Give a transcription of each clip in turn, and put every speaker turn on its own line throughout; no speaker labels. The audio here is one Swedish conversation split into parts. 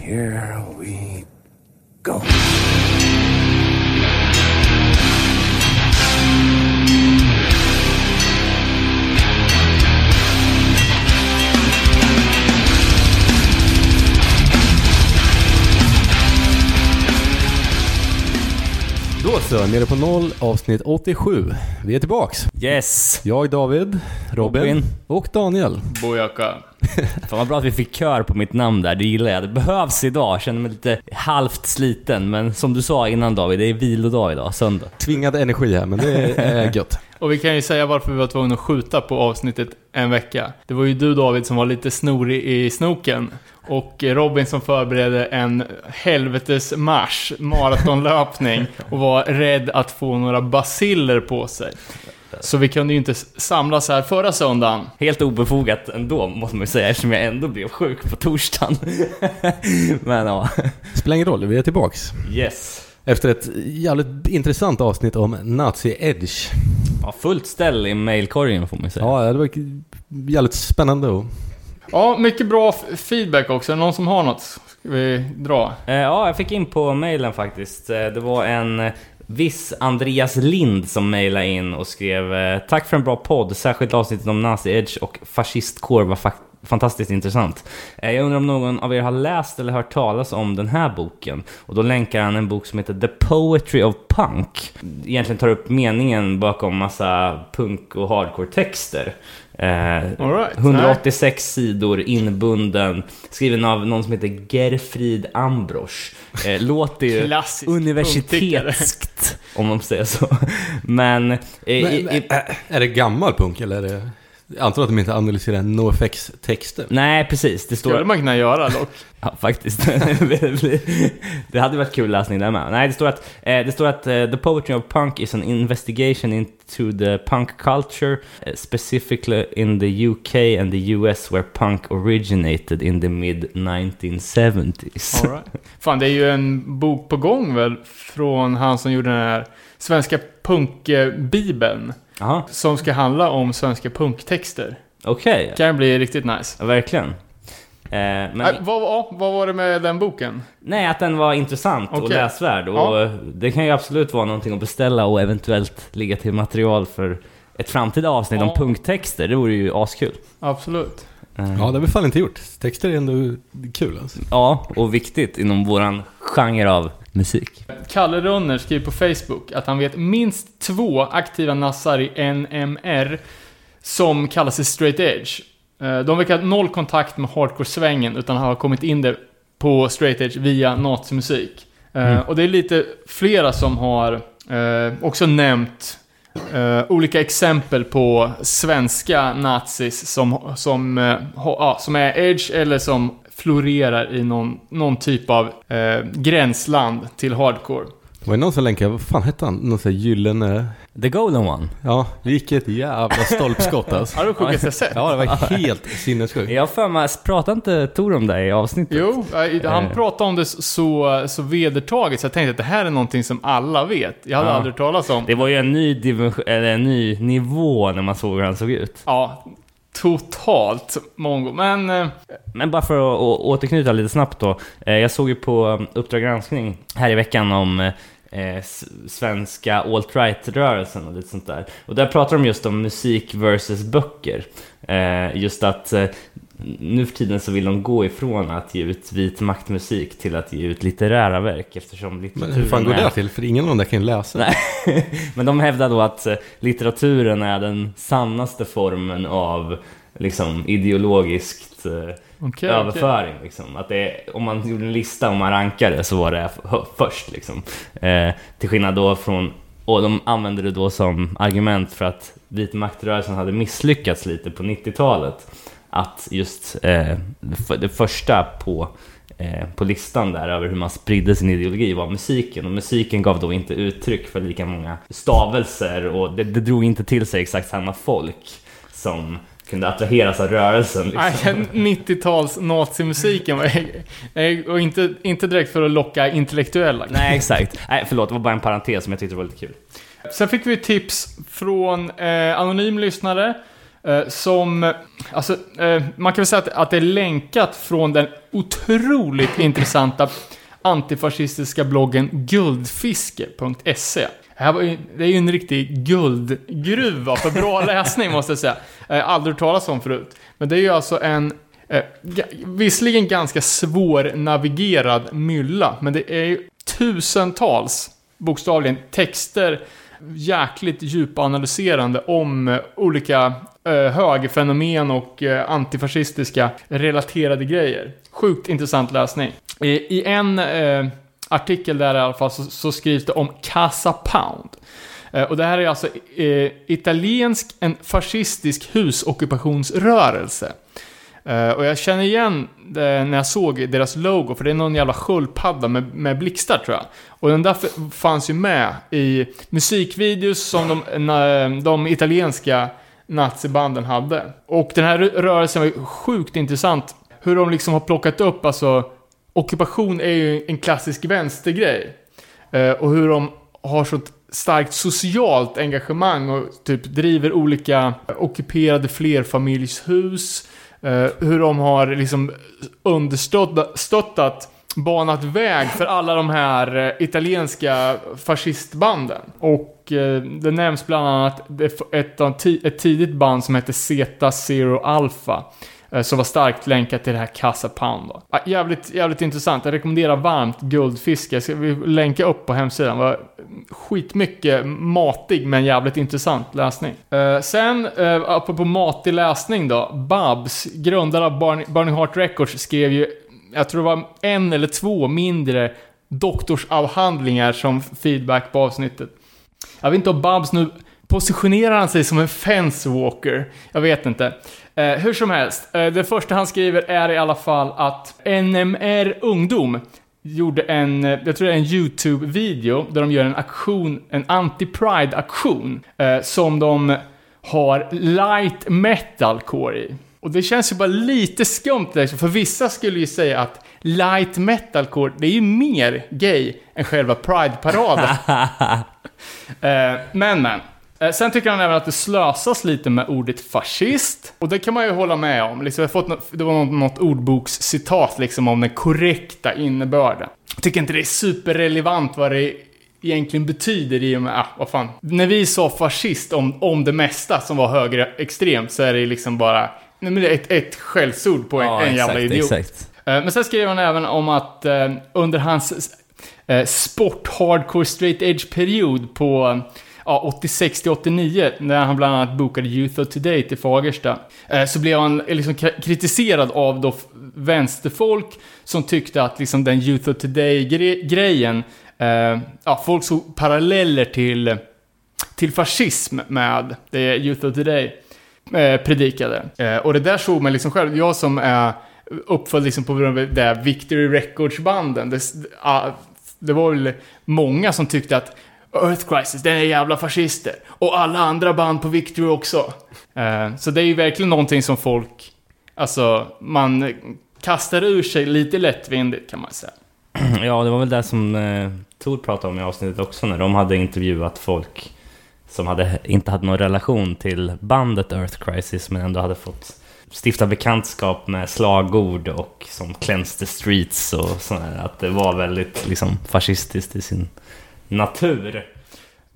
Here we go.
Då så, nere på noll, avsnitt 87. Vi är tillbaks.
Yes!
Jag, David, Robin,
Robin.
och Daniel.
Bojaka.
Fan vad bra att vi fick kör på mitt namn där, det gillar jag. Det behövs idag, jag känner mig lite halvt sliten. Men som du sa innan David, det är vilodag idag, söndag.
Tvingad energi här, men det är gött.
Och vi kan ju säga varför vi var tvungna att skjuta på avsnittet en vecka. Det var ju du David som var lite snorig i snoken. Och Robin som förberedde en helvetes marsch, maratonlöpning och var rädd att få några basiller på sig. Så vi kunde ju inte samlas här förra söndagen.
Helt obefogat ändå, måste man ju säga, eftersom jag ändå blev sjuk på torsdagen. men ja,
Spelar ingen roll, vi är tillbaks.
yes.
Efter ett jävligt intressant avsnitt om Nazi Edge.
Ja, fullt ställ i mailkorgen får man ju säga.
Ja, det var jävligt spännande och...
Ja, mycket bra feedback också. Är det någon som har något? Ska vi dra?
Eh, Ja, jag fick in på mailen faktiskt. Eh, Det var en eh, viss Andreas Lind som mejlade in och skrev eh, Tack för en bra podd, särskilt avsnittet om Nazi Edge och fascistkår var fak- fantastiskt intressant. Eh, jag undrar om någon av er har läst eller hört talas om den här boken? Och då länkar han en bok som heter The Poetry of Punk. Egentligen tar upp meningen bakom massa punk och hardcore-texter. Eh,
All right.
186 sidor inbunden, skriven av någon som heter Gerfrid Ambrosch. Eh, låter ju
Klassisk
universitetskt, om man säger så. Men... Eh, i,
Men,
i,
äh, är det gammal punk eller är det... Jag antar att de inte analyserar NoFX-texter.
nej, precis. Det
Skulle
står...
man kunna göra dock.
Ja, faktiskt. det hade varit kul läsning där med. Nej, det står att, eh, det står att eh, The Poetry of Punk is an investigation into the punk culture, eh, specifically in the UK and the US where punk originated in the mid 1970s.
All right. Fan, det är ju en bok på gång väl? Från han som gjorde den här svenska punkbibeln.
Jaha,
Som ska handla om svenska punktexter.
okej.
Kan bli riktigt nice.
Ja, verkligen. Eh, men,
Äh, vad, vad var det med den boken?
nej, att den var intressant och
Okej.
läsvärd. Och
Ja.
Det kan ju absolut vara någonting att beställa och eventuellt ligga till material för ett framtida avsnitt
Ja.
om punktexter. Det vore ju askul.
Absolut.
Eh,
Ja, det har vi fan inte gjort. Texter är ändå kul alltså.
Ja, och viktigt inom våran genre av musik.
Kalle Rönner skriver på Facebook att han vet minst två aktiva nassar i NMR som kallar sig straight edge. Eh, De verkar ha noll kontakt med hardcore-svängen utan har kommit in där på straight edge via nazimusik. Eh,
Mm.
Och det är lite flera som har eh, också nämnt olika exempel på svenska nazis som, som, ja, som är edge eller som florerar i någon, någon typ av eh, gränsland till hardcore.
Var det någon som länkade, vad fan hette han? Någon sån här gyllene...
The Golden One.
Ja, vilket jävla stolpskott alltså.
Har du sjukaste jag sett?
Ja, det var helt sinnessjukt.
Jag har för mig, pratade inte Tor om det i avsnittet?
Jo, eh, han
Eh.
pratade om det så, så vedertaget så jag tänkte att det här är någonting som alla vet. Jag hade
Ja.
aldrig talas om.
Det var ju en ny, dimension, eller en ny nivå när man såg hur han såg ut.
Ja, totalt mongo. Men, eh,
Men bara för att återknyta lite snabbt då. Eh, jag såg ju på eh, Uppdrag granskning här i veckan om eh, eh svenska alt-right-rörelsen och lite sånt där. Och där pratar de just om musik versus böcker. Eh, Just att eh, nu för tiden så vill de gå ifrån att ge ut vit maktmusik till att ge ut litterära verk eftersom
Men hur fan går
är...
det till? För ingen av dem där kan ju läsa.
Nej. Men de hävdar då att eh, litteraturen är den sannaste formen av liksom ideologiskt eh,
okej.
överföring. Liksom. Att det är, om man gjorde en lista om man rankade så var det först. Liksom. Eh, till skillnad då från, och de använde det då som argument för att vit maktrörelsen hade misslyckats lite på 90-talet. Att just eh, det första på eh, på listan där över hur man spridde sin ideologi var musiken. Och musiken gav då inte uttryck för lika många stavelser och det, det drog inte till sig exakt samma folk som kunde attraheras av rörelsen. Liksom.
Nej, 90-tals nazimusiken var eh, och inte, inte direkt för att locka intellektuella.
Nej, exakt. Nej, förlåt, det var bara en parentes som jag tyckte var lite kul.
Sen fick vi tips från eh, anonym lyssnare Eh, som, alltså, eh, man kan väl säga att, att det är länkat från den otroligt intressanta antifascistiska bloggen guldfiske.se. Det här är ju en riktig guldgruva för bra läsning måste jag säga. Har aldrig hört talas om förut. Men det är ju alltså en, eh, visserligen ganska svårnavigerad mylla, men det är ju tusentals, bokstavligen, texter jäkligt djupanalyserande om olika Eh, högerfenomen och eh, antifascistiska relaterade grejer. Sjukt intressant läsning. I, en eh, artikel där i alla fall så, så skrivs det om Casa Pound. Och det här är alltså eh, italiensk, en fascistisk husockupationsrörelse. Eh, och jag känner igen det när jag såg deras logo, för det är någon jävla sköldpadda med, med blixtar tror jag. Och den där fanns ju med i musikvideos som de, na- de italienska nazibanden hade. Och den här rörelsen var ju sjukt intressant. Hur de liksom har plockat upp, alltså, ockupation är ju en klassisk vänstergrej. Eh, och hur de har så starkt socialt engagemang och typ driver olika ockuperade flerfamiljshus. Eh, hur de har liksom understöttat, banat väg för alla de här eh, italienska fascistbanden. Och Eh, det nämns bland annat ett, ett tidigt band som hette Zeta Zero Alpha. Eh, som var starkt länkat till det här Casa Pound då. Ah, jävligt, jävligt intressant. Jag rekommenderar varmt Guldfiske. Jag ska vi länka upp på hemsidan. Det var skitmycket matig men jävligt intressant läsning. Eh, sen, apropå matig läsning då. Babs, grundare av Burning Heart Records, skrev ju, jag tror det var en eller två mindre doktorsavhandlingar som feedback på avsnittet. Jag vet inte om Babs nu positionerar han sig som en fence walker. Jag vet inte. Eh, hur som helst, eh, det första han skriver är i alla fall att NMR Ungdom gjorde en, eh, jag tror det är en YouTube-video där de gör en aktion, en anti-pride-aktion eh, som de har light metal core i. Och det känns ju bara lite skumt liksom, för vissa skulle ju säga att light metalcore, det är ju mer gay än själva pride-paraden. Eh, men, men. Eh, Sen tycker han även att det slösas lite med ordet fascist. Och det kan man ju hålla med om. Liksom, jag har fått något, det var något, något ordbokscitat liksom, om den korrekta innebörden. Jag tycker inte det är superrelevant vad det egentligen betyder i och med, ah, vad fan. När vi sa fascist om, om det mesta som var högerextremt så är det liksom bara, nej men det är ett, ett skällsord på en, en jävla idiot.
exakt.
Eh, Men sen skrev han även om att eh, under hans eh, sport hardcore straight edge period på ja, 86 till 89 när han bland annat bokade Youth of Today till Fagersta. Eh, så blev han eh, liksom kritiserad av då vänsterfolk som tyckte att liksom den Youth of Today-grejen, eh, ja, folk såg paralleller till, till fascism med det Youth of Today eh, predikade. Eh, och det där såg man liksom själv, jag som är uppfödd liksom på grund av det där Victory Records-banden. Ah, det, var väl många som tyckte att Earth Crisis, den är jävla fascister. Och alla andra band på Victory också. Uh, så det är ju verkligen någonting som folk, alltså, man kastar ur sig lite lättvindigt kan man säga.
Ja, det var väl det som eh, Tor pratade om i avsnittet också när de hade intervjuat folk som hade, inte hade någon relation till bandet Earth Crisis men ändå hade fått stifta bekantskap med slagord och som Cleanse the Streets och sådär. Att det var väldigt liksom fascistiskt i sin natur.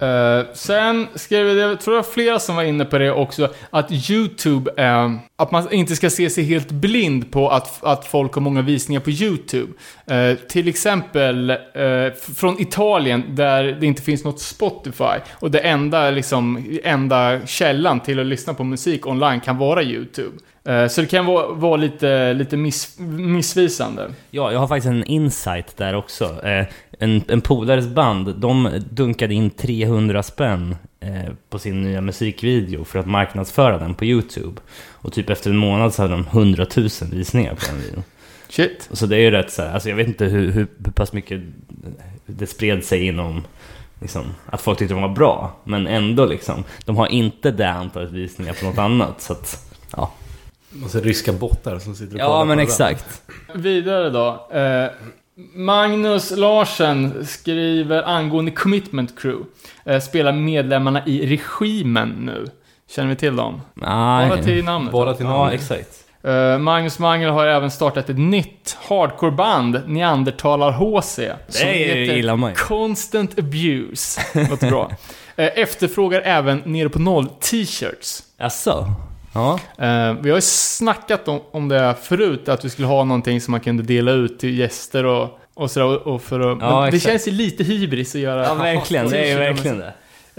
Uh, sen skrev jag, jag tror det var flera som var inne på det också, att YouTube, uh, att man inte ska se sig helt blind på att, att folk har många visningar på YouTube. Uh, till exempel eh, från Italien där det inte finns något Spotify och det enda, liksom, enda källan till att lyssna på musik online kan vara YouTube. Eh, så det kan vara, vara lite, lite miss, missvisande.
Ja, jag har faktiskt en insight där också. Eh, en, en polares band, de dunkade in 300 spänn eh, på sin nya musikvideo för att marknadsföra den på YouTube. Och typ efter en månad så hade de 100 000 visningar på den videon.
Shit.
Så det är ju rätt så här, alltså jag vet inte hur, hur, hur pass mycket det spred sig inom liksom, att folk tyckte de var bra. Men ändå liksom, de har inte det antalet visningar på något annat. Så att, ja.
Massa ryska bottar som sitter och kollar
Ja
på
men
det.
exakt.
Vidare då. Eh, Magnus Larsen skriver angående Commitment Crew. Eh, spelar medlemmarna i regimen nu. Känner vi till dem?
Nej.
Bara till namnet.
Bara till
Ja,
namn.
exakt.
Eh, Magnus Mangel har även startat ett nytt hardcoreband, Neandertalar HC. som
Det
heter
gillar man.
Constant Abuse. Låter bra. Eh, efterfrågar även nere på noll t-shirts.
Jaså? Ja.
Eh, vi har ju snackat om, om det förut, att vi skulle ha någonting som man kunde dela ut till gäster och, och sådär. Och, för att,
Ja,
det känns ju lite hybris att göra
Ja, verkligen. Det är ju verkligen det.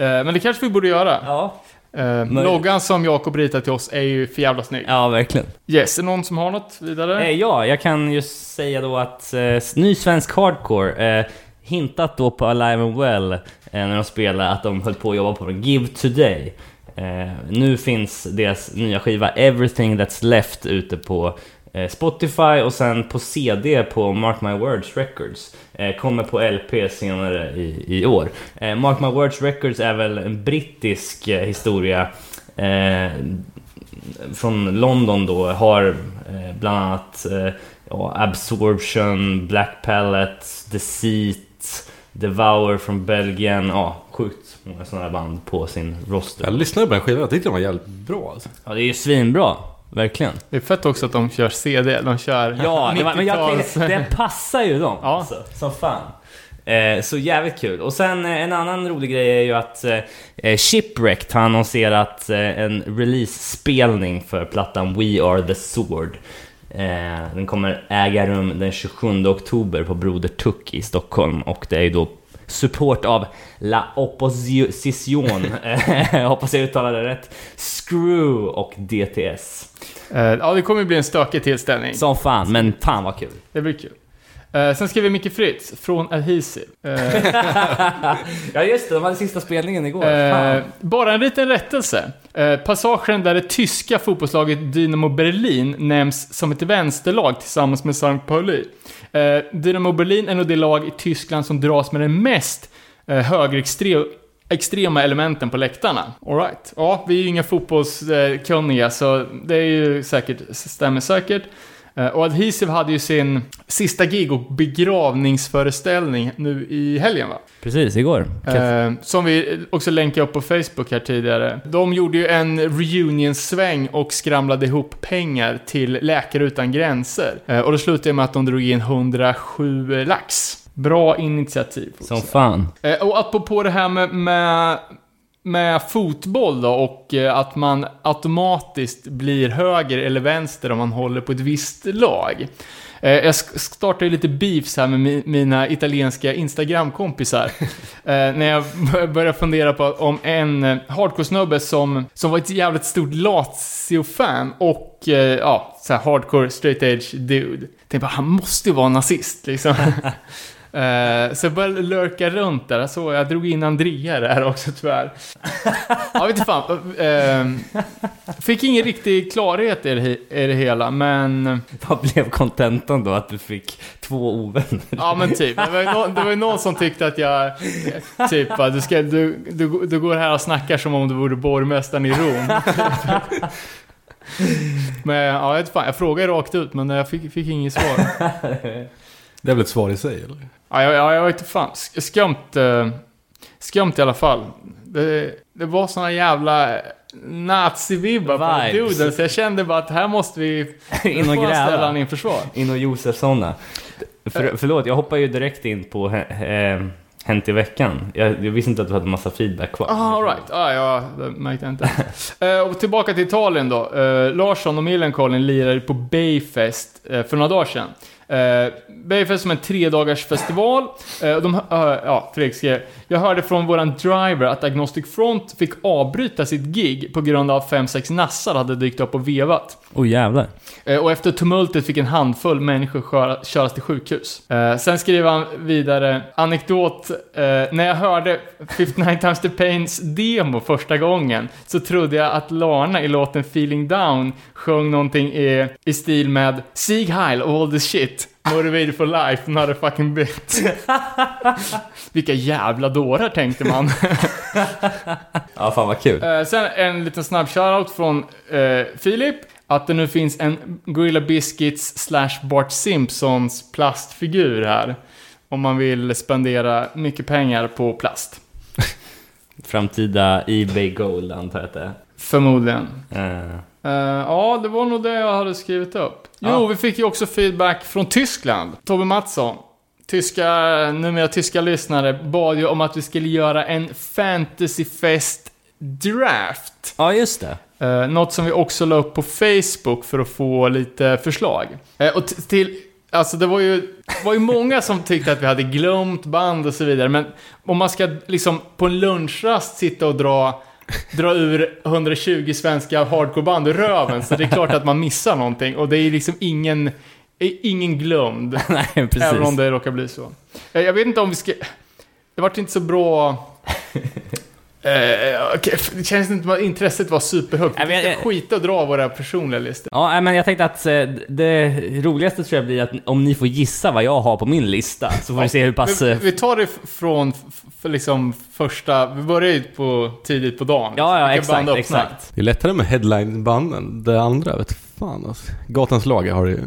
Eh, men det kanske vi borde göra.
Ja.
Eh, loggan som Jakob ritat till oss är ju för jävla snygg.
Ja, verkligen.
Yes, är det någon som har något vidare?
Eh, ja, jag kan ju säga då att eh, ny svensk hardcore, eh, hintat då på Alive and Well eh, när de spelade att de höll på att jobba på Give Today. Eh, nu finns deras nya skiva Everything That's Left ute på eh, Spotify och sen på CD på Mark My Words Records. Eh, kommer på LP senare i, i år. Eh, Mark My Words Records är väl en brittisk eh, historia eh, från London då har eh, bland annat eh, ja, Absorption, Black Palette, Deceit, Devour från Belgien. Ja, sjukt många sådana här band på sin roster.
Jag lyssnade på den skivan, jag tyckte den var jävligt bra alltså.
Ja, det är ju svinbra. Verkligen.
Det är fett också att de kör CD, de kör
Ja, det, var, men jag,
90-tals...
den passar ju dem
Ja.
alltså, som fan. Eh, så jävligt kul. Och sen eh, en annan rolig grej är ju att eh, eh, Shipwrecked har annonserat eh, en release-spelning för plattan We Are The Sword. Eh, den kommer äga rum den 27 oktober på Broder Tuck i Stockholm och det är ju då support av La Opposition, eh, hoppas jag uttalade det rätt, Screw och DTS.
Eh, ja, det kommer bli en stökig tillställning.
Som fan, men fan vad kul.
Det blir kul. Eh, sen skriver Micke Fritz från Adhesive. Eh,
Ja just det, de hade sista spelningen igår. Fan.
bara en liten rättelse. Eh, passagen där det tyska fotbollslaget Dynamo Berlin nämns som ett vänsterlag tillsammans med St. Pauli. Dynamo Berlin är nog det lag i Tyskland som dras med den mest eh, högerextre- extrema elementen på läktarna. Alright. Ja, vi är ju inga fotbollskunniga så det är ju säkert, stämmer säkert. Eh, Och Adhesive hade ju sin sista gig och begravningsföreställning nu i helgen va?
Precis, igår.
Eh, som vi också länkade upp på Facebook här tidigare. De gjorde ju en reunion-sväng och skramlade ihop pengar till Läkare Utan Gränser. Eh, och det slutade med att de drog in 107 lax. Bra initiativ.
Som fan.
Eh, och apropå det här med, med, med fotboll då och eh, att man automatiskt blir höger eller vänster om man håller på ett visst lag. Eh, jag startade lite beefs här med mi- mina italienska Instagram-kompisar. eh, när jag började fundera på om en hardcore-snubbe som, som var ett jävligt stort Lazio-fan och ja, så här hardcore straight edge dude. Tänkte bara, han måste ju vara nazist liksom. Eh, så jag började lurka runt där, så jag drog in Andrea där också tyvärr. Jag vet fan. eh, fick ingen riktig klarhet i det, i det hela, men...
Vad blev kontentan då? Att du fick två ovänner?
Ja men typ. Det var ju någon, det var ju någon som tyckte att jag... Typ du, ska, du, du, du går här och snackar som om du vore borgmästaren i Rom. Men ja, jag vet fan. Jag frågade rakt ut men jag fick, fick inget svar.
Det är väl ett svar i sig eller?
Ja, jag, jag, inte fan. Sk- Skumt. Eh, skumt i alla fall. Det, det var såna jävla nazi-vibbar på duden, så jag kände bara att här måste vi...
In och
jag ställa
gräva.
han inför svar.
In och Josefssona. För, förlåt, jag hoppar ju direkt in på eh, Hänt i veckan. Jag, jag visste inte att du hade massa feedback kvar.
Ah, all right. ah, ja, det märkte jag inte. Eh, och tillbaka till Italien då. Uh, Larsson och Millencolin lirade på Bayfest eh, för några dagar sedan. Uh, Bayfest som en tre dagars festival. Eh, och de, uh, ja, skrev. Jag hörde från våran driver att Agnostic Front fick avbryta sitt gig på grund av att 5-6 nassar hade dykt upp och vevat.
Oh jävlar.
Eh, Och efter tumultet fick en handfull människor köra, köras till sjukhus. Eh, sen skriver han vidare, anekdot, eh, när jag hörde 59 times the Pains demo första gången så trodde jag att Lana i låten Feeling Down sjöng någonting i, i stil med Sieg Heil of all this shit, motivated for life, not a fucking bit. Vilka jävla dårar tänkte man.
Ja, fan vad kul.
Eh, sen en liten snabb shoutout från eh, Filip. Att det nu finns en Gorilla Biscuits slash Bart Simpsons plastfigur här. Om man vill spendera mycket pengar på plast.
Framtida Ebay Gold antar jag att det är.
Förmodligen.
Eh,
Eh, ja, det var nog det jag hade skrivit upp. Jo,
Ja.
vi fick ju också feedback från Tyskland. Tobbe Mattsson. Tyska, numera tyska lyssnare bad ju om att vi skulle göra en Fantasyfest Draft.
ja, just det.
Eh, något som vi också la upp på Facebook för att få lite förslag. Eh, och till, alltså det var ju, var ju många som tyckte att vi hade glömt band och så vidare, men om man ska liksom på en lunchrast sitta och dra, dra ur 120 svenska hardcoreband ur röven, så det är klart att man missar någonting. Och det är liksom ingen, ingen glömd,
Nej, precis.
även om det råkar bli så. Eh, jag vet inte om vi ska... Det vart inte så bra... Eh, okej, det känns inte som att intresset var superhögt. Vi ska skita och dra våra personliga listor.
Ja, men jag tänkte att eh, det roligaste tror jag blir att om ni får gissa vad jag har på min lista, så får vi se hur pass...
Vi,
eh,
vi tar det från för liksom första... Vi börjar ju på, tidigt på dagen.
Ja, ja, exakt, exakt.
Det är lättare med headline-banden. Det andra vet fan alltså. Gatans lag har du ju.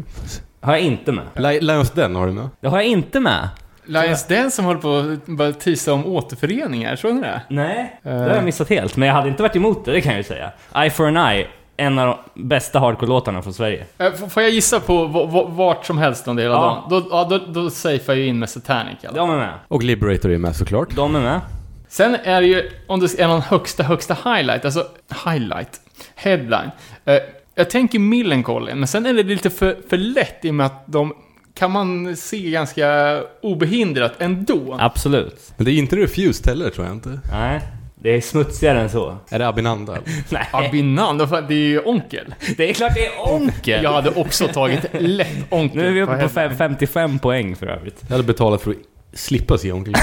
Har jag inte med.
Li- Lions Den har du med.
Det har jag inte med.
Lions Den som håller på att bara tisa om återföreningar, såg ni det?
Nej, det
Eh.
har jag missat helt. Men jag hade inte varit emot det, det kan jag ju säga. Eye for an Eye, en av de bästa hardcore-låtarna från Sverige.
Eh, Får jag gissa på vart som helst under hela
Ja.
dagen? Då, ja, då, då safear jag in med Satanic. Alltså.
De är med.
Och Liberator är med såklart.
De är med.
Sen är det ju, om det är någon högsta, högsta highlight, alltså highlight, headline. Eh, jag tänker Millencolin, men sen är det lite för, för lätt i och med att de kan man se ganska obehindrat ändå.
Absolut.
Men det är inte Refused heller tror jag inte.
Nej, det är smutsigare än så.
Är det Abinanda?
Nej,
Abinan, då fan, det är ju onkel.
det är klart det är Onkel!
Jag hade också tagit lätt onkel.
Nu är vi uppe på
headline.
fem, 55 poäng för övrigt.
Jag hade betalat för att slippa se Onkel.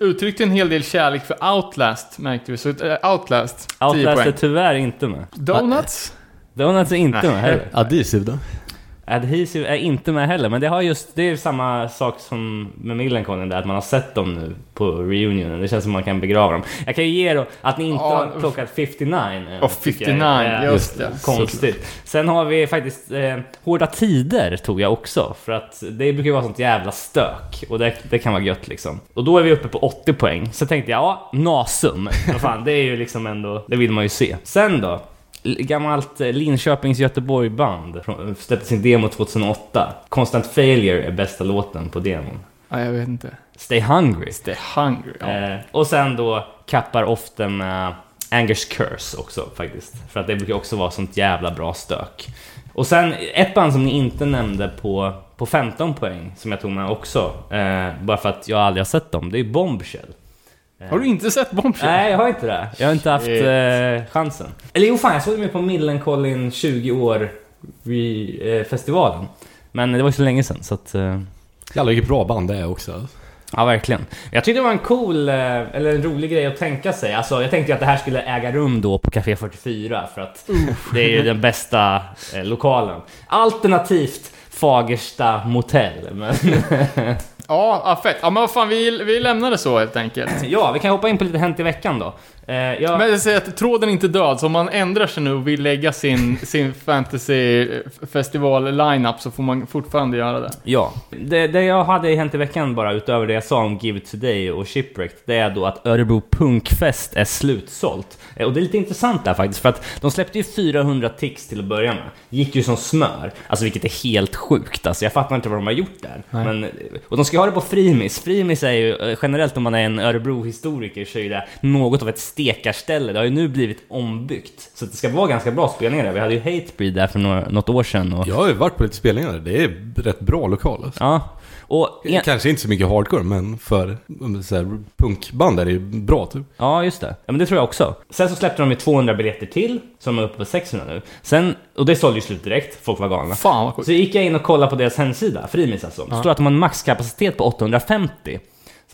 Uttryckte en hel del kärlek för Outlast, märkte vi. Så äh, Outlast, 10
Outlast är
poäng.
tyvärr inte med.
Donuts?
Donuts är inte
Nej.
med heller.
Adhesive då?
Adhesive är inte med heller, men det har just, det är samma sak som med Millencolin där, att man har sett dem nu på reunionen. Det känns som man kan begrava dem. Jag kan ju ge då att ni inte
Ja,
har plockat 59. eh,
Och
tycker jag
59,
är
just det.
Konstigt. Sen har vi faktiskt eh, Hårda Tider tog jag också, för att det brukar ju vara sånt jävla stök. Och det, det kan vara gött liksom. Och då är vi uppe på 80 poäng. Så tänkte jag, ja, Nasum. Vad fan, det är ju liksom ändå, det vill man ju se. Sen då? Gammalt eh, Linköpings Göteborg-band släppte sin demo 2008. Constant Failure är bästa låten på demon.
Ja, jag vet inte.
Stay Hungry.
Är hungry. Ja.
Eh, och sen då kappar ofta med Angers Curse också faktiskt. För att det brukar också vara sånt jävla bra stök. Och sen ett band som ni inte nämnde på, på 15 poäng, som jag tog med också, eh, bara för att jag aldrig har sett dem, det är Bombshell. Eh,
Har du inte sett Bombshell?
Nej, jag har inte det. Jag har inte haft
Shit.
eh, chansen. Eller jo, fan, jag såg ju på Millencolin 20 år vid eh, festivalen. Men det var ju så länge sedan, så att... Eh,
Jävlar vilket bra band det är också.
Ja, verkligen. Jag tyckte det var en cool, eller en rolig grej att tänka sig. Alltså, jag tänkte ju att det här skulle äga rum då på Café 44, för att det är ju den bästa lokalen. Alternativt Fagersta motell. Men
Ja, ja, fett. Ja, men vad fan, vi, vi lämnar det så helt enkelt.
ja, vi kan hoppa in på lite Hänt i veckan då. Eh, jag,
Men jag säger att tråden är inte död, så om man ändrar sig nu och vill lägga sin, sin fantasy festival lineup så får man fortfarande göra det.
Ja, det, det jag hade i Hänt i veckan bara utöver det jag sa om Give It Today och Shipwrecked, det är då att Örebro Punkfest är slutsålt. Eh, Och det är lite intressant där faktiskt, för att de släppte ju 400 tix till att börja med. Gick ju som smör, alltså vilket är helt sjukt. Alltså jag fattar inte vad de har gjort där.
Nej.
Men, och de ska ha det på Frimis. Frimis är ju eh, generellt om man är en Örebro-historiker så är det något av ett stekarställe. Det har ju nu blivit ombyggt. Så det ska vara ganska bra spelningar där. Vi hade ju Hatebreed där för några, något år sedan. Och,
Jag har ju varit på lite spelningar där. Det är rätt bra lokal alltså.
ja. Och en,
Kanske inte så mycket hardcore, men för så här, punkband är det ju bra typ.
Ja, just det. Ja, men det tror jag också. Sen så släppte de ju 200 biljetter till, som är uppe på 600 nu. Sen, och det sålde ju slut direkt, folk var galna.
Fan vad sjukt.
Så gick jag in och kollade på deras hemsida, Frimis alltså. Det står att de har en maxkapacitet på 850.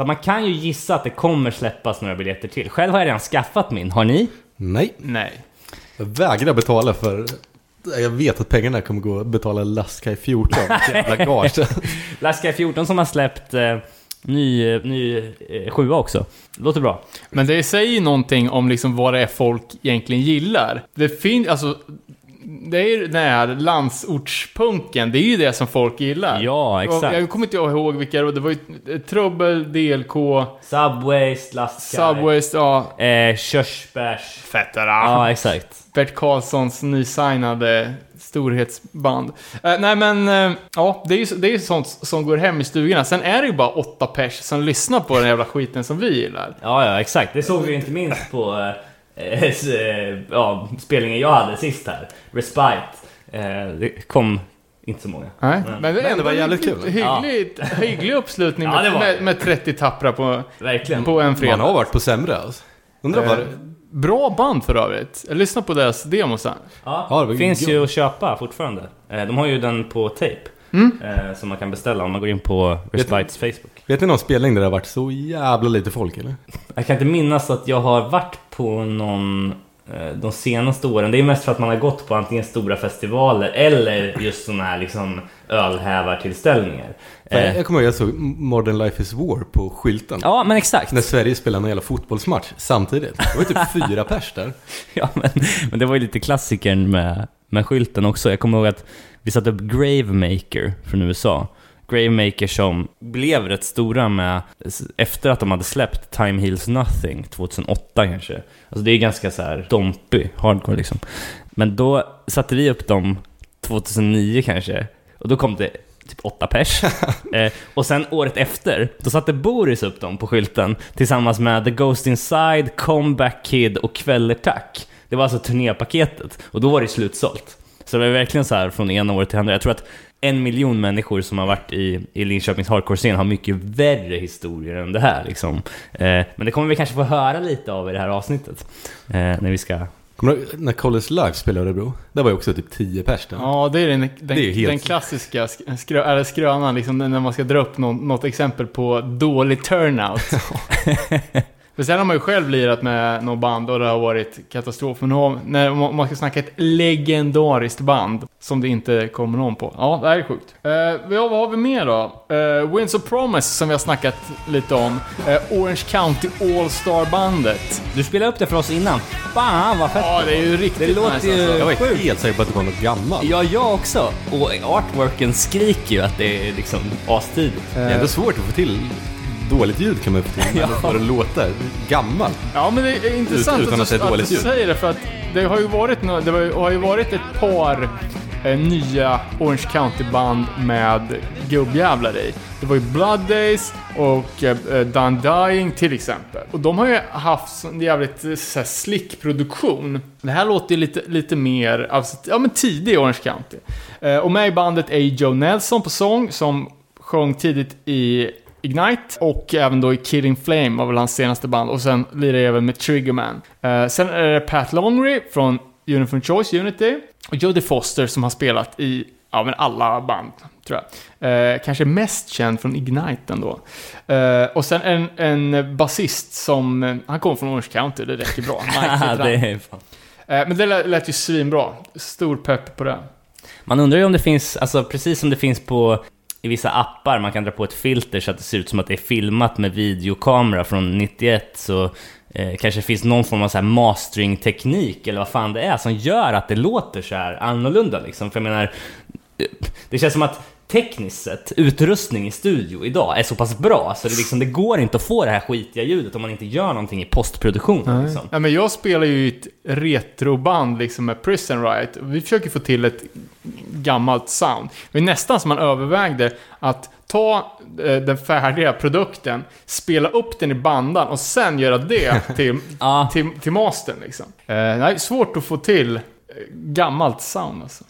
Så man kan ju gissa att det kommer släppas några biljetter till. Själv har jag redan skaffat min, har ni?
Nej.
Nej.
Jag vägrar betala för... Jag vet att pengarna kommer gå att betala Lastkaj 14. Jävla gage.
Laska 14 som har släppt eh, ny, ny eh, sjua också. Låter bra.
Men det säger ju någonting om liksom vad det är folk egentligen gillar. Det finns, alltså... det är ju den här landsortspunken, det är ju det som folk gillar.
Ja, exakt.
Och Jag kommer inte ihåg vilka det var, det var ju eh, Trubbel, DLK,
Subways, Lastkaj,
Subways, ja,
eh, körsbärs...
Fettera.
Ja, exakt.
Bert Karlssons nysignade storhetsband. Eh, nej men, eh, ja, det är ju det är ju sånt som går hem i stugorna. Sen är det ju bara åtta pers som lyssnar på den jävla skiten som vi gillar.
Ja, ja, exakt. Det såg vi inte minst på eh, ja, spelningen jag hade sist här. Respite. Eh, det kom inte så många.
Nej,
Men-
men det, är
men det var jävligt kul.
Hyggligt, hygglig uppslutning
Ja, det
med,
var
med, med 30 tappra på,
Verkligen.
på en fredag.
Man har varit på sämre alltså. Undrar vad
Eh, Bra band för övrigt. Jag lyssnade på deras demo sen.
Ja,
Ja,
finns ju att köpa fortfarande. Eh, de har ju den på tape.
Mm.
Eh, som man kan beställa om man går in på Respites Facebook.
Vet ni någon spelning där det har varit så jävla lite folk eller?
Jag kan inte minnas att jag har varit på någon eh, de senaste åren. Det är mest för att man har gått på antingen stora festivaler eller just sådana här liksom ölhävartillställningar. Eh,
Jag kommer ihåg jag såg Modern Life is War på skylten.
ja, men exakt.
När Sverige spelade en jävla fotbollsmatch samtidigt. Det var ju typ fyra pers där.
Ja, men, men det var ju lite klassikern med, med skylten också. Jag kommer ihåg att vi satte upp Gravemaker från USA. Gravemaker som blev rätt stora med, efter att de hade släppt Time Heals Nothing 2008 kanske. Alltså det är ganska så här dompig hardcore liksom. Men då satte vi upp dem 2009 kanske. Och då kom det typ åtta pers. eh, och sen året efter, då satte Boris upp dem på skylten tillsammans med The Ghost Inside, Comeback Kid och Kvällertack. Det var alltså turnépaketet. Och då var det slutsålt. Så det var verkligen så här från ena året till andra. Jag tror att en miljon människor som har varit i, i Linköpings hardcore-scen har mycket värre historier än det här liksom. Eh, men det kommer vi kanske få höra lite av i det här avsnittet. Eh, när vi ska...
Kommer du när College Live spelade Örebro? Det var ju också typ tio pers där.
Ja, det är den, den,
Det är helt-
den klassiska sk- skrö, eller skrönan, liksom, när man ska dra upp någon, något exempel på dålig turnout. För sen har man ju själv lirat med något band och det har varit katastrof. Men när man man ska snacka ett legendariskt band som det inte kommer någon på. Ja, det här är sjukt. Uh, vad har vi mer då? Uh, Winds of Promise som vi har snackat lite om. Eh, Orange County All-Star-bandet.
Du spelade upp det för oss innan. Fan vad fett!
Ja, det är ju riktigt
Det låter
nice
ju-
alltså.
Jag var
Sjukt.
helt säker på att det var något gammalt.
Ja, jag också. Och artworken skriker ju att det är liksom astidigt.
Det är ändå svårt att få till dåligt ljud kan man. Men
Ja.
får det låta gammalt.
Ja, men det är intressant
utan
att,
att
att
dåligt
du säger det, för att det har ju varit, det har ju varit ett par eh, nya Orange County-band med gubbjävlar i. Det var ju Blood Days och eh, eh, Done Dying till exempel. Och de har ju haft sån jävligt eh, så här, slick produktion. Det här låter ju lite, lite mer, alltså, ja men tidig Orange County. Eh, och med i bandet är Joe Nelson på sång, som sjöng tidigt i Ignite och även då i Killing Flame var väl hans senaste band och sen lirar jag även med Triggerman. Eh, sen är det Pat Longry från Uniform Choice Unity och Jodie Foster som har spelat i ja, men alla band, tror jag. Eh, kanske mest känd från Ignite ändå. Eh, och sen en, en basist som, eh, han kommer från Orange County, det räcker bra. Mike
det är fan.
Eh, men det lät, lät ju svinbra. Stor pepp på det.
Man undrar ju om det finns, alltså precis som det finns på i vissa appar, man kan dra på ett filter så att det ser ut som att det är filmat med videokamera från 91 så eh, kanske det finns någon form av så här mastering-teknik eller vad fan det är som gör att det låter så här annorlunda liksom. För jag menar, eh, det känns som att tekniskt sett, utrustning i studio idag är så pass bra så det, liksom, det går inte att få det här skitiga ljudet om man inte gör någonting i postproduktionen. Liksom.
Ja, men jag spelar ju i ett retroband liksom med Prison Riot. Vi försöker få till ett gammalt sound. Det är nästan som man övervägde att ta eh, den färdiga produkten, spela upp den i bandan och sen göra det till,
Ja.
till, till mastern liksom. Eh, nej, svårt att få till eh, gammalt sound alltså.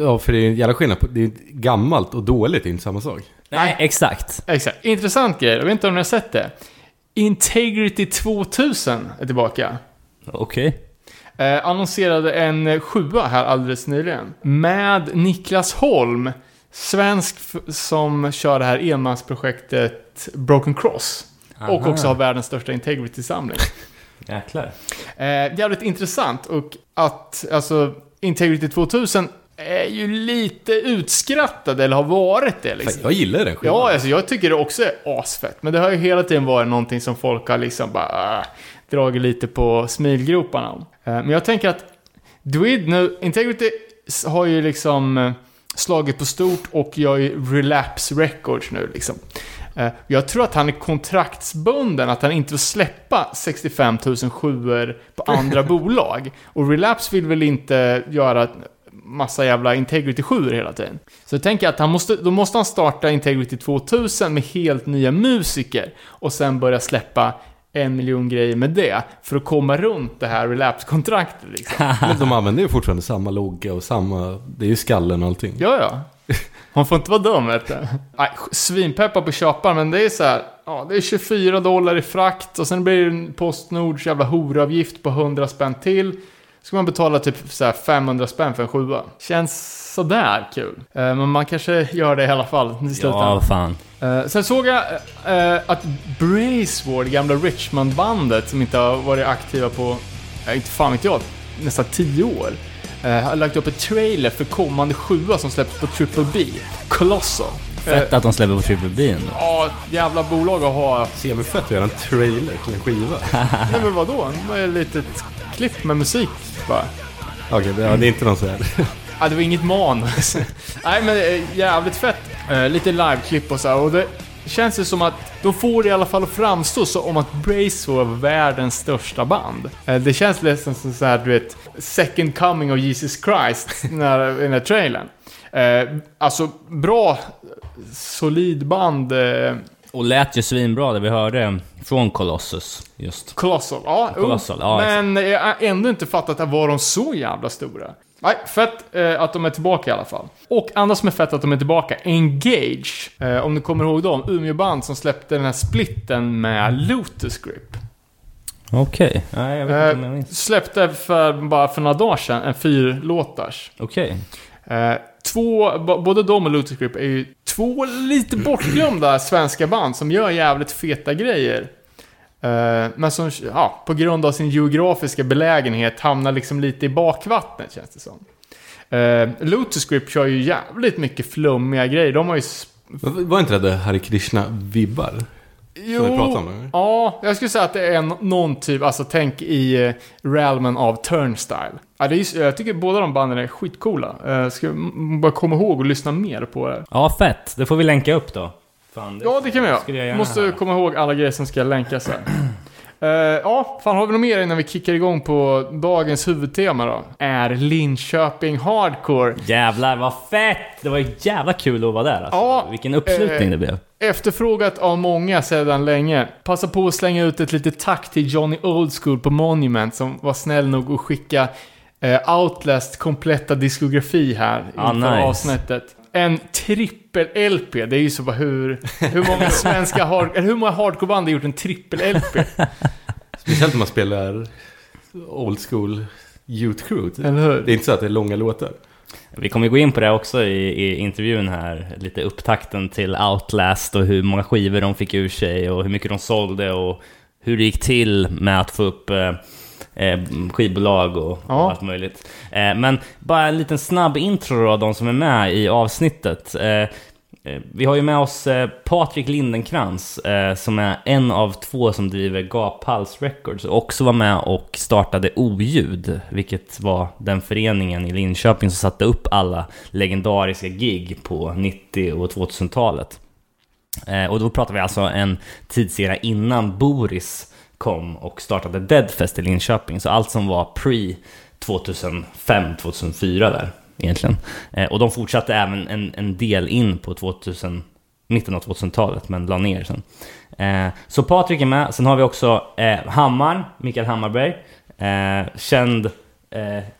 Ja, för det är en jävla skillnad på, det är gammalt och dåligt, det är inte samma sak.
Nej, exakt.
Exakt. Intressant grej, jag vet inte om ni har sett det. Integrity 2000 är tillbaka.
Okej.
Eh, annonserade en sjua här alldeles nyligen. Med Niklas Holm, svensk som kör det här enmansprojektet Broken Cross. Och
Aha.
också har världens största Integrity-samling.
Jäklar.
Eh, jävligt intressant och att, alltså, Integrity 2000 är ju lite utskrattad, eller har varit det liksom.
jag gillar den skivan.
Ja, alltså jag tycker det också är asfett. Men det har ju hela tiden varit någonting som folk har liksom bara äh, dragit lite på smilgroparna om. Eh, Men jag tänker att Dweed nu, Integrity har ju liksom eh, slagit på stort och gör ju Relapse Records nu liksom. Eh, Jag tror att han är kontraktsbunden, att han inte får släppa 65 000 sjuor på andra bolag. Och Relapse vill väl inte göra massa jävla Integrity 7 hela tiden. Så jag tänker att han måste, då måste han starta Integrity 2000 med helt nya musiker och sen börja släppa en miljon grejer med det för att komma runt det här Relapse-kontraktet liksom.
Men de använder ju fortfarande samma logga och samma... Det är ju skallen och allting.
Ja, ja. Man får inte vara dum, vet du. Nej, svinpeppar på köpar, men det är så här. Ja, det är 24 dollar i frakt och sen blir det en Postnords jävla horavgift på 100 spänn till. Ska man betala typ så här 500 spänn för en sjua. Känns sådär kul. Eh, men man kanske gör det i alla fall i
Ja,
slutändan.
fan.
Eh, sen såg jag eh, att Braceward, gamla Richmond-bandet som inte har varit aktiva på, inte fan vet jag, nästan 10 år. Eh, har lagt upp ett trailer för kommande sjua som släpps på Triple B. Colossal.
Fett att de släpper på Triple B ändå.
Ja, jävla bolag att ha.
Semifett att göra en trailer till en skiva.
Nej men vadå? Ett litet klipp med musik bara.
Okej, det, ja, det är inte någon så här.
Ja, det var inget manus. Nej, men eh, jävligt fett. Eh, lite liveklipp och så här, och det känns ju som att de får det i alla fall att framstå som att Brace var världens största band. Eh, det känns nästan som så här, du vet, second coming of Jesus Christ när, i den här trailern. Eh, alltså, bra, solid band. Eh,
Och lät ju svinbra det vi hörde från Colossus just.
Colossal. Ja.
Colossal, ja,
Men jag har ändå inte fattat att var de så jävla stora. Nej, fett eh, att de är tillbaka i alla fall. Och andra som är fett att de är tillbaka, Engage. Eh, om ni kommer ihåg dem, Umeå-band som släppte den här splitten med Lotus Grip.
Okej. Nej, jag vet inte om jag
Eh,
minns.
släppte för bara för några dagar sedan en fyrlåtars.
Okej.
Eh, två, b- både de och Lotus Grip är ju två lite bortglömda svenska band som gör jävligt feta grejer. Eh, men som, ja, på grund av sin geografiska belägenhet hamnar liksom lite i bakvattnet känns det som. Eh, Lotus Grip kör ju jävligt mycket flummiga grejer. De har ju...
Var inte det Hare Krishna-vibbar?
Jo,
om,
ja, jag skulle säga att det är någon typ, alltså tänk i uh, realmen av Turnstyle. Ja, det är, jag tycker båda de banden är skitcoola. Ska bara komma ihåg och lyssna mer på det.
Ja, fett. Det får vi länka upp då. Fan, det...
Ja, det kan vi
jag
göra.
gärna
Måste komma ihåg alla grejer som ska länkas här. Eh, ja, fan har vi något mer innan vi kickar igång på dagens huvudtema då? Är Linköping Hardcore.
Jävlar vad fett! Det var jävla kul att vara där alltså.
Ja,
Vilken uppslutning
eh,
det blev.
Efterfrågat av många sedan länge. Passa på att slänga ut ett litet tack till Johnny Oldschool på Monument som var snäll nog att skicka eh, Outlast kompletta diskografi här
Ah,
inför
nice.
avsnittet. En trippel-LP, det är ju så bara hur, hur många svenska hard, eller hur många hardcoreband har gjort en trippel-LP?
Speciellt när man spelar old school youth crew.
Eller hur?
Det är inte så att det är långa låtar.
Vi kommer gå in på det också i, i intervjun här. Lite upptakten till Outlast och hur många skivor de fick ur sig och hur mycket de sålde och hur det gick till med att få upp eh, skivbolag och,
Ja.
och allt möjligt. Eh, men bara en liten snabb intro då, de som är med i avsnittet. Eh, eh, vi har ju med oss eh, Patrik Lindenkrans eh, som är en av två som driver Gaphals Records och också var med och startade Oljud, vilket var den föreningen i Linköping som satte upp alla legendariska gig på 90 och 2000-talet. Eh, och då pratar vi alltså en tidsera innan Boris kom och startade Deadfest i Linköping. Så allt som var pre 2005-2004 där egentligen. Eh, och de fortsatte även en, en del in på 2000, mitten av 2000-talet men la ner sen. Eh, så Patrik är med. Sen har vi också eh, Hammar, Mikael Hammarberg. Känd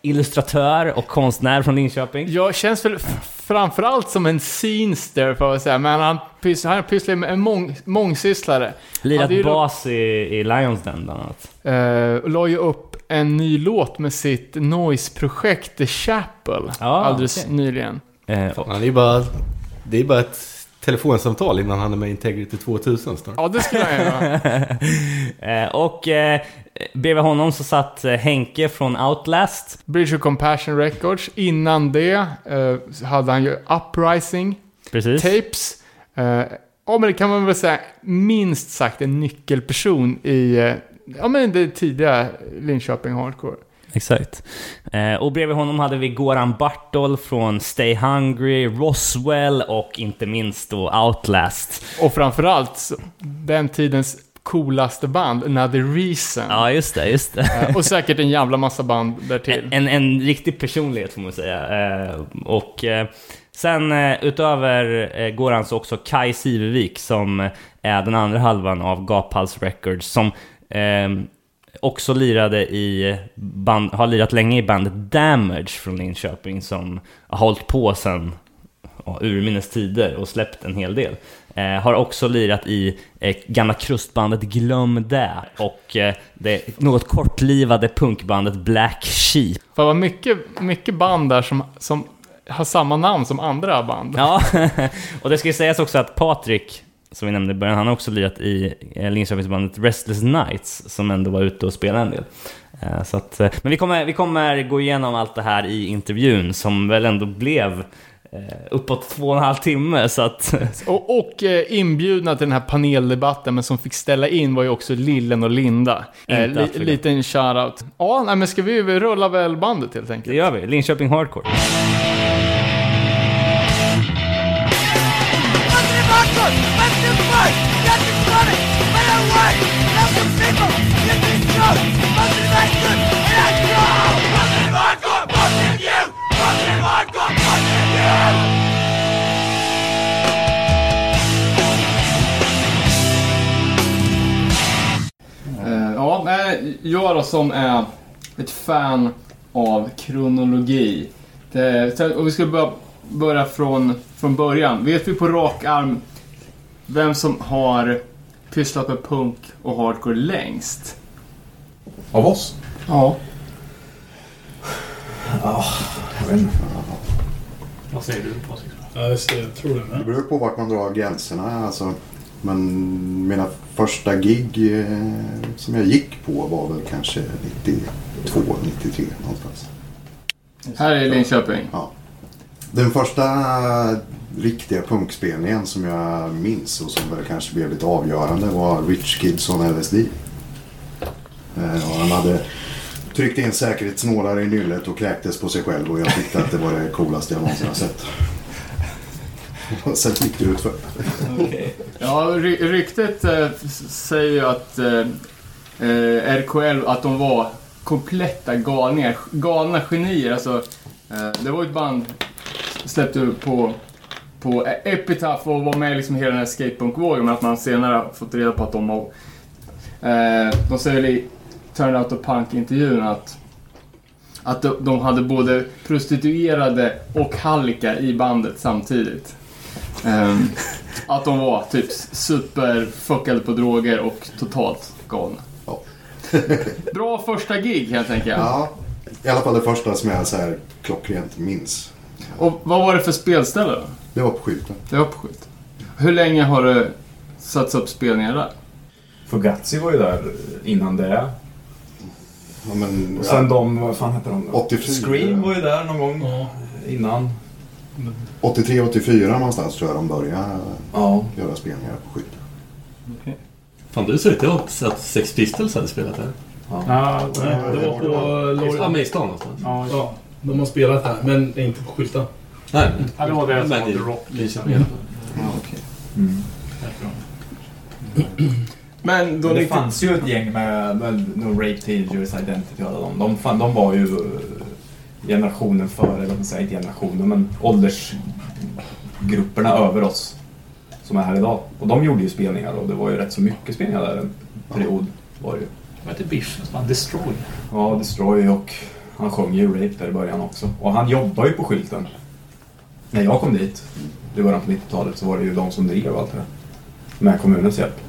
illustratör och konstnär från Linköping.
Jag känns väl framförallt som en scenester får jag säga, men han, pys- han pysslar med en mång, mångsysslare.
Lirat
det
bas i, i Lions Den bland annat.
Och la ju upp en ny låt med sitt noise-projekt The Chapel
Ja,
alldeles
okej.
nyligen.
Eh,
Fan, han är bara... Det är bara ett telefonsamtal innan han är med i Integrity 2000 snart.
Ja, det skulle jag göra.
Eh, och eh, bredvid honom så satt eh, Henke från Outlast.
Bridge of Compassion Records. Innan det eh, hade han ju Uprising
Precis.
Tapes. Eh, ja, men det kan man väl säga minst sagt en nyckelperson i eh, ja, men det tidiga Linköping Hardcore.
Exakt. Eh, och bredvid honom hade vi Goran Bartol från Stay Hungry, Roswell och inte minst då Outlast.
Och framförallt den tidens coolaste band, Another Reason.
Ja, just det, just det.
Eh, Och säkert en jävla massa band därtill.
En, en riktig personlighet får man säga. Eh, och eh, sen utöver eh, Goran så också Kai Sivervik som är den andra halvan av Gaphals Records som också lirade i band, har lirat länge i bandet Damage från Linköping som har hållit på ja, urminnes tider och släppt en hel del. Eh, har också lirat i eh, gamla krustbandet Glöm det och eh, det något kortlivade punkbandet Black Sheep.
För det var mycket, mycket band där som, som har samma namn som andra band.
Ja, och det ska ju sägas också att Patrik, som vi nämnde i början, han har också lirat i eh, Linköpingsbandet Restless Nights, som ändå var ute och spelade en del. Eh, Så att, eh, men vi kommer, vi kommer gå igenom allt det här i intervjun, som väl ändå blev uppåt två och en halv timme, så att...
Och, och eh, inbjudna till den här paneldebatten, men som fick ställa in var ju också Lillen och Linda. Eh,
förglömma.
liten shoutout. Ja, nej, men ska vi vi rulla väl bandet helt
Det
enkelt?
gör vi, Linköping Hardcore.
Eh, ja, nej, jag då som är ett fan av kronologi. Det, och vi ska börja, börja från, från början. Vet vi på rak arm vem som har pysslat med punk och hardcore längst?
Av oss?
Ja.
Jag vet inte.
Vad säger du Patrik?
Ja, just det. Jag tror det
Det
med.
beror på vart man drar gränserna. Alltså, men mina första gig eh, som jag gick på var väl kanske 92, 93 någonstans.
Här i Linköping.
Den första riktiga punkspelningen som jag minns och som väl kanske blev lite avgörande var Rich Kids on LSD. Eh, och han hade Tryckte in säkerhetsnålar i nyllet och kräktes på sig själv och jag tyckte att det var det coolaste jag någonsin har sett. Och sen gick det utför. Okay.
Ja, ry ryktet äh, säger ju att eh, eh, äh, RKL, att de var kompletta galningar. Galna genier. Alltså, äh, det var ju ett band släppte på, på Epitaph och var med liksom i hela den här skatepunk-vågen. Men att man senare har fått reda på att de har... De säger väl i Turn Out the Punk-intervjun att att de, de hade både prostituerade och hallickar i bandet samtidigt. Ehm, att de var typ superfuckade på droger och totalt galna.
Ja.
Bra första gig helt enkelt.
Ja, i alla fall det första som jag så här klockrent minns.
Och vad var det för spelställe då?
Det var på skylten.
Det var på skit. Hur länge har du satts upp spelningar där?
Fugazi var ju där innan det.
Ja, men,
Och sen de, vad fan hette de? då?
84.
Scream var ju där någon gång
Ja.
innan.
83, 84 någonstans tror jag de började
Ja.
göra spelningar på skylten.
Fan, du ser ut att ha sett Sex Pistols hade spelat här.
ja.
Ja, nej, det var på
Ja,
Lorry.
i stan någonstans.
Ja, ja, de har spelat här, men inte på skylten.
Nej,
Ja, det var det som var
i
The Rock.
Linköping i alla fall.
Mm.
Men då
Men det
90...
fanns ju ett gäng med, med no Rape Teenagers Identity och alla de. De, fan, de var ju eh, generationen före, eller vad man säger, inte generationen, men åldersgrupperna över oss som är här idag. Och de gjorde ju spelningar och det var ju rätt så mycket spelningar där en period. Var det ju.
Vad heter Biff? Fan, Destroy.
Ja, Destroy och han sjöng ju Rape där i början också. Och han jobbar ju på skylten. När jag kom dit, i början på 90-talet, så var det ju de som drev allt det där. Med kommunens hjälp.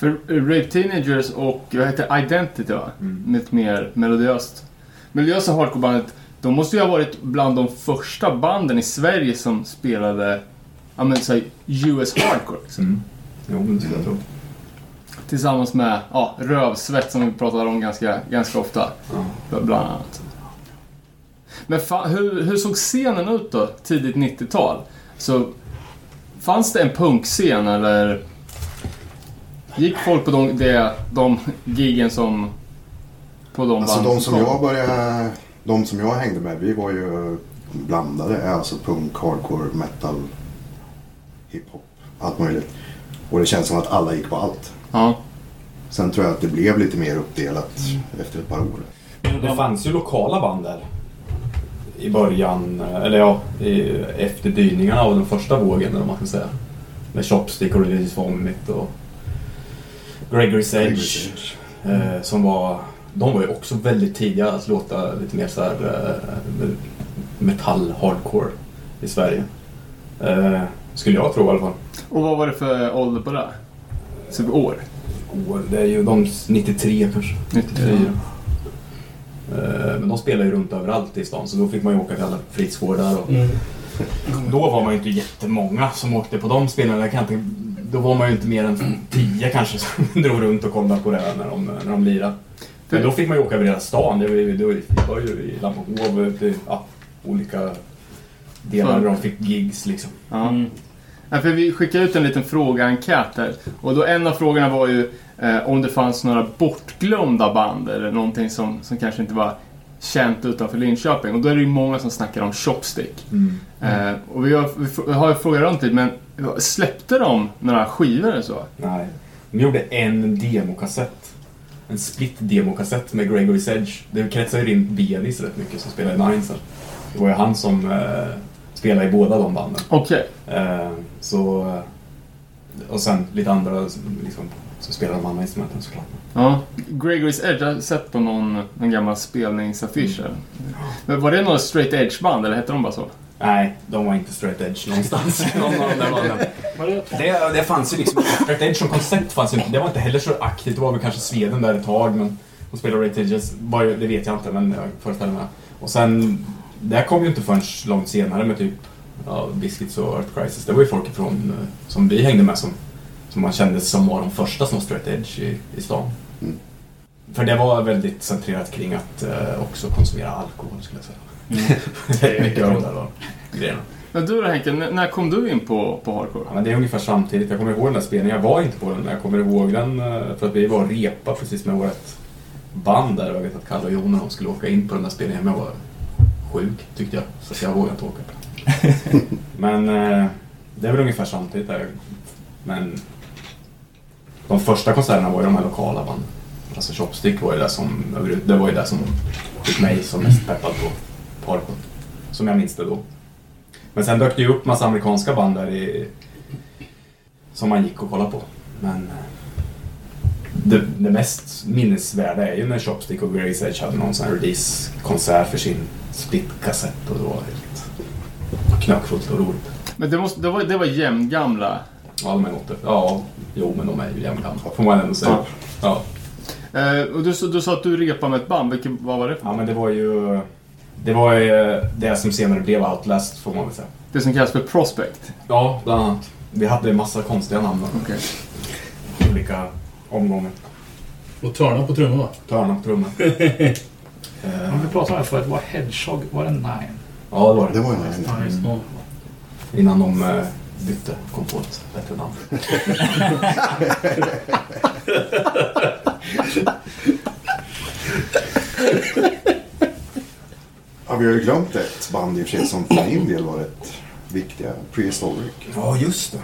För eh, Rape Teenagers och vad heter Identity va?
Mm.
Med ett mer melodiöst. Melodiösa hardcorebandet, de måste ju ha varit bland de första banden i Sverige som spelade, ja men säg US hardcore liksom.
Mm. Jo, men det skulle jag tro.
Tillsammans med, ja, Rövsvett som vi pratar om ganska, ganska ofta.
Ja.
Bland annat. Men fa- hur, hur såg scenen ut då, tidigt 90-tal? Så fanns det en punkscen eller gick folk på de, det, de giggen som på de
Alltså de som
kom?
jag började, de som jag hängde med, vi var ju blandade. Alltså punk, hardcore, metal, hiphop, allt möjligt. Och det känns som att alla gick på allt.
Ja.
Sen tror jag att det blev lite mer uppdelat efter ett par år.
Det fanns ju lokala band där. I början, eller ja, i, efter dyningarna av den första vågen eller vad man ska säga. Med Chopstick och Religious Vomit och Gregory's Edge. Eh, som var, de var ju också väldigt tidiga att låta lite mer så här eh, metall hardcore i Sverige. Eh, skulle jag tro i alla fall.
Och vad var det för ålder på det? Så för år?
År, det är ju de 93 kanske.
94.
Eh, Men de spelar ju runt överallt i stan så då fick man ju åka till alla fritidsgårdar. Och...
Mm.
Då var man ju inte jättemånga som åkte på de spelen. Jag kan inte... Då var man ju inte mer än tio kanske som drog runt och kollade på det när de, när de lirade. Men då fick man ju åka över hela stan. Det var ju, det var ju, i Lamphov, ja, olika delar där de fick gigs liksom.
Mm.
Ja, för vi skickade ut en liten frågeenkät här. Och då en av frågorna var ju eh, om det fanns några bortglömda band eller någonting som, som kanske inte var känt utanför Linköping. Och då är det ju många som snackar om Chopstick. Eh, och vi har, vi har frågat runt lite, men släppte de några skivor eller så?
Nej. De gjorde en demokassett. En split demokassett med Gregory's Edge. Det kretsar ju runt Benis rätt mycket som spelade i Nines. här. Det var ju han som eh, spelade i båda de banden.
Okej.
Eh, så... eh, Och sen lite andra liksom, så spelar de andra instrumenten såklart.
Ja. Gregory's Edge, jag har sett på någon, någon gammal spelningsaffisch. Men var det några straight edge-band eller hette de bara så?
Nej, de var inte straight edge någonstans. Någon av de
det?
Det, fanns ju liksom, straight edge som koncept fanns ju inte. Det var inte heller så aktivt. Det var väl kanske Sweden där ett tag, men de spelade Rate Edges. Det vet jag inte, men jag föreställer mig. Och sen, det kom ju inte förrän långt senare med typ ja, Biscuits och Earth Crisis. Det var ju folk från, eh, som vi hängde med som, som man kände som var de första som var straight edge i, i stan.
Mm.
För det var väldigt centrerat kring att eh, också konsumera alkohol skulle jag säga. det är mycket av de där då, grejerna.
Men du då Henke, när kom du in på, på hardcore?
Ja, men det är ungefär samtidigt. Jag kommer ihåg den där spelningen. Jag var inte på den, men jag kommer ihåg den eh, för att vi var och repa precis med vårt band där. Jag vet att Kalle och Jon de skulle åka in på den där spelningen. Men jag var sjuk, tyckte jag. Så jag vågade inte åka. men eh, det är väl ungefär samtidigt där. Men de första konserterna var ju de här lokala banden. Alltså Chopstick var ju det som, det var ju det som fick mig som mest peppad på på hardcore. Som jag minns det då. Men sen dök det ju upp massa amerikanska band där i, som man gick och kollade på. Men eh, det, det mest minnesvärda är ju när Chopstick och Grace Edge hade någon sån här release-konsert för sin split-kassett och det var helt knökfullt och roligt.
Men det, måste, det, var, det var jämngamla.
Ja, de är åter. Ja, jo men de är ju jämngamla får man ändå säga. Ja.
Eh, och du, du sa att du repade med ett band, vilket, vad var det för?
ja, men det var ju det var ju det som senare blev Outlast får man väl säga.
Det som kallas för Prospect.
Ja, bland annat. Vi hade en massa konstiga namn
Okej.
och olika omgångar.
Och törna på trumman va?
Törna på trummor.
Om
Eh,
vi pratade om det förut, var Hedgehog, var det Nine?
Ja, det var det.
Det var
just det.
Innan de eh, bytte, kom på ett bättre namn.
vi har ju glömt ett band i och för sig som för min del var rätt viktiga. Prehistoric.
Ja, just det.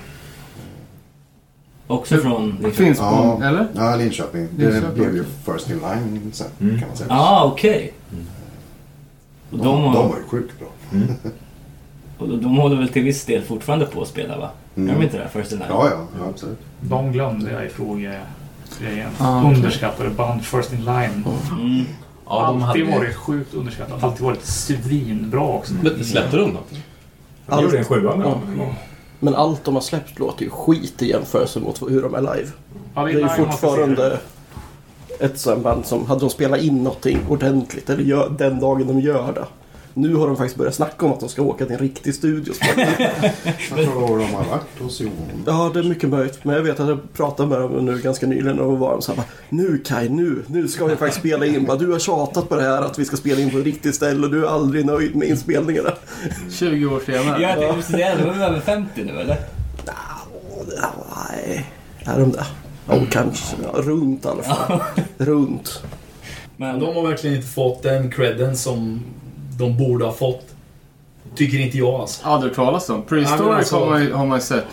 Också från...
Det finns på, eller?
Ja, Linköping. Det
Linköping.
blev ju First in Line sen
Mm.
kan man säga.
Ah, okej. Och
de,
de, har,
de var ju sjukt bra.
och de håller väl till viss del fortfarande på att spela va?
Mm.
Gör de inte det? First in Line?
Ja, ja, ja, absolut.
De glömde jag i frågegrejen.
Ah, okej.
Underskattade band First in Line.
Mm.
Ja, de
alltid
hade...
varit sjukt underskattat. Alltid varit svinbra också.
Men släppte de då?
De gjorde en sjua med
Ja.
dem.
Men allt de har släppt låter ju skit i jämförelse mot hur de är live.
Ja,
Det är ju fortfarande ett sånt band som, hade de spelat in någonting ordentligt eller gör, den dagen de gör det. Nu har de faktiskt börjat snacka om att de ska åka till en riktig studio.
Jag tror de har varit hos Jon.
ja, det är mycket möjligt. Men jag vet att jag pratade med dem nu ganska nyligen och var de så här, Nu Kai, nu, nu ska vi faktiskt spela in. Du har tjatat på det här att vi ska spela in på ett riktigt ställe och du är aldrig nöjd med inspelningarna.
20 år senare.
Jag tänkte precis säga, de är över 50 nu eller?
Ja, Nej, är de det? Ja, kanske. Ja, runt i alla fall. Runt.
Men de har verkligen inte fått den credden som de borde ha fått. Tycker inte jag alltså.
Aldrig hört talas om.
Ja,
Prehistoric
men alltså-
har, man, har man ju sett.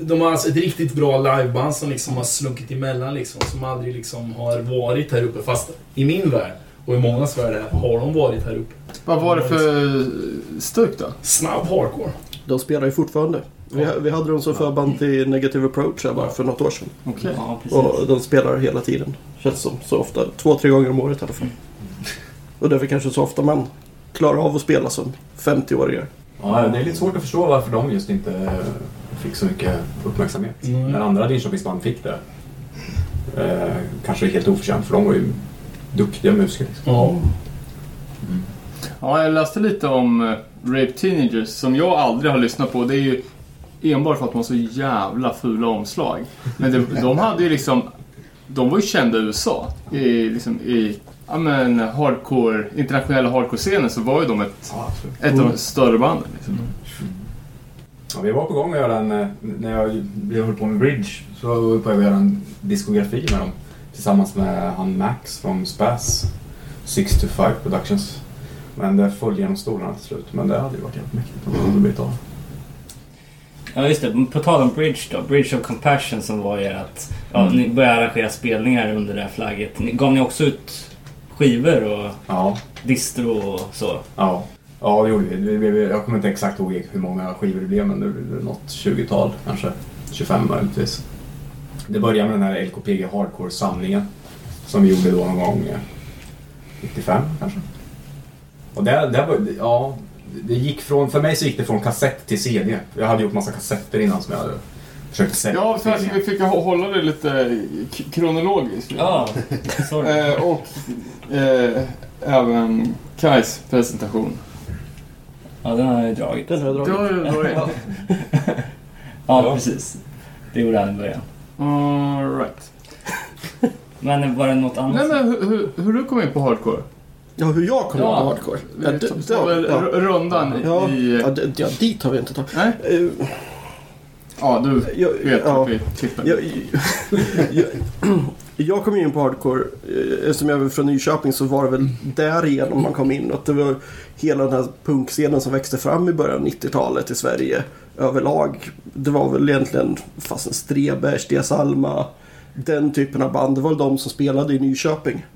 De har alltså ett riktigt bra liveband som liksom har slunkit emellan liksom. Som aldrig liksom har varit här uppe. Fast i min värld och i mångas värld har de varit här uppe.
Vad var det för stuk då?
Snabb hardcore.
De spelar ju fortfarande. Vi, vi hade dem som förband till Negative Approach här bara för något år sedan.
Okej.
Ja.
Och de spelar hela tiden. Känns som. Så ofta. Två, tre gånger om året i alla fall. Och därför kanske så ofta man klarar av att spela som 50-åringar.
Ja, det är lite svårt att förstå varför de just inte fick så mycket uppmärksamhet.
Mm.
När andra Linköpingsband fick det. Eh, kanske helt oförtjänt för de var ju duktiga musiker. Liksom.
Ja.
Ja, jag läste lite om eh, Rape Teenagers som jag aldrig har lyssnat på. Det är ju enbart för att de har så jävla fula omslag. Men det, de hade ju liksom... De var ju kända i USA. I, liksom, i ja, men, hardcore, internationella hardcore-scenen så var ju de ett,
Ja,
ett av de större banden. Liksom.
Ja, vi var på gång att göra en, eh, när jag, vi höll på med Bridge, så var vi på att göra en diskografi med dem. Tillsammans med han Max från Spaz, 6 to 5 Productions. Men det föll genom stolarna till slut. Men det hade ju varit helt mäktigt om det hade blivit av.
Ja just det, på tal om Bridge då. Bridge of Compassion som var ert... Ja, ni började arrangera spelningar under det här flagget. Gav ni också ut skivor och
Ja,
distro och så?
ja. Ja, det gjorde vi. Jag kommer inte exakt ihåg hur många skivor det blev, men det blev något 20-tal kanske. 25 möjligtvis. Det började med den här LKPG Hardcore-samlingen. Som vi gjorde då någon gång eh, 95 kanske. Och det, det var, ja, det gick från, för mig så gick det från kassett till CD. Jag hade gjort massa kassetter innan som jag hade försökt sälja.
Ja, så vi fick hå- hålla det lite kronologiskt.
Ja, sorry.
Eh, och eh, även Kais presentation.
Ja, den har jag dragit.
Den har jag
Du
dragit.
har ju dragit.
Ja, precis. Det gjorde han i början.
All right.
Men var det något annat?
Nej, men hur, hur, hur du kom in på hardcore?
Ja, hur jag kom in
Ja.
på hardcore. Ja, det, det, ja.
r- rundan
Ja,
i...
ja, det, ja, dit har vi inte tagit.
Nej?
Eh,
Ja, du vet
ja,
att vi klipper.
jag, jag, jag kom in på hardcore, eh, eftersom jag är från Nyköping så var det väl därigenom man kom in. Att det var hela den här punkscenen som växte fram i början av 90-talet i Sverige överlag. Det var väl egentligen fastän Strebers, Dias Alma, den typen av band. Det var väl de som spelade i Nyköping.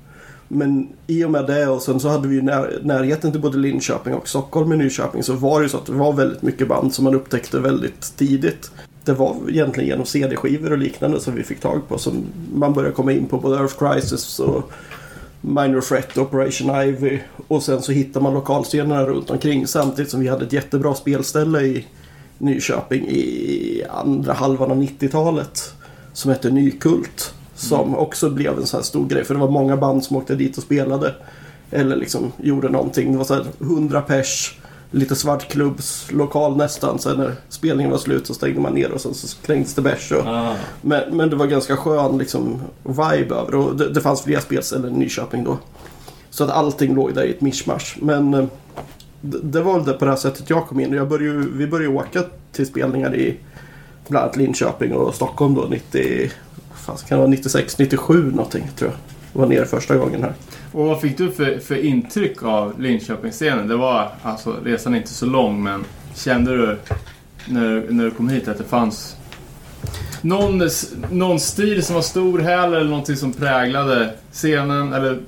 Men i och med det och sen så hade vi ju när, närheten till både Linköping och Stockholm i Nyköping så var det ju så att det var väldigt mycket band som man upptäckte väldigt tidigt. Det var egentligen genom CD-skivor och liknande som vi fick tag på som man började komma in på både Earth Crisis och Minor Threat, Operation Ivy och sen så hittar man lokalscenerna runt omkring samtidigt som vi hade ett jättebra spelställe i Nyköping i andra halvan av 90-talet som hette Nykult. Som också blev en sån här stor grej för det var många band som åkte dit och spelade. Eller liksom gjorde någonting. Det var så här 100 pers, lite svartklubbs, lokal nästan. Sen när spelningen var slut så stängde man ner och sen så krängdes det bärs. Och,
Ah,
men, men det var ganska skön liksom, vibe över och det, det fanns flera spelställen i Nyköping då. Så att allting låg där i ett mischmasch. Men eh, det, det var väl det på det här sättet jag kom in. Jag började, vi började åka till spelningar i bland annat Linköping och Stockholm då 90, fan, kan det vara 96, 97 någonting tror jag. Var nere första gången här.
Och vad fick du för, för intryck av Linköpingsscenen? Det var, alltså resan är inte så lång men kände du när, när du kom hit att det fanns någon, någon stil som var stor här eller någonting som präglade scenen? Eller,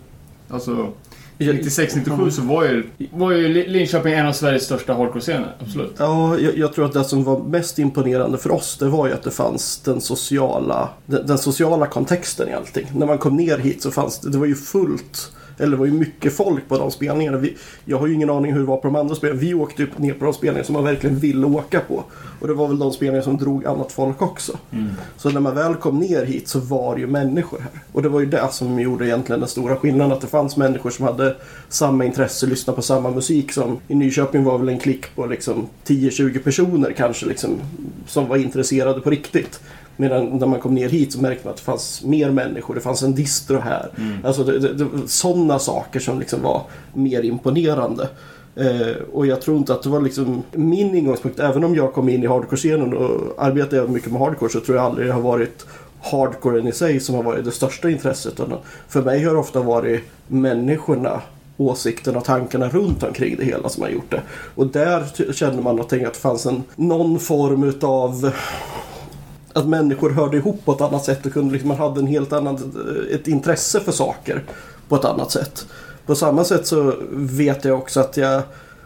alltså, 96-97 så var ju, var ju Linköping en av Sveriges största hardcore-scener. Absolut.
Ja, jag, jag tror att det som var mest imponerande för oss det var ju att det fanns den sociala, den, den sociala kontexten i allting. När man kom ner hit så fanns det, det var ju fullt, eller det var ju mycket folk på de spelningarna. Vi, jag har ju ingen aning hur det var på de andra spelningarna. Vi åkte ju ner på de spelningar som man verkligen ville åka på. Och det var väl de spelningar som drog annat folk också. Så när man väl kom ner hit så var det ju människor här. Och det var ju det som gjorde egentligen den stora skillnaden. Att det fanns människor som hade samma intresse, lyssnade på samma musik. Som i Nyköping var väl en klick på liksom 10-20 personer kanske liksom, som var intresserade på riktigt. Medan när man kom ner hit så märkte man att det fanns mer människor. Det fanns en distro här. Alltså det, det, det, sådana saker som liksom var mer imponerande. Eh, och jag tror inte att det var liksom min ingångspunkt. Även om jag kom in i hardcore-scenen och arbetade mycket med hardcore så tror jag aldrig det har varit hardcoren i sig som har varit det största intresset. För mig har det ofta varit människorna, åsikterna och tankarna runt omkring det hela som har gjort det. Och där kände man att det fanns en, någon form utav att människor hörde ihop på ett annat sätt och kunde liksom, man hade en helt annat ett intresse för saker på ett annat sätt. På samma sätt så vet jag också att jag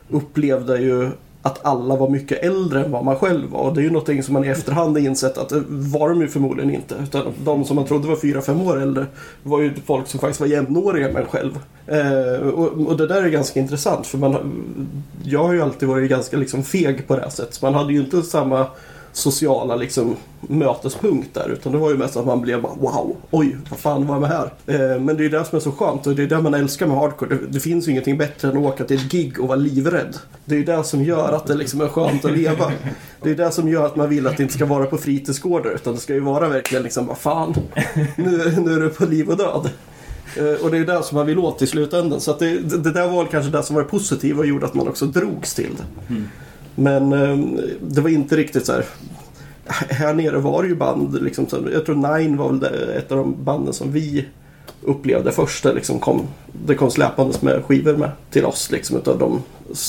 upplevde ju att alla var mycket äldre än vad man själv var. Och det är ju någonting som man i efterhand har insett att det var de ju förmodligen inte. Utan de som man trodde var 4-5 år äldre var ju folk som faktiskt var jämnåriga med en själv. Eh, och, och det där är ganska intressant för man, jag har ju alltid varit ganska liksom feg på det här sättet. Man hade ju inte samma sociala liksom, mötespunkt där. Utan det var ju mest att man blev bara wow, oj, vad fan var jag med här? Eh, men det är ju det som är så skönt och det är det man älskar med hardcore. Det, det finns ju ingenting bättre än att åka till ett gig och vara livrädd. Det är ju det som gör att det liksom är skönt att leva. Det är det som gör att man vill att det inte ska vara på fritidsgårdar utan det ska ju vara verkligen liksom, vad fan, nu, nu är du på liv och död. Eh, och det är det som man vill åt i slutändan. Så att det, det det där var väl kanske det som var positivt och gjorde att man också drogs till det. Mm. Men eh, det var inte riktigt så här. Här nere var det ju band, liksom, så jag tror Nine var väl det, ett av de banden som vi upplevde först. Det, liksom kom, det kom släpandes med skivor med till oss liksom, utav de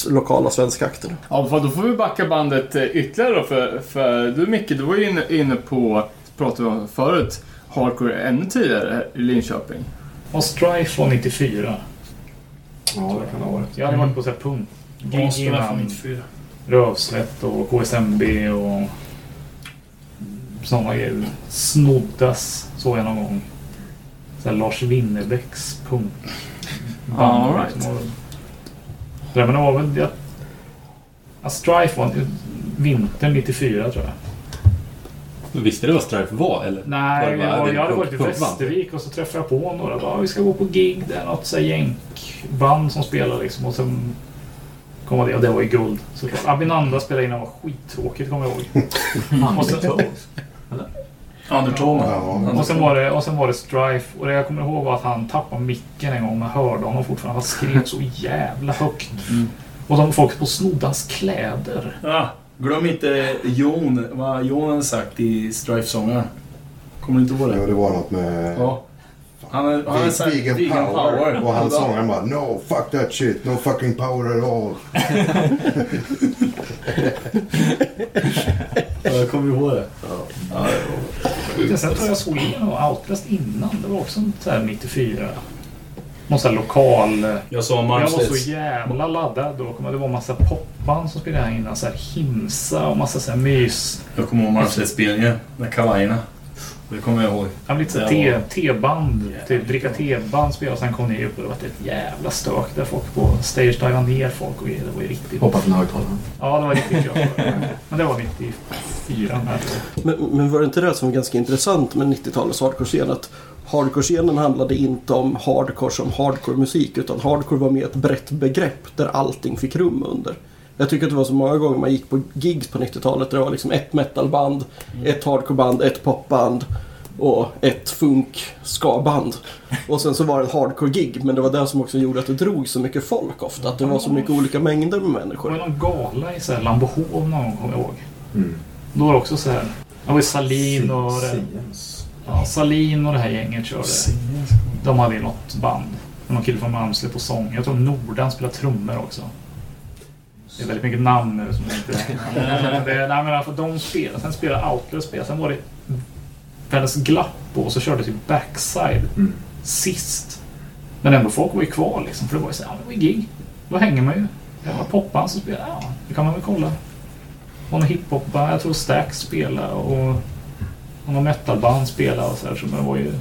lokala svenska akterna.
Ja, för då får vi backa bandet eh, ytterligare då. För, för du Micke, du var ju inne, inne på, pratade vi om förut, hardcore ännu tidigare i Linköping.
Och Strife var 94.
Ja, det kan ha varit.
Jag hade varit på så här punk. Gig innan
94.
Rövslätt och KSMB och sådana grejer. Snoddas såg jag någon gång. Så här Lars Winnerbäcks punk.
All right.
Det men det var väl... Jag, ja, Strife var vintern 94 tror jag.
Men visste du vad Strife var eller?
Nej,
Var
jag, jag hade varit i? Västervik och så träffade jag på några. Bara, vi ska gå på gig. Det är något så här jänkband som spelar liksom. Och sen kom det och det var ju guld. såklart. Abinanda spelade in och var skittråkigt kommer jag ihåg. och, sen.
Ja.
och, sen var det, och sen var det Strife. Och det jag kommer ihåg var att han tappade micken en gång. Man hörde honom fortfarande. Han skrek så jävla högt. Och de folk på snodde hans kläder.
Ja, glöm inte Jon, vad Jon hade sagt i Strife-sångaren. Kommer du inte ihåg
Ja,
det?
det var något med...
Ja. Han har han har sagt
Vegan,
vegan power.
Och han sångaren bara No fuck that shit, no fucking power at all.
Ja, jag kommer ihåg det. Ja,
Men Sen tror jag såg igenom Outlast innan. Det var också så här 94. Någon sån här lokal...
jag sa
Jag var så jävla laddad då. Kommer det var massa popband som spelade här innan. Så här Himsa och massa så här mys.
Jag kommer ihåg Malmstedts-spelningen med kavajerna. Det kommer jag ihåg.
Jag lite så här
Det
te-
var-
T-band. Typ dricka T-band spelade. Sen kom ni upp och det var ett jävla stök där folk på stage divade ner folk och grejer. Det var ju riktigt...
Hoppa från högtalaren.
Ja, det var riktigt kul. Men det var 94 här.
Men, men var det inte det som var ganska intressant med 90-talets hardcore-scen? Att hardcore-scenen handlade inte om hardcore som hardcore-musik utan hardcore var mer ett brett begrepp där allting fick rum under. Jag tycker att det var så många gånger man gick på gigs på 90-talet där det var liksom ett metalband, ett hardcoreband, ett popband och ett funk ska-band. Och sen så var det ett hardcore-gig men det var det som också gjorde att det drog så mycket folk ofta. Att det var så mycket olika mängder med
Det var
människor.
någon gala i så här Lambohov någon gång kommer jag ihåg.
Mm.
Då var det också så här. Det var Salin och... det-
Siemens.
Ja, Salin och det här gänget körde. De hade ju något band. Någon kille från Malmsle på sång. Jag tror Nordan spelar trummor också. Det är väldigt mycket namn nu som inte... Men det, nej men alltså de spelade. Sen spelade Outlast spelade. Sen var det världens glapp och så körde typ Backside
Mm.
sist. Men ändå folk var ju kvar liksom. För det var ju så ja, det var ju gig. Då hänger man ju. Det var popband som spelade. Ja, det kan man väl kolla. Och någon hiphopband. Jag tror Stax spelade och och någon metalband spelade och så här, så det var ju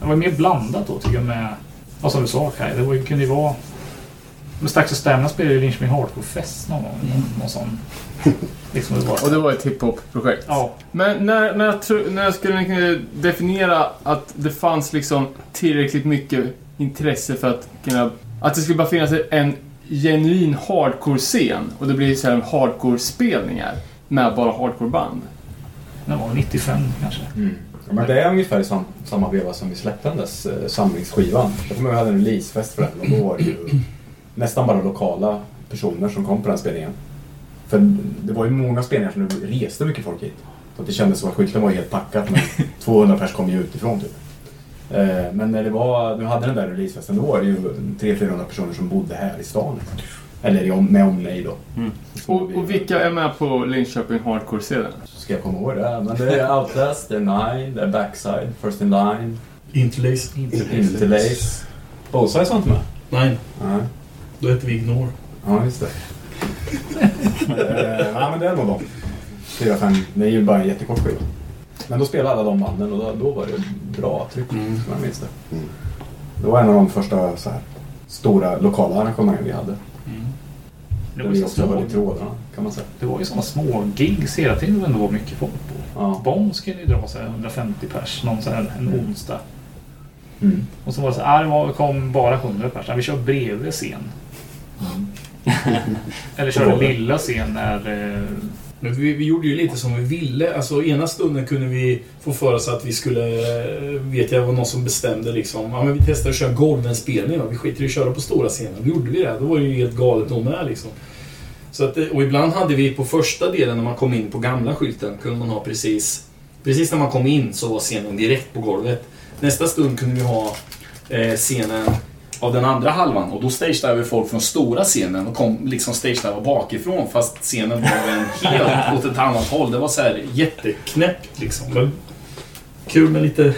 det var ju mer blandat då tycker jag med, ja som du sa Kaj, det var ju, kunde ju vara men Stax och Stamina spelade ju Linköping Hardcore Fest någon gång. Någon sån. Liksom det var.
Och det var ett hiphop-projekt.
Ja,
Men när, när, tro- när skulle ni kunna definiera att det fanns liksom tillräckligt mycket intresse för att kunna... Att det skulle bara finnas en genuin hardcore-scen och det blir så här hardcore-spelningar med bara hardcore-band.
det var 95 kanske.
Mm. Ja, men det är ungefär i sam, samma veva som vi släppte den där eh, samlingsskivan. Jag kommer ihåg att vi hade en releasefest för den och då var det ju nästan bara lokala personer som kom på den spelningen. För det var ju många spelningar som det reste mycket folk hit. Så att det kändes som att skylten var helt packad med 200 pers kom ju utifrån typ. Eh, Men när det var, nu hade den där releasefesten, då var det ju 300-400 personer som bodde här i stan. Liksom. Eller med omnejd då. Så
Och,
vi-
och vilka är med på Linköping Hardcore-scenen?
Ska jag komma ihåg det? Men det är Outlast, det är Nine, det är Backside, First In Line,
Interlace.
Interlace. Bullseye var inte med?
Nej,
Nej.
Då heter vi Ignore.
Ja, just det. Eh, ja, men det är nog de. Fyra, fem. Det är ju bara en jättekort skiva. Men då spelade alla de banden och då, då var det bra tryck, som jag minns det.
Mm.
Det var en av de första så här, stora lokala arrangemangen vi hade.
Det
Där
var, ju
vi
så
också höll i
små,
trådarna, kan man säga.
det var ju såna små gigs hela tiden det ändå var mycket folk på.
Ja.
Bonn skulle ju dra så här 150 pers någon så här, en onsdag.
Mm.
Och så var det så här, ah, det var, kom bara 100 pers. Vi kör bredvid scen. Eller
det.
lilla scen när... Eh,
Men vi, vi gjorde ju lite som vi ville. Alltså ena stunden kunde vi få för oss att vi skulle... eh, Vet jag var någon som bestämde liksom. Ja men vi testar att köra golvenspelning då. Vi skiter i att köra på stora scenen. Då gjorde vi det. Då var det ju helt galet de med liksom. Så att, eh, och ibland hade vi på första delen när man kom in på gamla skylten kunde man ha precis... Precis när man kom in så var scenen direkt på golvet. Nästa stund kunde vi ha eh, scenen av den andra halvan och då stageade vi folk från stora scenen och kom liksom stagediva bakifrån fast scenen var en helt åt ett annat håll. Det var så här jätteknäppt liksom. Men kul med lite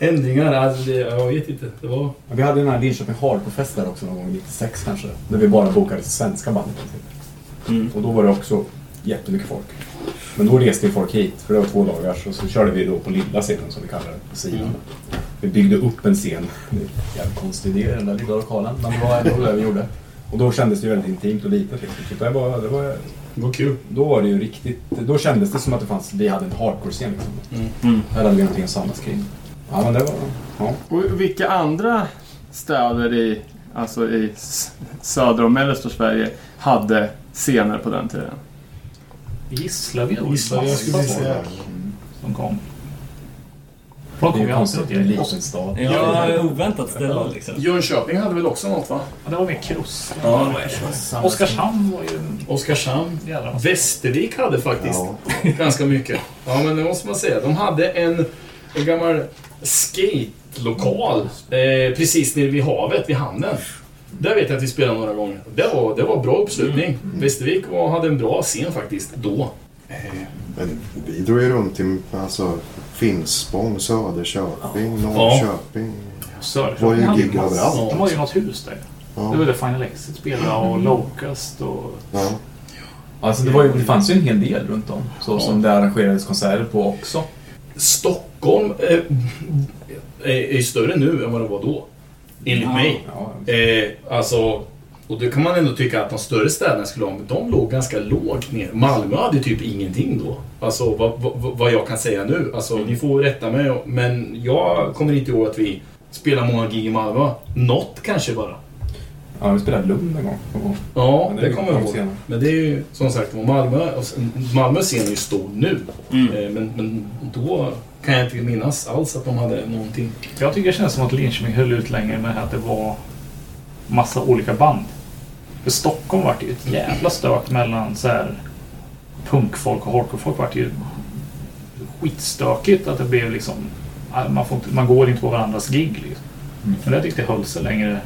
ändringar. Alltså, det, jag vet inte. Det var...
Vi hade den här Linköping Hardcore-fest där också någon gång 96 kanske. Där vi bara bokade svenska band.
Mm.
Och då var det också jättemycket folk. Men då reste ju folk hit, för det var två dagar. Så, så körde vi då på lilla scenen som vi kallar det, på sidan. Vi byggde upp en scen. Jävligt konstig idé, den där lilla lokalen. Men det var ändå det vi gjorde. Och då kändes det ju väldigt intimt och litet. Liksom. Det var, det var,
Det var kul.
då var det ju riktigt... Då kändes det som att det fanns, vi hade en hardcore-scen liksom.
Mm.
Här hade vi någonting att samlas kring. Ja, men det var... Ja.
Och vilka andra städer i, alltså i södra och mellersta Sverige hade scener på den tiden?
Gislaved var
Gislaved, jag skulle säga.
som kom. Folk
Det
kom
är
ju
ju
alltid
en liten stad.
Ja, oväntat ställe liksom.
Jönköping hade väl också något va?
Ja, Det var mer kross.
Ja.
Oskarshamn var ju
Oskarshamn. Västervik hade faktiskt
Ja.
ganska mycket. Ja, men det måste man säga. De hade en, en gammal skate-lokal eh, precis nere vid havet, vid hamnen. Där vet jag att vi spelade några gånger. Det var, det var bra uppslutning. Västervik var, hade en bra scen faktiskt, då.
Men vi drog ju runt i alltså, Finspång, Söderköping, Norrköping.
Söderköping
var ju gig
massa-
överallt.
De hade ju något hus där. Det var
Ja.
där Final Exit spelade och Locust och...
Ja.
Alltså det, var ju, det fanns ju en hel del runt om. Så som det arrangerades konserter på också.
Stockholm eh, är, är större nu än vad det var då. Enligt mig.
Ja,
Eh, alltså, och det kan man ändå tycka att de större städerna skulle ha, men de låg ganska lågt ner. Malmö hade typ ingenting då. Alltså vad, vad, vad jag kan säga nu. Alltså ni får rätta mig, men jag kommer inte ihåg att vi spelar många gig i Malmö. Något kanske bara.
ja, vi spelade Lund en gång. någon gång.
Ja,
det
det, kommer jag
ju
ihåg.
senare.
Men det är ju som sagt Malmö, Malmö scen är ju stor nu.
Mm.
Eh, men, men då kan jag inte minnas alls att de hade någonting.
Jag tycker det känns som att Linköping höll ut längre med att det var massa olika band. För Stockholm vart ju ett jävla stök mellan så här punkfolk och hardcorefolk vart ju skitstökigt att det blev liksom man, får inte, man går inte på varandras gig liksom. Men jag tyckte det höll sig längre.